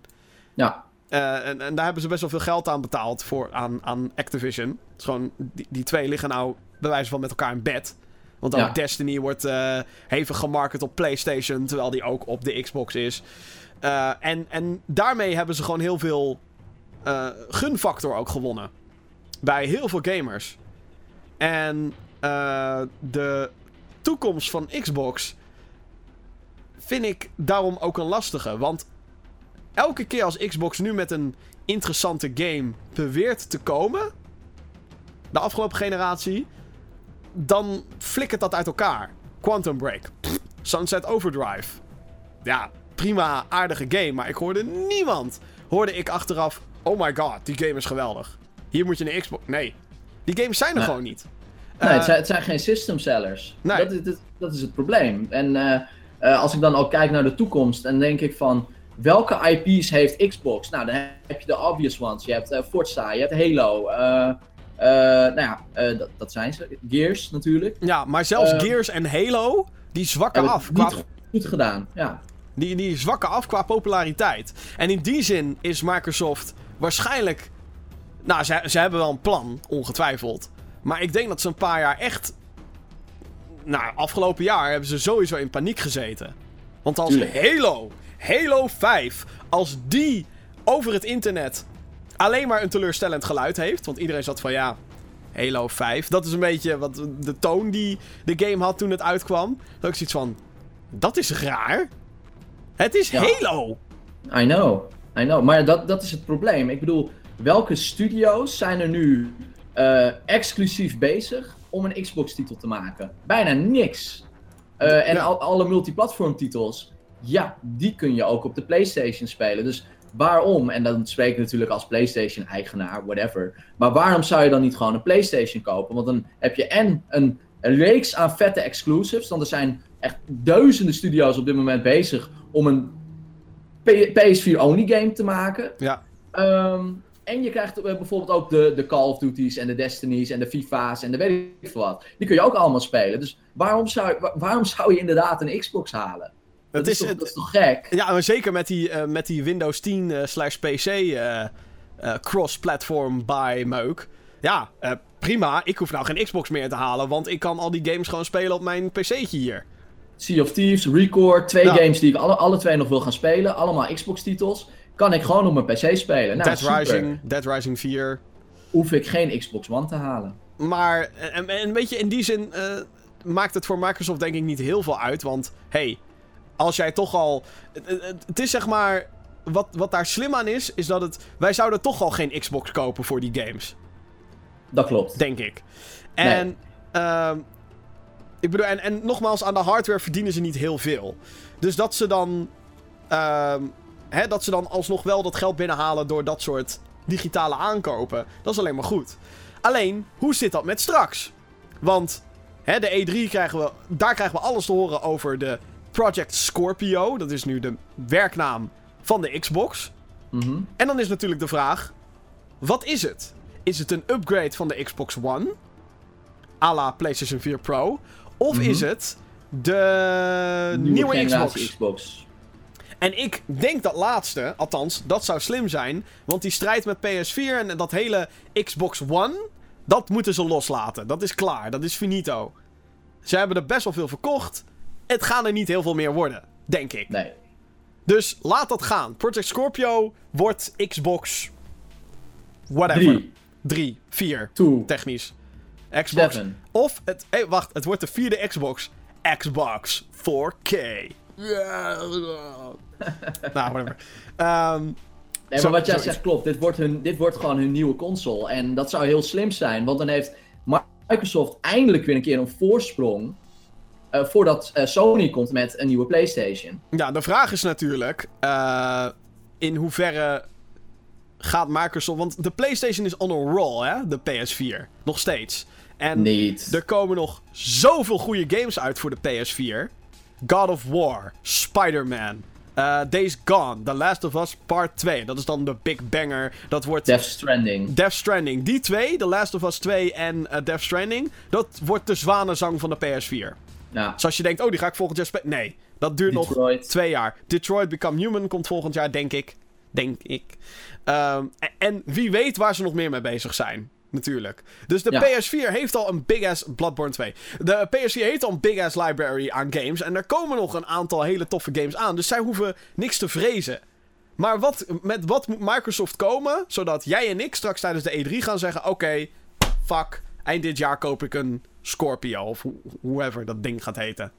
Speaker 2: Ja.
Speaker 1: Uh, en, en, daar hebben ze best wel veel geld aan betaald voor, aan, aan Activision. gewoon, die, die twee liggen nou bij wijze van met elkaar in bed. Want ook Destiny wordt uh, hevig gemarket op PlayStation, terwijl die ook op de Xbox is. Uh, en, en daarmee hebben ze gewoon heel veel gunfactor ook gewonnen. Bij heel veel gamers. En uh, de toekomst van Xbox vind ik daarom ook een lastige. Want elke keer als Xbox nu met een interessante game beweert te komen, de afgelopen generatie, dan flikkert dat uit elkaar. Quantum Break, Sunset Overdrive. Ja, prima, aardige game, maar ik hoorde niemand. Hoorde ik achteraf, oh my god, die game is geweldig. Hier moet je een Xbox... Nee, die games zijn er gewoon niet.
Speaker 2: Nee, het, eh, zijn, het zijn geen system sellers. Nee. Dat, dat, dat, is het probleem. En uh, uh, als ik dan ook kijk naar de toekomst, en denk ik van welke IP's heeft Xbox? Nou, dan heb je de obvious ones. Je hebt uh, Forza, je hebt Halo. nou ja, dat, dat, zijn ze. Gears natuurlijk.
Speaker 1: Ja, maar zelfs Gears en Halo, die zwakken af.
Speaker 2: Qua... goed gedaan, ja.
Speaker 1: Die, die zwakken af qua populariteit. En in die zin is Microsoft waarschijnlijk nou, ze, ze hebben wel een plan, ongetwijfeld. Maar ik denk dat ze een paar jaar echt. Nou, afgelopen jaar hebben ze sowieso in paniek gezeten. Want als Halo, Halo 5, als die over het internet alleen maar een teleurstellend geluid heeft. Want iedereen zat van ja, Halo 5. Dat is een beetje wat de toon die de game had toen het uitkwam. Dat ik zoiets van. Dat is raar. Het is Halo.
Speaker 2: I know. I know. Maar dat, dat is het probleem. Ik bedoel, welke studio's zijn er nu uh, exclusief bezig om een Xbox-titel te maken? Bijna niks. Uh, en al, alle multiplatform-titels, ja, die kun je ook op de PlayStation spelen. Dus waarom, en dan spreek ik natuurlijk als PlayStation-eigenaar, whatever. Maar waarom zou je dan niet gewoon een PlayStation kopen? Want dan heb je en een, een reeks aan vette exclusives. Want er zijn echt duizenden studio's op dit moment bezig om een PS4-only game te maken.
Speaker 1: Ja.
Speaker 2: Um, en je krijgt eh, bijvoorbeeld ook de, de Call of Duties en de Destinies en de FIFA's en de weet ik veel wat. Die kun je ook allemaal spelen. Dus waarom zou, waarom zou je inderdaad een Xbox halen? Dat, is, toch, dat is toch gek?
Speaker 1: Ja, maar zeker met die, uh, met die Windows 10 uh, slash PC uh, cross-platform buy meuk. Ja, prima. Ik hoef nou geen Xbox meer te halen, want ik kan al die games gewoon spelen op mijn PC'tje hier.
Speaker 2: Sea of Thieves, Record, twee games die ik alle, alle twee nog wil gaan spelen. Allemaal Xbox-titels kan ik gewoon op mijn PC spelen. Nou,
Speaker 1: Dead, Rising, Dead Rising 4.
Speaker 2: Hoef ik geen Xbox One te halen.
Speaker 1: Maar en, en weet je, in die zin uh, maakt het voor Microsoft denk ik niet heel veel uit. Want hey, als jij toch al. Het, is zeg maar. Wat, wat daar slim aan is, is dat het. Wij zouden toch al geen Xbox kopen voor die games.
Speaker 2: Dat klopt.
Speaker 1: Denk ik. En. Nee. Uh, ik bedoel, en, en nogmaals, aan de hardware verdienen ze niet heel veel. Dus dat ze dan. Uh, hè, dat ze dan alsnog wel dat geld binnenhalen door dat soort digitale aankopen. Dat is alleen maar goed. Alleen, hoe zit dat met straks? Want hè, de E3 krijgen we, daar krijgen we alles te horen over de Project Scorpio. Dat is nu de werknaam van de Xbox.
Speaker 2: Mhm.
Speaker 1: En dan is natuurlijk de vraag: wat is het? Is het een upgrade van de Xbox One? à la PlayStation 4 Pro? Of
Speaker 2: Mhm.
Speaker 1: is het de nieuwe,
Speaker 2: generatie
Speaker 1: Xbox?
Speaker 2: Xbox.
Speaker 1: En ik denk dat laatste, althans, dat zou slim zijn. Want die strijd met PS4 en dat hele Xbox One, dat moeten ze loslaten. Dat is klaar, dat is finito. Ze hebben er best wel veel verkocht. Het gaan er niet heel veel meer worden, denk ik.
Speaker 2: Nee.
Speaker 1: Dus laat dat gaan. Project Scorpio wordt Xbox. Whatever.
Speaker 2: 3,
Speaker 1: 3, 4,
Speaker 2: 2,
Speaker 1: technisch. Xbox.
Speaker 2: 7.
Speaker 1: Of het. Hey, wacht, het wordt de vierde Xbox. Xbox 4K. nou, whatever.
Speaker 2: Nee,
Speaker 1: Zo-
Speaker 2: maar wat jij zegt klopt. Dit wordt, hun, dit wordt gewoon hun nieuwe console. En dat zou heel slim zijn, want dan heeft Microsoft eindelijk weer een keer een voorsprong. eh, voordat eh, Sony komt met een nieuwe PlayStation.
Speaker 1: ja, de vraag is natuurlijk. eh, in hoeverre gaat Microsoft. Want de PlayStation is on a roll, hè? De PS4. Nog steeds. En
Speaker 2: Niet.
Speaker 1: er komen nog zoveel goede games uit voor de PS4. God of War, Spider-Man, eh, Days Gone, The Last of Us Part 2. Dat is dan de big banger. Dat wordt
Speaker 2: Death Stranding.
Speaker 1: Death Stranding. Die twee, The Last of Us 2 en eh, Death Stranding, dat wordt de zwanenzang van de PS4.
Speaker 2: Nou,
Speaker 1: Dus als je denkt, oh, die ga ik volgend jaar spelen. Nee, dat duurt nog twee jaar. Detroit Become Human komt volgend jaar, denk ik. Denk ik. Ehm, en, en wie weet waar ze nog meer mee bezig zijn. Natuurlijk. Dus de
Speaker 2: Ja.
Speaker 1: PS4 heeft al een big ass. Bloodborne 2. De PS4 heeft al een big ass library aan games. En er komen nog een aantal hele toffe games aan. Dus zij hoeven niks te vrezen. Maar wat, met wat moet Microsoft komen? Zodat jij en ik straks tijdens de E3 gaan zeggen: Oké, fuck. Eind dit jaar koop ik een Scorpio. Of hoe- whoever dat ding gaat heten.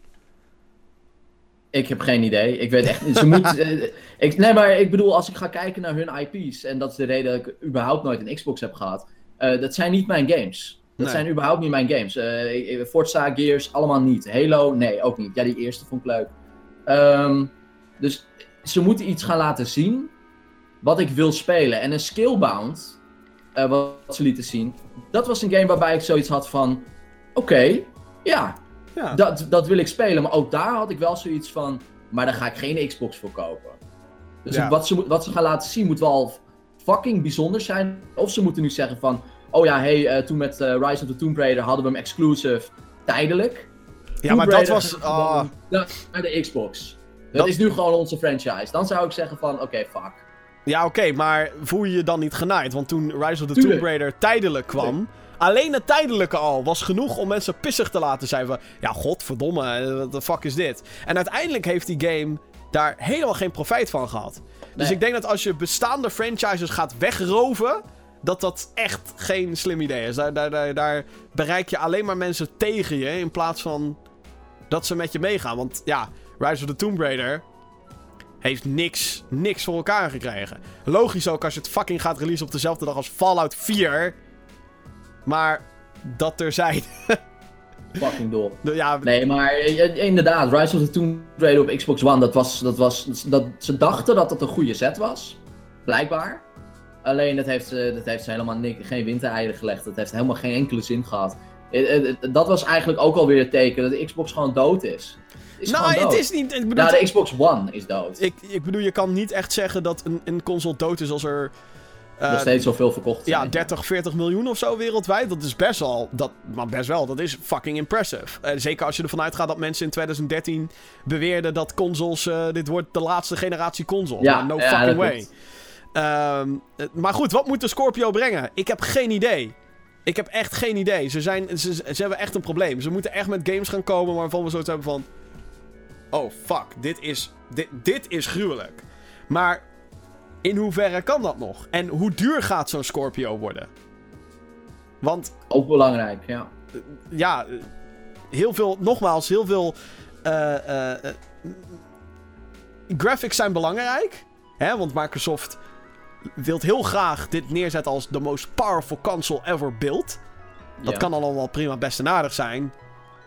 Speaker 2: Ik heb geen idee. Ik weet echt niet. Ze moet, eh, ik, nee, maar ik bedoel, als ik ga kijken naar hun IP's. En dat is de reden dat ik überhaupt nooit een Xbox heb gehad. Eh, dat zijn niet mijn games. Dat
Speaker 1: Nee.
Speaker 2: zijn überhaupt niet mijn games. Ik- Forza, Gears, allemaal niet. Halo, nee, ook niet. Ja, die eerste vond ik leuk. Ehm, dus ze moeten iets gaan laten zien. Wat ik wil spelen. En een Skillbound. eh, wat ze lieten zien. Dat was een game waarbij ik zoiets had van. Oké, ja,
Speaker 1: Ja.
Speaker 2: dat, dat wil ik spelen, maar ook daar had ik wel zoiets van. Maar daar ga ik geen Xbox voor kopen. Dus
Speaker 1: Ja.
Speaker 2: wat, ze, wat ze gaan laten zien moet wel fucking bijzonder zijn. Of ze moeten nu zeggen van. Oh ja, hey, eh, toen met eh, Rise of the Tomb Raider hadden we hem exclusive tijdelijk.
Speaker 1: ja, maar dat was. ah,
Speaker 2: gewoon naar de Xbox. Dat,
Speaker 1: Dat-
Speaker 2: is nu gewoon onze franchise. Dan zou ik zeggen van, oké, fuck.
Speaker 1: Ja, oké, maar voel je je dan niet genaaid? Want toen Rise of the
Speaker 2: Tuurlijk.
Speaker 1: Tomb Raider tijdelijk kwam... Alleen het tijdelijke al was genoeg om mensen pissig te laten zijn van... Ja, godverdomme, eh, wat de fuck is dit? En uiteindelijk heeft die game daar helemaal geen profijt van gehad. Dus
Speaker 2: Nee.
Speaker 1: ik denk dat als je bestaande franchises gaat wegroven... Dat dat echt geen slim idee is. Daar, daar, daar, daar bereik je alleen maar mensen tegen je... In plaats van dat ze met je meegaan. Want ja, Rise of the Tomb Raider heeft niks, niks voor elkaar gekregen. Logisch ook als je het fucking gaat releasen op dezelfde dag als Fallout 4. Maar dat er zijn.
Speaker 2: Fucking dol.
Speaker 1: ja,
Speaker 2: Nee, maar eh, inderdaad, Rise of the Tomb Raider op Xbox One, dat was, dat was, dat, ze dachten dat het een goede set was. Blijkbaar. Alleen, dat heeft, ze- dat heeft ze helemaal ni- geen wintereieren gelegd. Dat heeft helemaal geen enkele zin gehad. Eh, eh, eh, Dat was eigenlijk ook alweer het teken dat de Xbox gewoon dood is.
Speaker 1: Nou, het is niet. Ik bedoel,
Speaker 2: Ja, de Xbox One is dood.
Speaker 1: ik, ik bedoel, je kan niet echt zeggen dat een, een console dood is als er. Eh,
Speaker 2: Nog steeds zoveel verkocht
Speaker 1: ja,
Speaker 2: zijn.
Speaker 1: 30, 40 miljoen of zo wereldwijd. Dat is best wel. Dat, maar best wel, dat is fucking impressive. Eh, zeker als je ervan uitgaat dat mensen in 2013 beweerden dat consoles. eh, dit wordt de laatste generatie console.
Speaker 2: Ja,
Speaker 1: Nou, no
Speaker 2: ja,
Speaker 1: fucking way. Ehm, eh, maar goed, wat moet de Scorpio brengen? Ik heb geen idee. Ik heb echt geen idee. Ze, zijn, ze, ze hebben echt een probleem. Ze moeten echt met games gaan komen waarvan we zoiets hebben van... Oh, fuck. Dit is, dit, dit is gruwelijk. Maar in hoeverre kan dat nog? En hoe duur gaat zo'n Scorpio worden? Want
Speaker 2: Ook belangrijk, ja.
Speaker 1: ja, eh, heel veel, nogmaals, heel veel eh, eh, eh, graphics zijn belangrijk. Hè, want Microsoft wil heel graag dit neerzetten als de most powerful console ever built. Dat
Speaker 2: Ja.
Speaker 1: kan allemaal prima best en aardig zijn.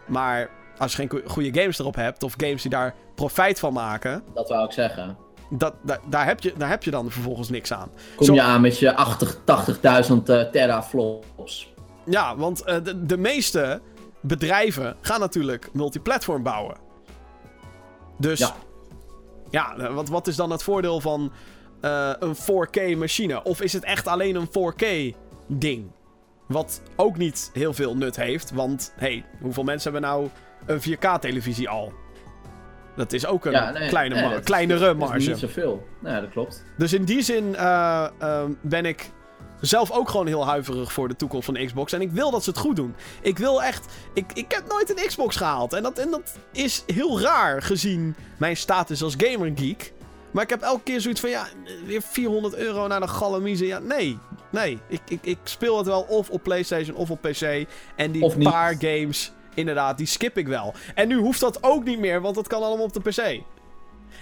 Speaker 1: Maar als je geen go- goede games erop hebt, of games die daar profijt van maken,
Speaker 2: Dat wou ik zeggen.
Speaker 1: Dat, daar, heb je, daar heb je dan vervolgens niks aan.
Speaker 2: Kom je aan met je 80, 80.000 uh, teraflops.
Speaker 1: Ja, want uh, de, de meeste bedrijven gaan natuurlijk multiplatform bouwen. Dus ja, ja wat, wat is dan het voordeel van uh, een 4K machine? Of is het echt alleen een 4K ding? Wat ook niet heel veel nut heeft, want hey, hoeveel mensen hebben nou een 4K-televisie al? Dat is ook een kleine nee, kleinere marge. Is
Speaker 2: niet zoveel. Nee, dat klopt.
Speaker 1: Dus in die zin uh, uh, ben ik zelf ook gewoon heel huiverig voor de toekomst van Xbox. En ik wil dat ze het goed doen. Ik wil echt. Ik, ik heb nooit een Xbox gehaald. En dat, en dat is heel raar gezien mijn status als gamergeek. Maar ik heb elke keer zoiets van, ja, weer 400 euro naar de galamiezen. Ja, nee. Nee. Ik, ik, ik speel het wel of op PlayStation of op PC. En die paar games, inderdaad, die skip ik wel. En nu hoeft dat ook niet meer, want dat kan allemaal op de PC.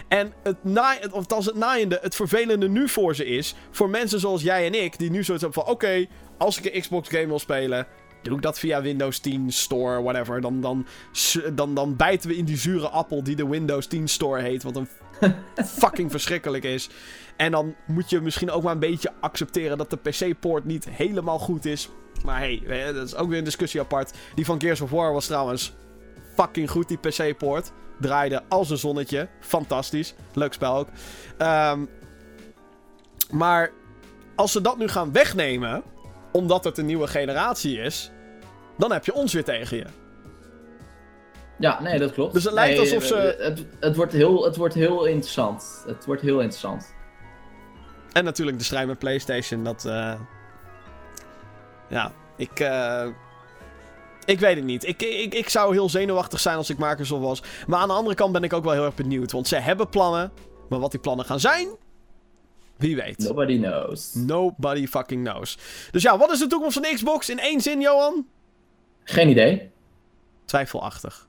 Speaker 1: En het, na of als het naaiende, het vervelende nu voor ze is, voor mensen zoals jij en ik, die nu zoiets hebben van: oké, als ik een Xbox game wil spelen, doe ik dat via Windows 10 Store, whatever. Dan, dan, dan, dan bijten we in die zure appel die de Windows 10 Store heet, wat een fucking verschrikkelijk is. En dan moet je misschien ook maar een beetje accepteren dat de PC-poort niet helemaal goed is. Maar hey, dat is ook weer een discussie apart. Die van Gears of War was trouwens fucking goed, die PC-poort draaide als een zonnetje. Fantastisch. Leuk spel ook. Um, maar als ze dat nu gaan wegnemen, omdat het een nieuwe generatie is, dan heb je ons weer tegen je.
Speaker 2: Ja, nee, dat klopt.
Speaker 1: Dus het lijkt alsof ze.
Speaker 2: Het, het, wordt heel, het wordt heel interessant. Het wordt heel interessant.
Speaker 1: En natuurlijk de strijd met PlayStation. Dat. Uh... Ja, ik. Uh... Ik weet het niet. Ik, ik, ik zou heel zenuwachtig zijn als ik Microsoft was. Maar aan de andere kant ben ik ook wel heel erg benieuwd. Want ze hebben plannen. Maar wat die plannen gaan zijn. Wie weet.
Speaker 2: Nobody knows.
Speaker 1: Nobody fucking knows. Dus ja, wat is de toekomst van Xbox in één zin, Johan?
Speaker 2: Geen idee.
Speaker 1: Twijfelachtig.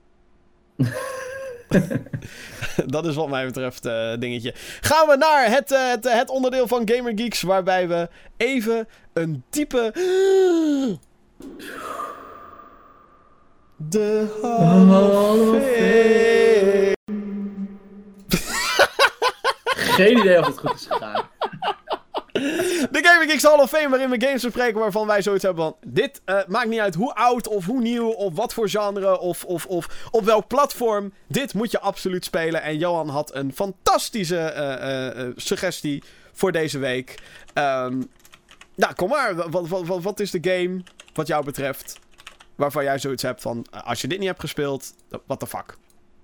Speaker 1: dat is wat mij betreft uh, dingetje. Gaan we naar het, uh, het, het onderdeel van Gamer Geeks. Waarbij we even een diepe. De Hall.
Speaker 2: Geen idee of het goed is gegaan.
Speaker 1: De Gaming Geeks Hall of Fame waarin we games bespreken waarvan wij zoiets hebben van... Dit uh, maakt niet uit hoe oud of hoe nieuw of wat voor genre of, of, of op welk platform. Dit moet je absoluut spelen. En Johan had een fantastische uh, uh, suggestie voor deze week. Um, nou, kom maar. Wat, wat, wat, wat is de game wat jou betreft? waarvan jij zoiets hebt van, eh, als je dit niet hebt gespeeld, what the fuck.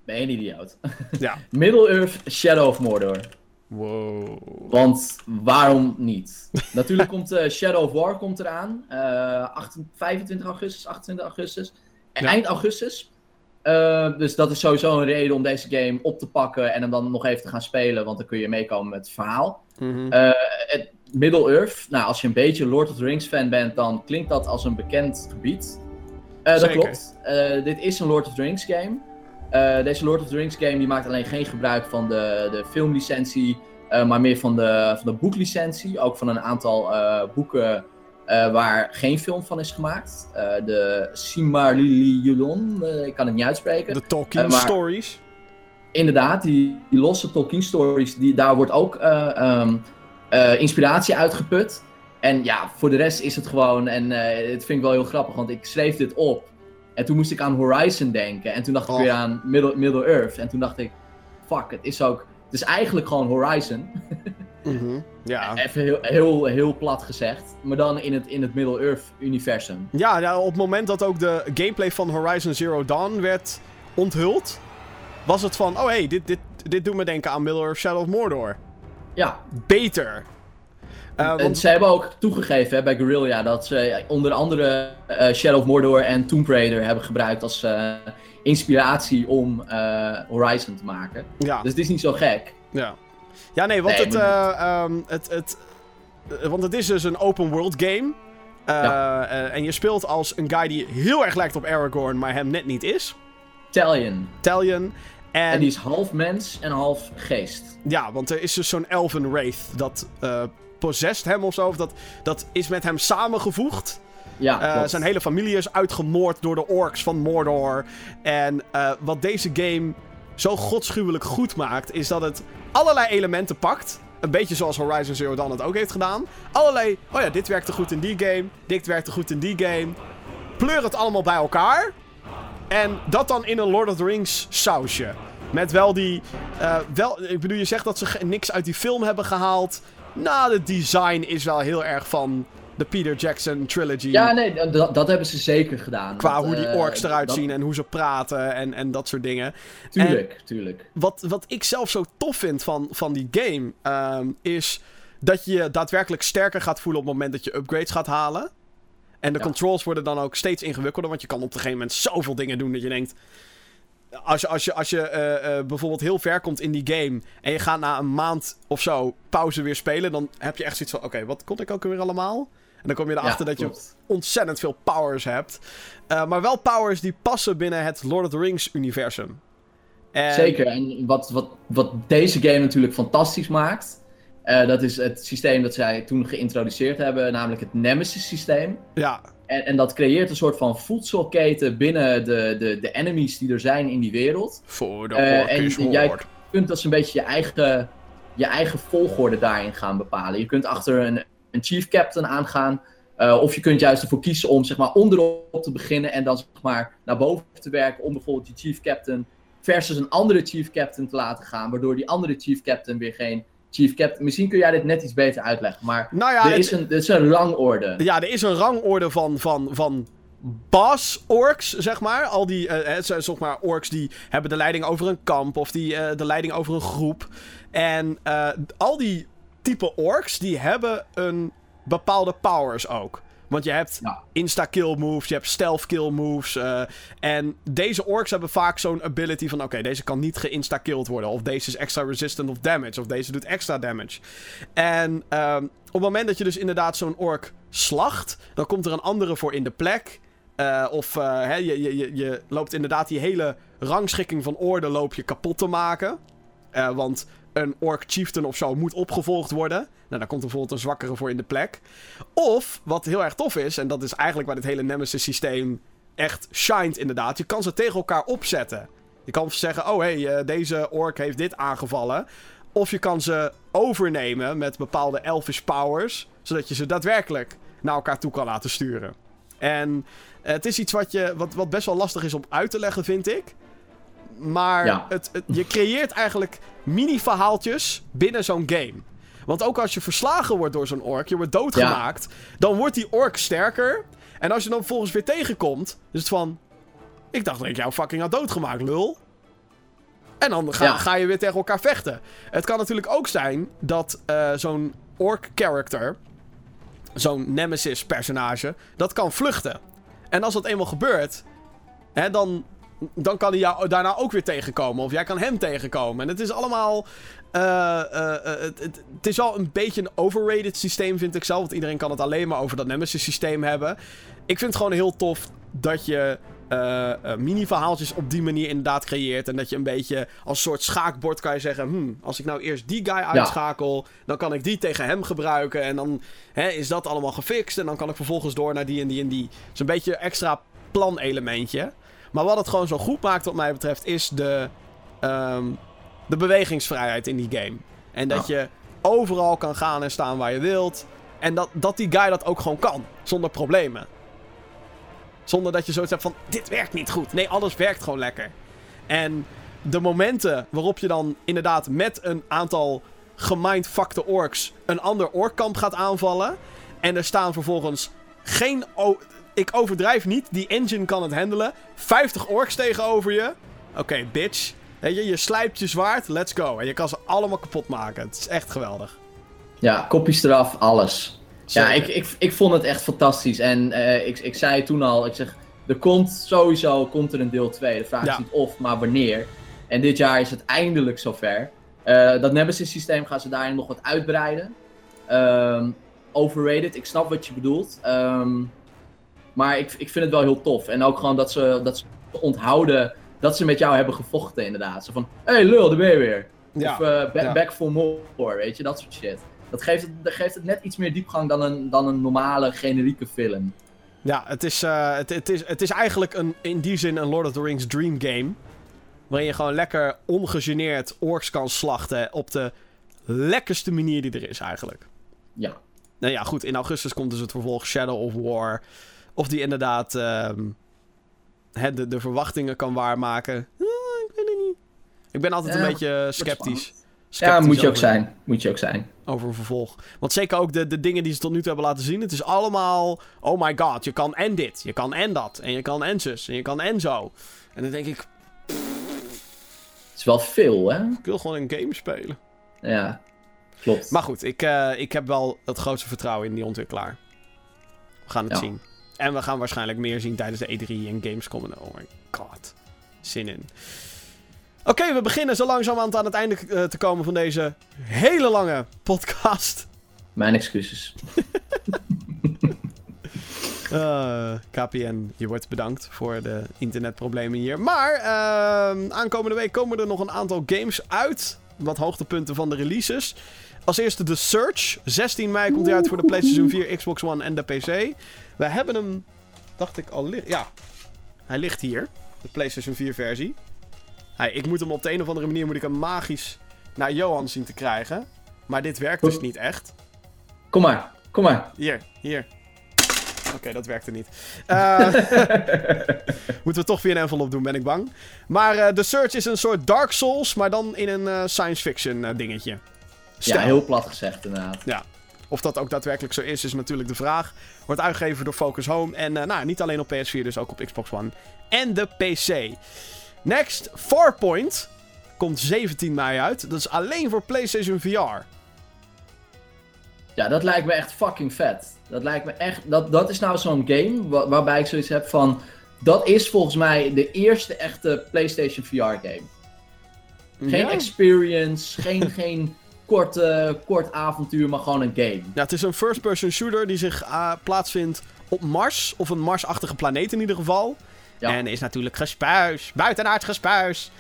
Speaker 2: Ben je een idioot.
Speaker 1: Ja.
Speaker 2: Middle-earth Shadow of Mordor.
Speaker 1: Wow.
Speaker 2: Want waarom niet? Natuurlijk komt uh, Shadow of War komt eraan. Uh, 25 augustus, 28 augustus. Eind augustus. Uh, dus dat is sowieso een reden om deze game op te pakken en hem dan nog even te gaan spelen. Want dan kun je meekomen met het verhaal.
Speaker 1: Mm
Speaker 2: Middle-earth, nou als je een beetje Lord of the Rings fan bent, dan klinkt dat als een bekend gebied. Dat klopt. Dit is een Lord of the Rings game. Uh, deze Lord of the Rings game die maakt alleen geen gebruik van de, de filmlicentie, maar meer van de, van de boeklicentie. Ook van een aantal boeken waar geen film van is gemaakt. de Silmarillion, ik kan het niet uitspreken.
Speaker 1: De Tolkien Stories.
Speaker 2: Inderdaad, die, die losse Tolkien Stories, die, daar wordt ook um, inspiratie uitgeput. En ja, voor de rest is het gewoon, en het vind ik wel heel grappig, want ik schreef dit op. En toen moest ik aan Horizon denken. En toen dacht ik oh. weer aan Middle, Middle Earth. En toen dacht ik, fuck, het is ook, het is eigenlijk gewoon Horizon.
Speaker 1: mm ja.
Speaker 2: Even heel, heel, heel plat gezegd. Maar dan in het, in het Middle Earth universum.
Speaker 1: Ja, ja, op het moment dat ook de gameplay van Horizon Zero Dawn werd onthuld, was het van, oh hey, dit, dit, dit doet me denken aan Middle Earth Shadow of Mordor.
Speaker 2: Ja.
Speaker 1: Beter.
Speaker 2: Uh, want... Ze hebben ook toegegeven hè, bij Guerrilla dat ze onder andere uh, Shadow of Mordor en Tomb Raider hebben gebruikt als uh, inspiratie om Horizon te maken.
Speaker 1: Ja.
Speaker 2: Dus het is niet zo gek.
Speaker 1: Ja, ja nee, want, nee, het, um, het, het, want het is dus een open world game. Ja. en je speelt als een guy die heel erg lijkt op Aragorn, maar hem net niet is.
Speaker 2: Talion.
Speaker 1: Talion. En...
Speaker 2: en die is half mens en half geest.
Speaker 1: Ja, want er is dus zo'n elven wraith dat possessed hem of zo. Of dat, dat is met hem samengevoegd.
Speaker 2: Ja,
Speaker 1: uh, zijn hele familie is uitgemoord door de orks van Mordor. En uh, wat deze game zo godschuwelijk goed maakt, is dat het allerlei elementen pakt. Een beetje zoals Horizon Zero Dawn het ook heeft gedaan. Allerlei, oh ja, dit werkte goed in die game. Dit werkte goed in die game. Pleur het allemaal bij elkaar. En dat dan in een Lord of the Rings sausje. Met wel die. Uh, wel, ik bedoel, je zegt dat ze niks uit die film hebben gehaald. Nou, het design is wel heel erg van de Peter Jackson trilogy.
Speaker 2: Ja, nee, dat, dat hebben ze zeker gedaan.
Speaker 1: Qua hoe die uh, orks eruit zien en hoe ze praten en, en dat soort dingen.
Speaker 2: Tuurlijk, tuurlijk.
Speaker 1: Wat, wat ik zelf zo tof vind van, van die game, um, is dat je je daadwerkelijk sterker gaat voelen op het moment dat je upgrades gaat halen. En de controls worden dan ook steeds ingewikkelder, want je kan op een gegeven moment zoveel dingen doen dat je denkt... Als je, als je, als je uh, uh, bijvoorbeeld heel ver komt in die game en je gaat na een maand of zo pauze weer spelen, dan heb je echt zoiets van: oké, wat kon ik ook weer allemaal? En dan kom je erachter dat je ontzettend veel powers hebt. Uh, maar wel powers die passen binnen het Lord of the Rings universum.
Speaker 2: En... Zeker, en wat, wat, wat deze game natuurlijk fantastisch maakt, dat is het systeem dat zij toen geïntroduceerd hebben, namelijk het Nemesis systeem.
Speaker 1: Ja.
Speaker 2: En, en dat creëert een soort van voedselketen binnen de, de, de enemies die er zijn in die wereld.
Speaker 1: Voor de uh, En
Speaker 2: jij kunt dus een beetje je eigen, je eigen volgorde daarin gaan bepalen. Je kunt achter een, een chief captain aangaan. Uh, of je kunt juist ervoor kiezen om zeg maar, onderop te beginnen en dan zeg maar, naar boven te werken om bijvoorbeeld die chief captain versus een andere chief captain te laten gaan. Waardoor die andere chief captain weer geen chief captain... Misschien kun jij dit net iets beter uitleggen, maar
Speaker 1: nou ja,
Speaker 2: er, is een, er is een rangorde.
Speaker 1: Ja, er is een rangorde van, van, van boss orks, zeg maar. Al die, uh, zeg maar, orks die hebben de leiding over een kamp of die uh, de leiding over een groep. En uh, al die type orks, die hebben een bepaalde powers ook. Want je hebt insta-kill moves, je hebt stealth-kill moves. Uh, en deze orks hebben vaak zo'n ability van... Oké, deze kan niet geïnsta-killed worden. Of deze is extra resistant of damage. Of deze doet extra damage. En um, op het moment dat je dus inderdaad zo'n ork slacht... Dan komt er een andere voor in de plek. Uh, of uh, hè, je, je, je loopt inderdaad die hele rangschikking van orde loop je kapot te maken. want een orc chieftain of zo moet opgevolgd worden. Nou, daar komt bijvoorbeeld een zwakkere voor in de plek. Of, wat heel erg tof is, en dat is eigenlijk waar dit hele Nemesis systeem echt shined inderdaad. Je kan ze tegen elkaar opzetten. Je kan zeggen, oh hé, hey, uh, deze ork heeft dit aangevallen. Of je kan ze overnemen met bepaalde elfish powers. Zodat je ze daadwerkelijk naar elkaar toe kan laten sturen. En uh, het is iets wat, je, wat, wat best wel lastig is om uit te leggen, vind ik. Maar ja. het, het, je creëert eigenlijk mini-verhaaltjes binnen zo'n game. Want ook als je verslagen wordt door zo'n ork, je wordt doodgemaakt, dan wordt die ork sterker. En als je dan volgens weer tegenkomt, is het van... Ik dacht dat ik jou fucking had doodgemaakt, lul. En dan ga, ga je weer tegen elkaar vechten. Het kan natuurlijk ook zijn dat uh, zo'n ork-character, zo'n nemesis-personage, dat kan vluchten. En als dat eenmaal gebeurt, hè, dan dan kan hij jou daarna ook weer tegenkomen. Of jij kan hem tegenkomen. En het is allemaal. Uh, uh, het, het, het, is wel een beetje een overrated systeem, vind ik zelf. Want iedereen kan het alleen maar over dat Nemesis systeem hebben. Ik vind het gewoon heel tof dat je mini-verhaaltjes op die manier inderdaad creëert. En dat je een beetje als soort schaakbord kan je zeggen: hmm, als ik nou eerst die guy uitschakel, dan kan ik die tegen hem gebruiken. En dan hè, is dat allemaal gefixt. En dan kan ik vervolgens door naar die en die en die. Het is een beetje een extra planelementje. Maar wat het gewoon zo goed maakt, wat mij betreft, is de, um, de bewegingsvrijheid in die game. En dat je overal kan gaan en staan waar je wilt. En dat, dat die guy dat ook gewoon kan, zonder problemen. Zonder dat je zoiets hebt van: dit werkt niet goed. Nee, alles werkt gewoon lekker. En de momenten waarop je dan inderdaad met een aantal gemindfuckte orks een ander orkkamp gaat aanvallen. En er staan vervolgens geen ik overdrijf niet. Die engine kan het handelen. 50 orks tegenover je. Oké, bitch. Weet je, je slijpt je zwaard. Let's go. En je kan ze allemaal kapot maken. Het is echt geweldig.
Speaker 2: Ja, kopjes eraf, alles. Ja, ik, ik, ik vond het echt fantastisch. En uh, ik, ik zei toen al, ik zeg, er komt sowieso komt er een deel 2. De vraag is niet of, maar wanneer. En dit jaar is het eindelijk zover. Uh, dat Nemesis systeem gaan ze daarin nog wat uitbreiden. Um, overrated, ik snap wat je bedoelt. Um, maar ik, ik vind het wel heel tof. En ook gewoon dat ze, dat ze onthouden dat ze met jou hebben gevochten, inderdaad. Zo van, hé hey, lul, daar ben je weer. Ja, of uh, back, for more, weet je, dat soort shit. Dat geeft het, dat geeft het net iets meer diepgang dan een, dan een normale, generieke film.
Speaker 1: Ja, het is, uh, het, het, is, het is eigenlijk een, in die zin een Lord of the Rings dream game. Waarin je gewoon lekker ongegeneerd orks kan slachten op de lekkerste manier die er is eigenlijk.
Speaker 2: Ja.
Speaker 1: Nou ja, goed. In augustus komt dus het vervolg Shadow of War. Of die inderdaad ehm, de, de verwachtingen kan waarmaken. Uh, ik weet het niet. Ik ben altijd een beetje sceptisch.
Speaker 2: Ja, moet je ook zijn. Moet je ook zijn.
Speaker 1: Over een vervolg. Want zeker ook de, de dingen die ze tot nu toe hebben laten zien. Het is allemaal. Oh my god, je kan en dit. Je kan en dat. En je kan en zus. En je kan en zo. En dan denk ik.
Speaker 2: Het is wel veel, hè?
Speaker 1: Ik wil gewoon een game spelen.
Speaker 2: Ja, klopt.
Speaker 1: Maar goed, ik, uh, ik heb wel het grootste vertrouwen in die ontwikkelaar. We gaan het ja. zien. En we gaan waarschijnlijk meer zien tijdens de E3 en Gamescom. En oh my god. Zin in. Oké, okay, we beginnen zo langzaam aan het einde uh, te komen van deze hele lange podcast.
Speaker 2: Mijn excuses.
Speaker 1: uh, KPN, je wordt bedankt voor de internetproblemen hier. Maar uh, aankomende week komen er nog een aantal games uit. Wat hoogtepunten van de releases. Als eerste The Search. 16 mei komt hij uit voor de PlayStation 4, Xbox One en de PC. We hebben hem, dacht ik al, ja. Hij ligt hier, de PlayStation 4 versie. Hey, ik moet hem op de een of andere manier moet ik hem magisch naar Johan zien te krijgen. Maar dit werkt dus niet echt.
Speaker 2: Kom maar, kom maar.
Speaker 1: Hier, hier. Oké, dat werkte niet. Uh, moeten we toch via een envelop doen, ben ik bang. Maar uh, The Search is een soort Dark Souls, maar dan in een uh, science fiction dingetje.
Speaker 2: Stel. Ja, heel plat gezegd inderdaad.
Speaker 1: Ja. Of dat ook daadwerkelijk zo is, is natuurlijk de vraag. Wordt uitgegeven door Focus Home. En nou, niet alleen op PS4, dus ook op Xbox One. En de PC. Next, Farpoint. Komt 17 mei uit. Dat is alleen voor PlayStation VR.
Speaker 2: Ja, dat lijkt me echt fucking vet. Dat lijkt me echt. Dat, dat is nou zo'n game waarbij ik zoiets heb van. Dat is volgens mij de eerste echte PlayStation VR game. Geen experience, geen, geen kort, uh, kort avontuur, maar gewoon een game.
Speaker 1: Ja, het is een first-person shooter die zich uh, plaatsvindt op Mars. Of een Marsachtige planeet in ieder geval. Ja. En is natuurlijk gespuis. Buitenaard gespuis.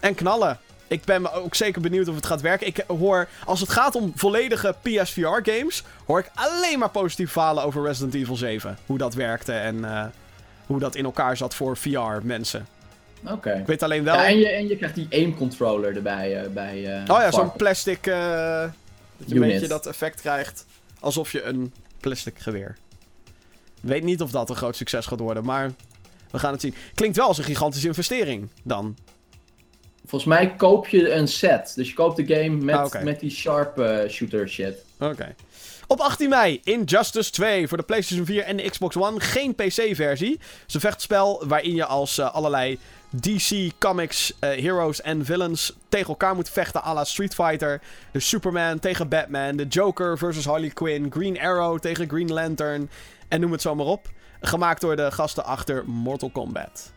Speaker 1: En knallen. Ik ben me ook zeker benieuwd of het gaat werken. Ik hoor, als het gaat om volledige PSVR-games, hoor ik alleen maar positieve verhalen over Resident Evil 7. Hoe dat werkte en uh, hoe dat in elkaar zat voor VR-mensen.
Speaker 2: Oké. Okay.
Speaker 1: Ik weet alleen wel...
Speaker 2: Ja, en, je, en je krijgt die aim-controller erbij. Uh, bij, uh,
Speaker 1: oh ja, zo'n plastic... dat je een beetje dat effect krijgt alsof je een plastic geweer. Weet niet of dat een groot succes gaat worden, maar we gaan het zien. Klinkt wel als een gigantische investering dan.
Speaker 2: Volgens mij koop je een set. Dus je koopt de game met, ah, okay. met die sharp uh, shooter shit.
Speaker 1: Oké. Okay. Op 18 mei Injustice 2 voor de PlayStation 4 en de Xbox One. Geen PC-versie. Het is een vechtspel waarin je als uh, allerlei DC Comics uh, heroes en villains tegen elkaar moet vechten à la Street Fighter. De Superman tegen Batman. De Joker versus Harley Quinn. Green Arrow tegen Green Lantern. En noem het zo maar op. Gemaakt door de gasten achter Mortal Kombat.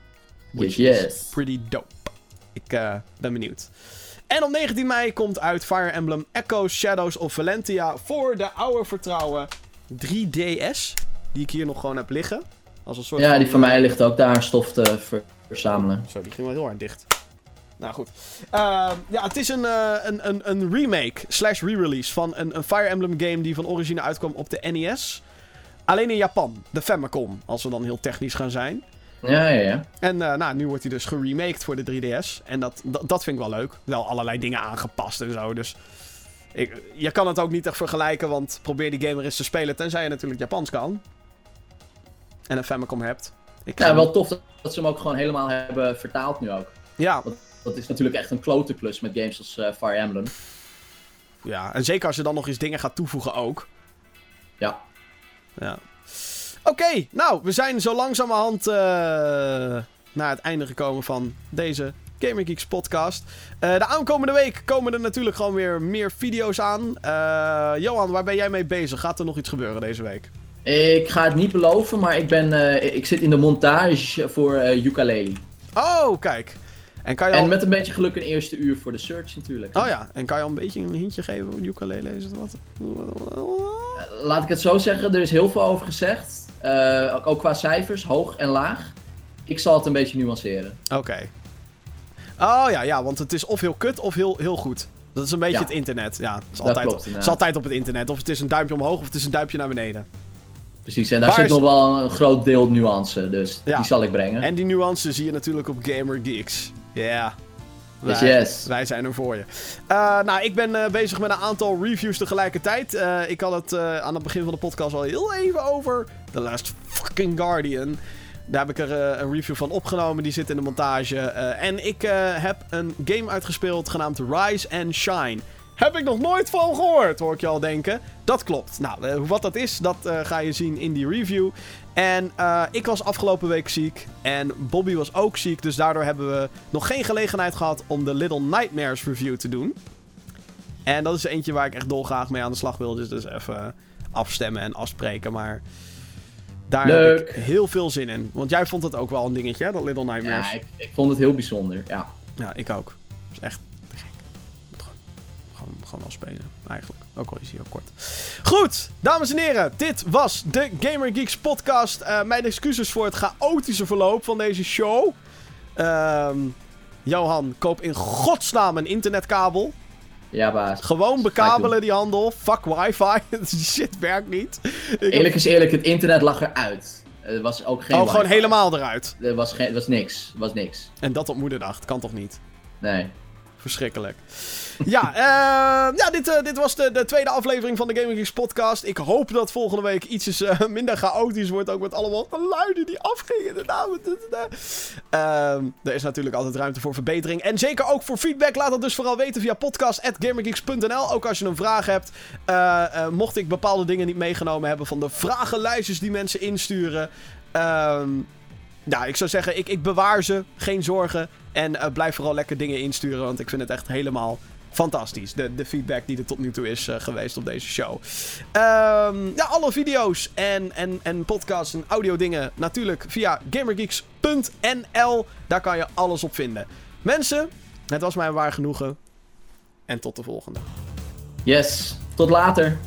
Speaker 2: Which yes, yes.
Speaker 1: pretty dope. Ik uh, ben benieuwd. En op 19 mei komt uit Fire Emblem Echo Shadows of Valentia voor de oude vertrouwen 3DS. Die ik hier nog gewoon heb liggen. Als een soort
Speaker 2: ja, die van mij ligt ook daar stof te ver verzamelen.
Speaker 1: Zo, die ging wel heel hard dicht. Nou goed. Uh, ja, het is een, uh, een, een, een remake slash re-release van een, een Fire Emblem game die van origine uitkwam op de NES. Alleen in Japan, de Famicom, als we dan heel technisch gaan zijn.
Speaker 2: Ja, ja, ja.
Speaker 1: En uh, nou, nu wordt hij dus geremaked voor de 3DS. En dat, dat, dat, vind ik wel leuk. Wel allerlei dingen aangepast en zo. Dus ik, je kan het ook niet echt vergelijken, want probeer die gamer eens te spelen. Tenzij je natuurlijk Japans kan. En een Famicom hebt.
Speaker 2: Ik ja, wel tof dat ze hem ook gewoon helemaal hebben vertaald nu ook.
Speaker 1: Ja.
Speaker 2: Dat, dat is natuurlijk echt een klote klus met games als uh, Fire Emblem.
Speaker 1: Ja, en zeker als je dan nog eens dingen gaat toevoegen ook.
Speaker 2: Ja.
Speaker 1: Ja. Oké, nou, we zijn zo langzamerhand uh, naar het einde gekomen van deze Gamer Geeks podcast. Uh, de aankomende week komen er natuurlijk gewoon weer meer video's aan. Johan, waar ben jij mee bezig? Gaat er nog iets gebeuren deze week?
Speaker 2: Ik ga het niet beloven, maar ik, ben, ik zit in de montage voor ukulele.
Speaker 1: Oh, kijk.
Speaker 2: En, kan je al... en met een beetje geluk een eerste uur voor de search natuurlijk.
Speaker 1: Oh ja, en kan je al een beetje een hintje geven hoe ukulele is het wat?
Speaker 2: Laat ik het zo zeggen, er is heel veel over gezegd. Uh, ook qua cijfers, hoog en laag. Ik zal het een beetje nuanceren.
Speaker 1: Oké. Oh ja, ja, want het is of heel kut of heel, heel goed. Dat is een beetje het internet. Ja, het is, altijd, klopt, het is altijd op het internet. Of het is een duimpje omhoog of het is een duimpje naar beneden.
Speaker 2: Precies, en daar zit nog wel een groot deel nuance, dus die zal ik brengen.
Speaker 1: En die nuance zie je natuurlijk op Gamer Geeks. Ja.
Speaker 2: Wij, yes.
Speaker 1: wij zijn er voor je. Uh, nou, ik ben uh, bezig met een aantal reviews tegelijkertijd. Uh, ik had het aan het begin van de podcast al heel even over The Last Fucking Guardian. Daar heb ik er een review van opgenomen. Die zit in de montage. en ik heb een game uitgespeeld genaamd Rise and Shine. Heb ik nog nooit van gehoord, hoor ik je al denken. Dat klopt. Nou, wat dat is, dat ga je zien in die review. En uh, ik was afgelopen week ziek. En Bobby was ook ziek. Dus daardoor hebben we nog geen gelegenheid gehad om de Little Nightmares review te doen. En dat is eentje waar ik echt dolgraag mee aan de slag wil. Dus, dus even afstemmen en afspreken. Maar daar heb ik heel veel zin in. Want jij vond het ook wel een dingetje, hè, dat Little Nightmares.
Speaker 2: Ja, ik, ik vond het heel bijzonder, ja.
Speaker 1: Ja, ik ook. Het is echt gewoon wel spelen. Eigenlijk. Ook al is hij ook kort. Goed, dames en heren. Dit was de Gamer Geeks podcast. Uh, mijn excuses voor het chaotische verloop van deze show. Uh, Johan, koop in godsnaam een internetkabel.
Speaker 2: Ja, baas.
Speaker 1: Gewoon bekabelen die handel. Fuck wifi. shit werkt niet.
Speaker 2: Eerlijk is eerlijk, het internet lag eruit. Er was ook geen.
Speaker 1: Oh, gewoon helemaal eruit.
Speaker 2: Er was, geen, was niks. Was niks.
Speaker 1: En dat op moederdag. Kan toch niet?
Speaker 2: Nee.
Speaker 1: Verschrikkelijk. Ja, uh, ja dit, uh, dit was de, de, tweede aflevering van de Gaming podcast. Ik hoop dat volgende week iets uh, minder chaotisch wordt. Ook met allemaal geluiden die afgingen. Ehm, er is natuurlijk altijd ruimte voor verbetering. En zeker ook voor feedback. Laat dat dus vooral weten via podcast.gamergeeks.nl. Ook als je een vraag hebt. mocht ik bepaalde dingen niet meegenomen hebben van de vragenlijstjes die mensen insturen. Ehm, nou, ik zou zeggen, ik, ik bewaar ze. Geen zorgen. En blijf vooral lekker dingen insturen, want ik vind het echt helemaal fantastisch. De, de feedback die er tot nu toe is uh, geweest op deze show. Um, ja, alle video's en, en, en podcasts en audio dingen natuurlijk via gamergeeks.nl. Daar kan je alles op vinden. Mensen, het was mij een waar genoegen. En tot de volgende.
Speaker 2: Yes, tot later.